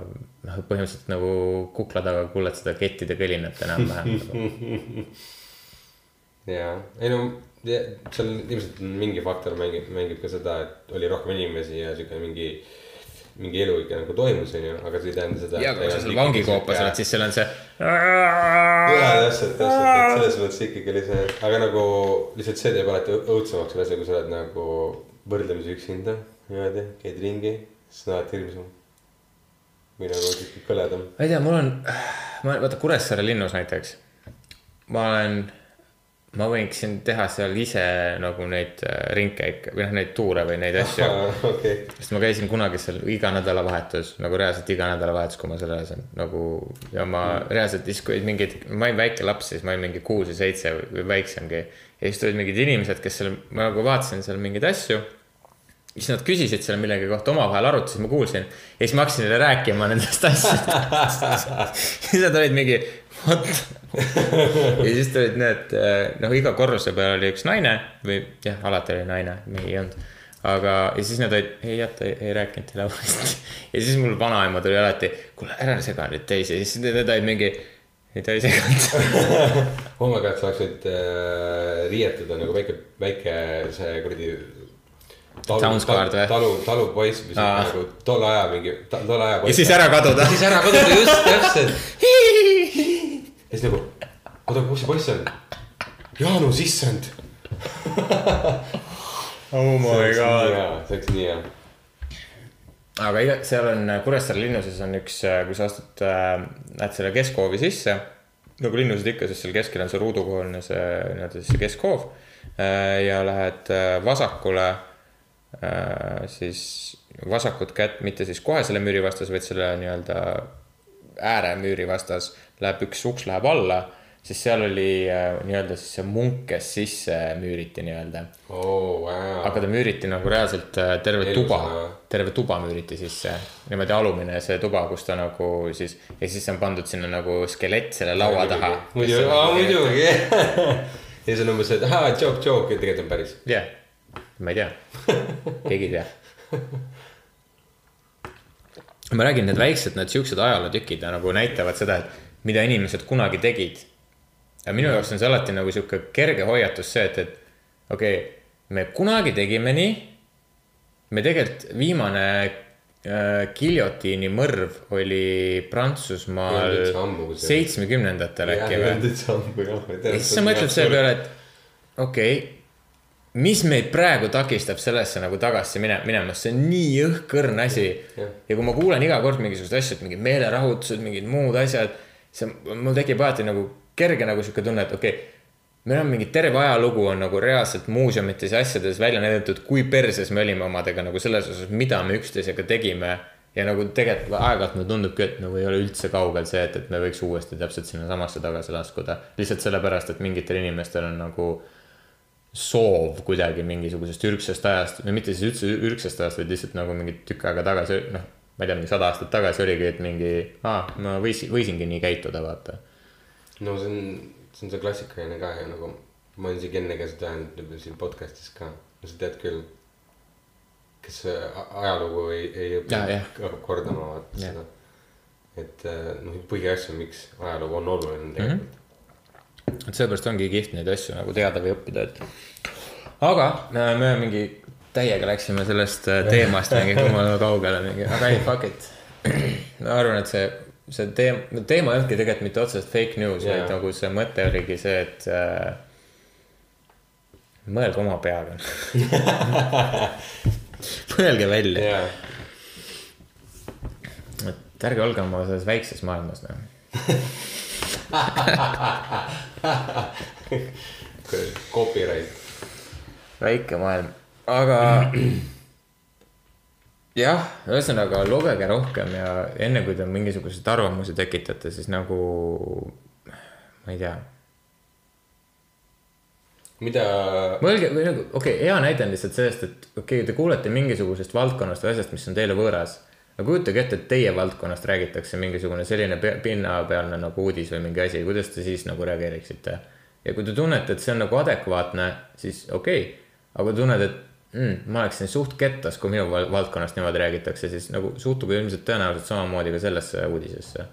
noh, põhimõtteliselt nagu kukla taga kuuled seda kettide kõlinat enam-vähem. [laughs] jaa, ei no ja, seal ilmselt mingi faktor mängib, mängib ka seda, et oli rohkem inimesi ja siuke mingi, mingi elu ikka nagu toimus, onju, aga see ei tähenda seda. ja, aga kui sa seal vangikoopas oled, siis seal on see. jaa, täpselt, täpselt, et selles mõttes ikkagi oli see, aga nagu lihtsalt see teeb alati õudsemaks selle asja, kui sa oled nagu võrdlemisi üksinda niimoodi, käid ringi, siis on alati hirmsam. või nagu kõledam. ma ei tea, mul on, ma vaata Kuressaare linnus näiteks, ma olen, ma võiksin teha seal ise nagu neid äh, ringkäike või noh, neid tuure või neid asju. [laughs] okei, sest ma käisin kunagi seal iga nädalavahetus nagu reaalselt iga nädalavahetus, kui ma seal elasin nagu ja ma mm. reaalselt siis, kui mingid, ma olin väike laps, siis ma olin mingi kuus või seitse või väiksemgi. ja siis tulid mingid inimesed, kes seal, ma nagu vaatasin seal mingeid asju. siis nad küsisid seal millegi kohta, omavahel arutasid, ma kuulsin. ja siis ma hakkasin neile rääkima nendest asjadest. [laughs] siis nad olid mingi, what. ja siis tulid need, noh, iga korruse peal oli üks naine või jah, alati oli naine, mehi ei olnud aga, ja siis nad olid, ei jäta, ei, rääkinud teile uuesti. [laughs] ja siis mul vanaema tuli alati, kuule ära sega nüüd teisi, siis need olid mingi, ei ta ei seganud. [laughs] oh my god, sa oleks võinud äh, riietuda nagu väike, väike see kuradi. Soundsguard või? talu, talupoiss Aa. siuke nagu tolle aja mingi, tolle aja. ja siis ära kaduda. siis ära kaduda, just täpselt. [laughs] ja siis nagu, oota, kus see poiss on? Jaanus, issand. [laughs] oh my see oleks nii hea. aga iga, seal on Kuressaare linnuses on üks, kui sa astud, lähed selle keskhoovi sisse, nagu linnused ikka, siis seal keskel on see ruudukohaline see nii-öelda siis see keskhoov. ja lähed äh, vasakule, siis vasakut kätt, mitte siis kohe selle müüri vastas, vaid selle nii-öelda ääremüüri vastas läheb üks uks läheb alla, siis seal oli äh, nii-öelda siis see munk, kes sisse müüriti nii-öelda. oo, vau. aga ta müüriti nagu reaalselt äh, terve Elusana. tuba, terve tuba müüriti sisse. niimoodi alumine see tuba, kus ta nagu siis ja siis on pandud sinna nagu skelett selle laua taha. muidugi, muidugi. ja siis on umbes, et ahaa, joke, joke, tegelikult on päris. jah, ma ei tea, keegi ei tea. [laughs] ma räägin, need väiksed, need siuksed ajalootükid nagu näitavad seda, et mida inimesed kunagi tegid. ja minu jaoks on see alati nagu sihuke kerge hoiatus see, et, et okei okay,, me kunagi tegime nii. me tegelikult viimane äh, giljotiini mõrv oli Prantsusmaal seitsmekümnendatel äkki või? ja siis sa mõtled selle peale, et okei okay,, mis meid praegu takistab sellesse nagu tagasi mine-, minemast, see on nii õhkõrn asi. Ja kui ma kuulen iga kord mingisugused asjad, mingid meelerahutused, mingid muud asjad, see, mul tekib alati nagu kerge nagu sihuke tunne, et okei okay, meil on mingi terve ajalugu on nagu reaalselt muuseumites ja asjades välja näidatud, kui perses me olime omadega nagu selles osas, mida me üksteisega tegime. ja nagu tegelikult aeg-ajalt mulle tundubki, et nagu ei ole üldse kaugel see, et, et me võiks uuesti täpselt sinnasamasse tagasi laskuda. lihtsalt sellepärast, et mingitel inimestel on nagu soov kuidagi mingisugusest ürgsest ajast või mitte siis üldse ürgsest ajast, vaid lihtsalt nagu mingi tükk aega tagasi, noh. Ma ei tea, mingi sada aastat tagasi oligi, et mingi, aa, ma võisin, võisingi nii käituda, vaata. no see on, see on see klassikaline ka ju nagu, ma olen isegi enne ka seda öelnud siin podcast'is ka, no sa tead küll. kes ajalugu ei, ei õpi hakkab kordama vaata Jah. seda. et äh, noh, põhiasju, miks ajalugu on oluline tegelikult mm. -hmm. et sellepärast ongi kihvt neid asju nagu teada või õppida, et. aga äh, me mingi täiega läksime sellest äh, teemast mingi jumala kaugele mingi, aga ei, fuck it. [clears throat] ma arvan, et see, see teema, teema ei olnudki tegelikult mitte otseselt fake news yeah., vaid nagu see mõte oligi see, et äh, mõelge oma peaga. [laughs] mõelge välja, jaa, et ärge olge oma selles väikses maailmas noh. [laughs] copyright. väike maailm, aga jah, ühesõnaga lugege rohkem ja enne kui te mingisuguseid arvamusi tekitate, siis nagu ma ei tea, mida, mõelge või nagu okei okay,, hea näide on lihtsalt sellest, et okei okay,, te kuulete mingisugusest valdkonnast või asjast, mis on teile võõras. aga kujutage ette, et teie valdkonnast räägitakse mingisugune selline pe- pinnapealne nagu uudis või mingi asi, kuidas te siis nagu reageeriksite? ja kui te tunnete, et see on nagu adekvaatne, siis okei okay., aga kui tunned, et mm, ma oleksin suht kettas, kui minu val- valdkonnast niimoodi räägitakse, siis nagu suhtuge ilmselt tõenäoliselt samamoodi ka sellesse uudisesse.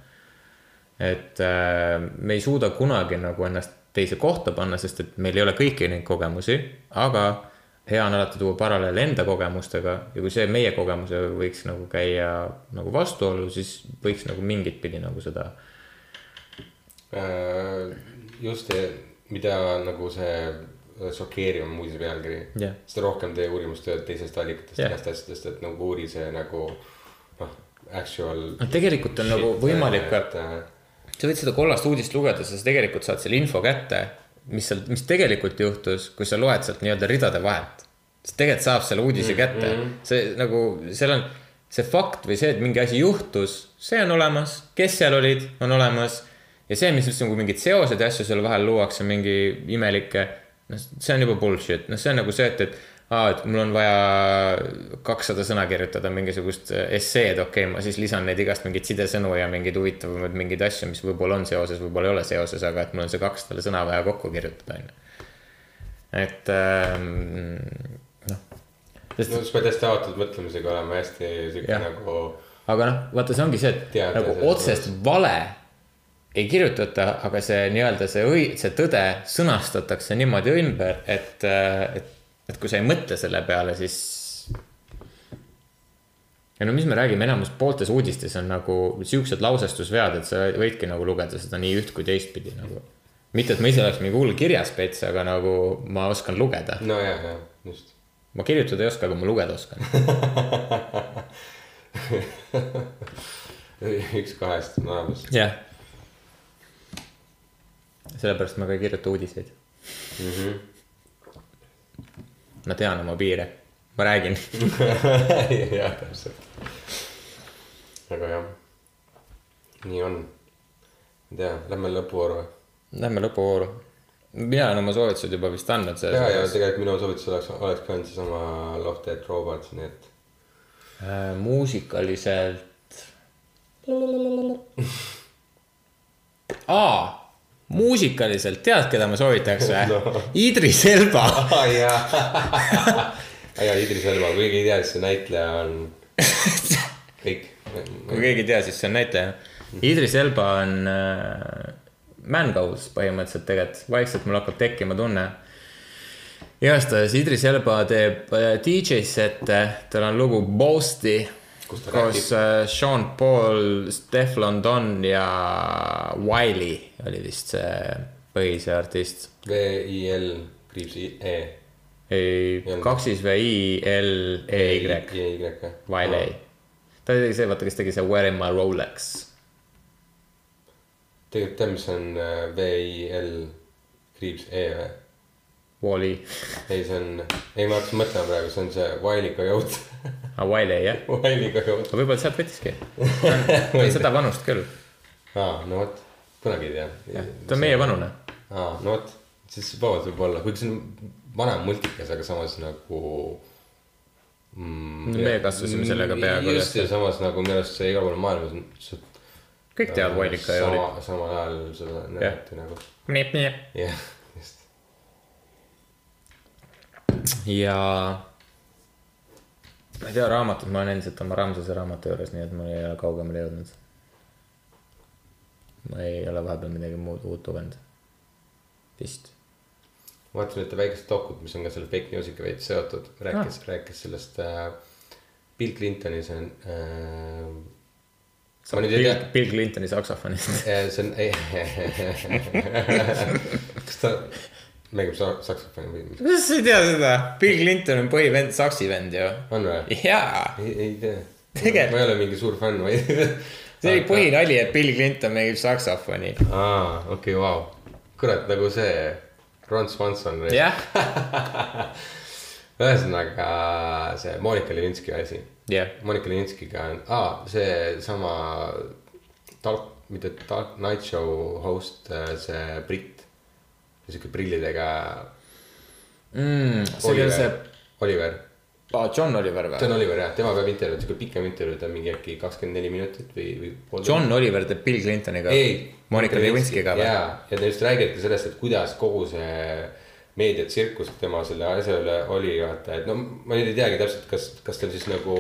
et äh, me ei suuda kunagi nagu ennast teise kohta panna, sest et meil ei ole kõiki neid kogemusi, aga hea on alati tuua paralleel enda kogemustega ja kui see meie kogemusega võiks nagu käia nagu vastuollu, siis võiks nagu mingit pidi nagu seda. äh, just, mida nagu see šokeerivam uudise pealkiri Jah. seda rohkem tee uurimustööd teisest allikatest yeah., igast asjadest, et nagu uuri see nagu noh, actual. noh, tegelikult on nagu võimalik ka, et äh, sa võid seda kollast uudist lugeda, sa tegelikult saad selle info kätte, mis seal, mis tegelikult juhtus, kui sa loed sealt nii-öelda ridade vahelt. sest tegelikult saab selle uudise mm, kätte mm, -hmm. see nagu, seal on see fakt või see, et mingi asi juhtus, see on olemas, kes seal olid, on olemas. ja see, mis üldse nagu mingid seosed ja asju seal vahel luuakse, mingi imelikke, noh, see on juba bullshit, noh, see on nagu see, et, et aa, et mul on vaja kakssada sõna kirjutada mingisugust esseed, okei okay,, ma siis lisan neid igast mingeid sidesõnu ja mingeid huvitavamaid mingeid asju, mis võib-olla on seoses, võib-olla ei ole seoses, aga et mul on see kakssada sõna vaja kokku kirjutada, onju. et ähm, noh, no sa pead hästi avatud mõtlemisega olema hästi siuke nagu aga noh, vaata, see ongi see, et Teada nagu otsest vale ei kirjutata, aga see nii-öelda see õi-, see tõde sõnastatakse niimoodi ümber, et, et, et kui sa ei mõtle selle peale, siis. ja no mis me räägime, enamus pooltes uudistes on nagu siuksed lausestusvead, et sa võidki nagu lugeda seda nii üht kui teistpidi nagu. mitte, et ma ise oleks mingi hull kirjaspets, aga nagu ma oskan lugeda. no ja, ja just. ma kirjutada ei oska, aga ma lugeda oskan. [laughs] üks kahest on olemas. jah. Sellepärast ma ka ei kirjuta uudiseid mm. -hmm. ma tean oma piire, ma räägin. jah, täpselt. aga jah, nii on. ma ei tea, lähme lõpuvooru või? Lähme lõpuvooru. mina olen oma soovitused juba vist andnud ja, ja tegelikult minu soovitus oleks, oleks ka ainult seesama Love Dead Robots, nii et Äh, muusikaliselt. [laughs] aa, muusikaliselt tead, keda ma soovitaks või [laughs] no.? Idris Elba. [laughs] aa jaa, Idris Elba, kui keegi ei tea, siis see näitleja on [laughs] kõik. kui keegi ei tea, siis see on näitleja. Idris Elba on äh, man-goals põhimõtteliselt tegelikult, vaikselt mul hakkab tekkima tunne. igastahes Idris Elba teeb äh, DJ sette, tal on lugu ta koos räägib? äh, Sean Paul, Steflon Don ja Wiley oli vist see põhise artist. V I L kriips I E. ei olnud., kaksis V I L E Y, E Y jah. Wiley. ta oli see, vaata, kes tegi see Where in my Rolex tegelikult tead, mis on äh, V I L kriips E või? Wall-E, ei, see on, ei ma hakkasin mõtlema praegu, see on see Wiley Coyote. Aa Wiley jah, Wiley aga võib-olla sealt võttiski. [laughs] on seda vanust küll, aa, no vot, kunagi ei tea. ta on meie. vanune. aa, no vot, siis vabalt võib olla, kuigi see on vanem multikas, aga samas nagu mm,. Meie kasvasime sellega peaaegu just ja samas nagu minu arust see igal pool maailmas kõik teavad Wiley Coyote'i. sama, samal ajal seda näidati nagu, jah, just. ja ma ei tea, raamatut ma olen endiselt oma Ramsase raamatu juures, nii et ma ei ole kaugemale jõudnud. ma ei ole vahepeal midagi muud uut lugenud. vist. vaatasin ühte väikest dokut, mis on ka selle fake news'iga veits seotud, rääkis ah., rääkis sellest äh, Bill Clintoni, see on äh,. ma nüüd ei tea,, Bill Clintoni saksofonist. see on [laughs] [laughs] kas ta mängib sa- saksofoni või kuidas sa ei tea seda? Bill Clinton on põhivend, saksi vend ju. on või? jaa, ei, ei tea. Ma ei ole mingi suur fänn, vaid. see oli põhinali, et Bill Clinton mängib saksofoni. aa, okei, vau. kurat, nagu see Ron Swanson. jah, [laughs] ühesõnaga see Monika Levinski asi jah, Monika Levinskiga on, aa, seesama Talk, mitte Talk Night Show host, see britt. Sihuke prillidega mm,. see oli see, Oliver, aa, John Oliver John või? Oliver jah, tema peab intervjuud, sihuke pikem intervjuu, ta on mingi äkki kakskümmend neli minutit või, või pool. John Oliver teeb Bill Clintoniga. ei, Monika Levinskiga või? jaa, ja ta just räägibki sellest, et kuidas kogu see meediatsirkus tema selle asja üle oli, vaata, et no ma nüüd ei teagi täpselt, kas, kas tal siis nagu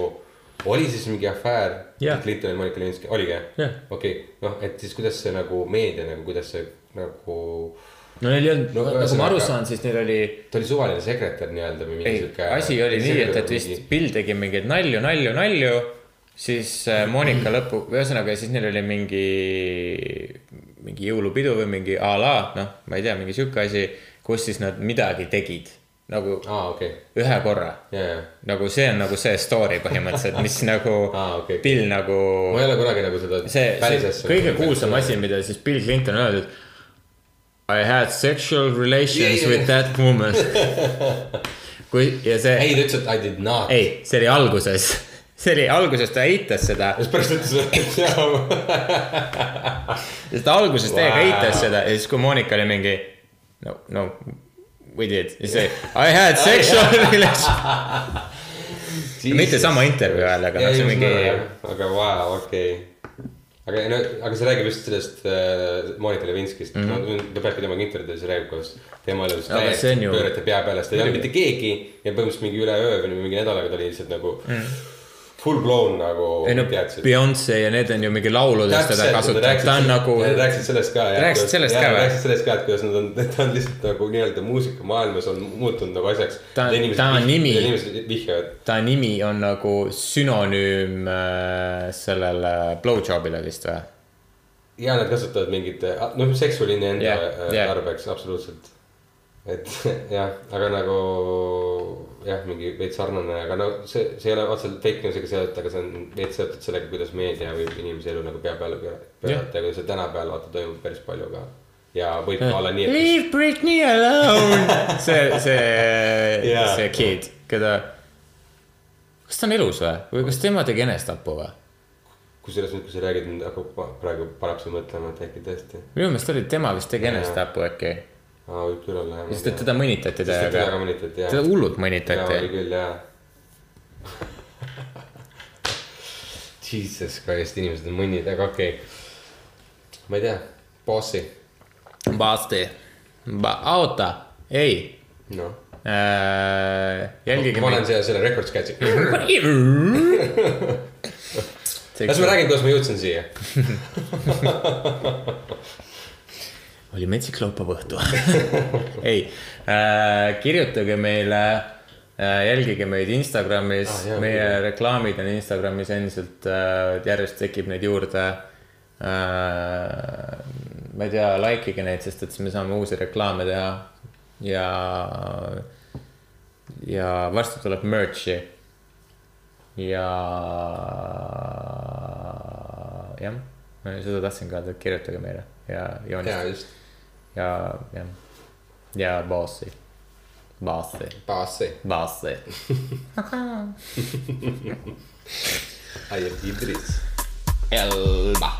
oli siis mingi afäär Jah. Clinton ja Monika Levinski, oligi jah Jah.? okei, noh, et siis kuidas see nagu meedia nagu, kuidas see nagu, no neil ei olnud No nagu ma aru saan, siis neil oli ta oli suvaline sekretär nii-öelda või mingi sihuke., asi oli nii, et, et vist Bill tegi mingeid nalju, nalju, nalju. siis äh, Monika lõpu, ühesõnaga siis neil oli mingi, mingi jõulupidu või mingi a la, noh, ma ei tea, mingi sihuke asi, kus siis nad midagi tegid nagu aa, okei, ühe korra. ja, ja, nagu see on nagu see story põhimõtteliselt, mis [laughs] nagu Aa, okei. Bill nagu ma ei ole kunagi nagu seda. see, see kõige kuulsam asi, mida siis Bill Clinton on öeldud. I had sexual relations Yeah, yeah. with that woman. [laughs] kui ja see, ei, ta ütles, et I did not. ei, see oli alguses, [laughs] see oli alguses, ta eitas seda, siis pärast ütles, et jaa. sest ta alguses täiega Wow. eitas seda ja siis, kui Monika oli mingi no, no we did, siis see I had [laughs] sexual relations. mitte sama intervjuu ajal, aga noh, see mingi, aga vau, okei. Aga no, aga see räägib just sellest äh, Monika Levinskist mm, -hmm. ta peabki temaga intervjuudes räägib, kuidas tema elus ju- pöörati pea peale, sest ta ei olnud mitte keegi ja põhimõtteliselt mingi üleöö või mingi nädalaga ta oli lihtsalt nagu mm. Full blown nagu ei no. Beyonce ja need on ju mingi lauludes teda kasutanud, ta on nagu, rääkisid sellest ka. Rääkisid sellest ka või? rääkisid sellest ka, et kuidas nad on, ta on lihtsalt nagu nii-öelda muusikamaailmas on muutunud nagu asjaks. Ta- ta nimi- ta nimi on nagu sünonüüm äh, sellele blowjob'ile vist või? ja nad kasutavad mingit, noh, seksuaalne enda Jah, yeah, jah. tarbeks absoluutselt. et [laughs] jah, aga nagu jah, mingi veits sarnane, aga no see, see ei ole otseselt fake news'iga seotud, aga see on veits seotud sellega, kuidas meedia võib inimese elu nagu pea peale pööra- pöörata ja kuidas see tänapäeval vaata toimub päris palju ka. ja võib ka olla nii, et Leave Britney alone. [laughs] see, see Jaa. see kid, keda, kas ta on elus või, või kas tema tegi enestapu või? kusjuures nüüd, kui sa räägid, hakkab praegu see mõtlema, et äkki tõesti. minu meelest oli tema vist tegi Jaa. enestapu äkki, aa, võib küll olla jah. sest et teda mõnitati et teda ka täiega, mõnitati jah. teda hullult jaa, oli mõnitati. küll jah. [laughs] Jesus Christ, inimesed on mõnnid, aga okei okay.. ma ei tea, bossi, Basti, oota, ei noh. äh,, jälgige ma olen siia selle record sketch'i. [laughs] las ma räägin, kuidas ma jõudsin siia. [laughs] oli metsik laupäeva õhtu [laughs] ei äh,, kirjutage meile äh,, jälgige meid Instagramis. Ah, meie jaa. reklaamid on Instagramis endiselt äh,, järjest tekib neid juurde. Äh,. ma ei tea, like ige neid, sest et siis me saame uusi reklaame teha. Ja, ja varsti tuleb merch'i. Ja jah, seda tahtsingi öelda, et kirjutage meile ja joonistage jā, jā, jā balsi. Balsi. Balsi. Balsi. [laughs] Ai, ir Idris. Elba.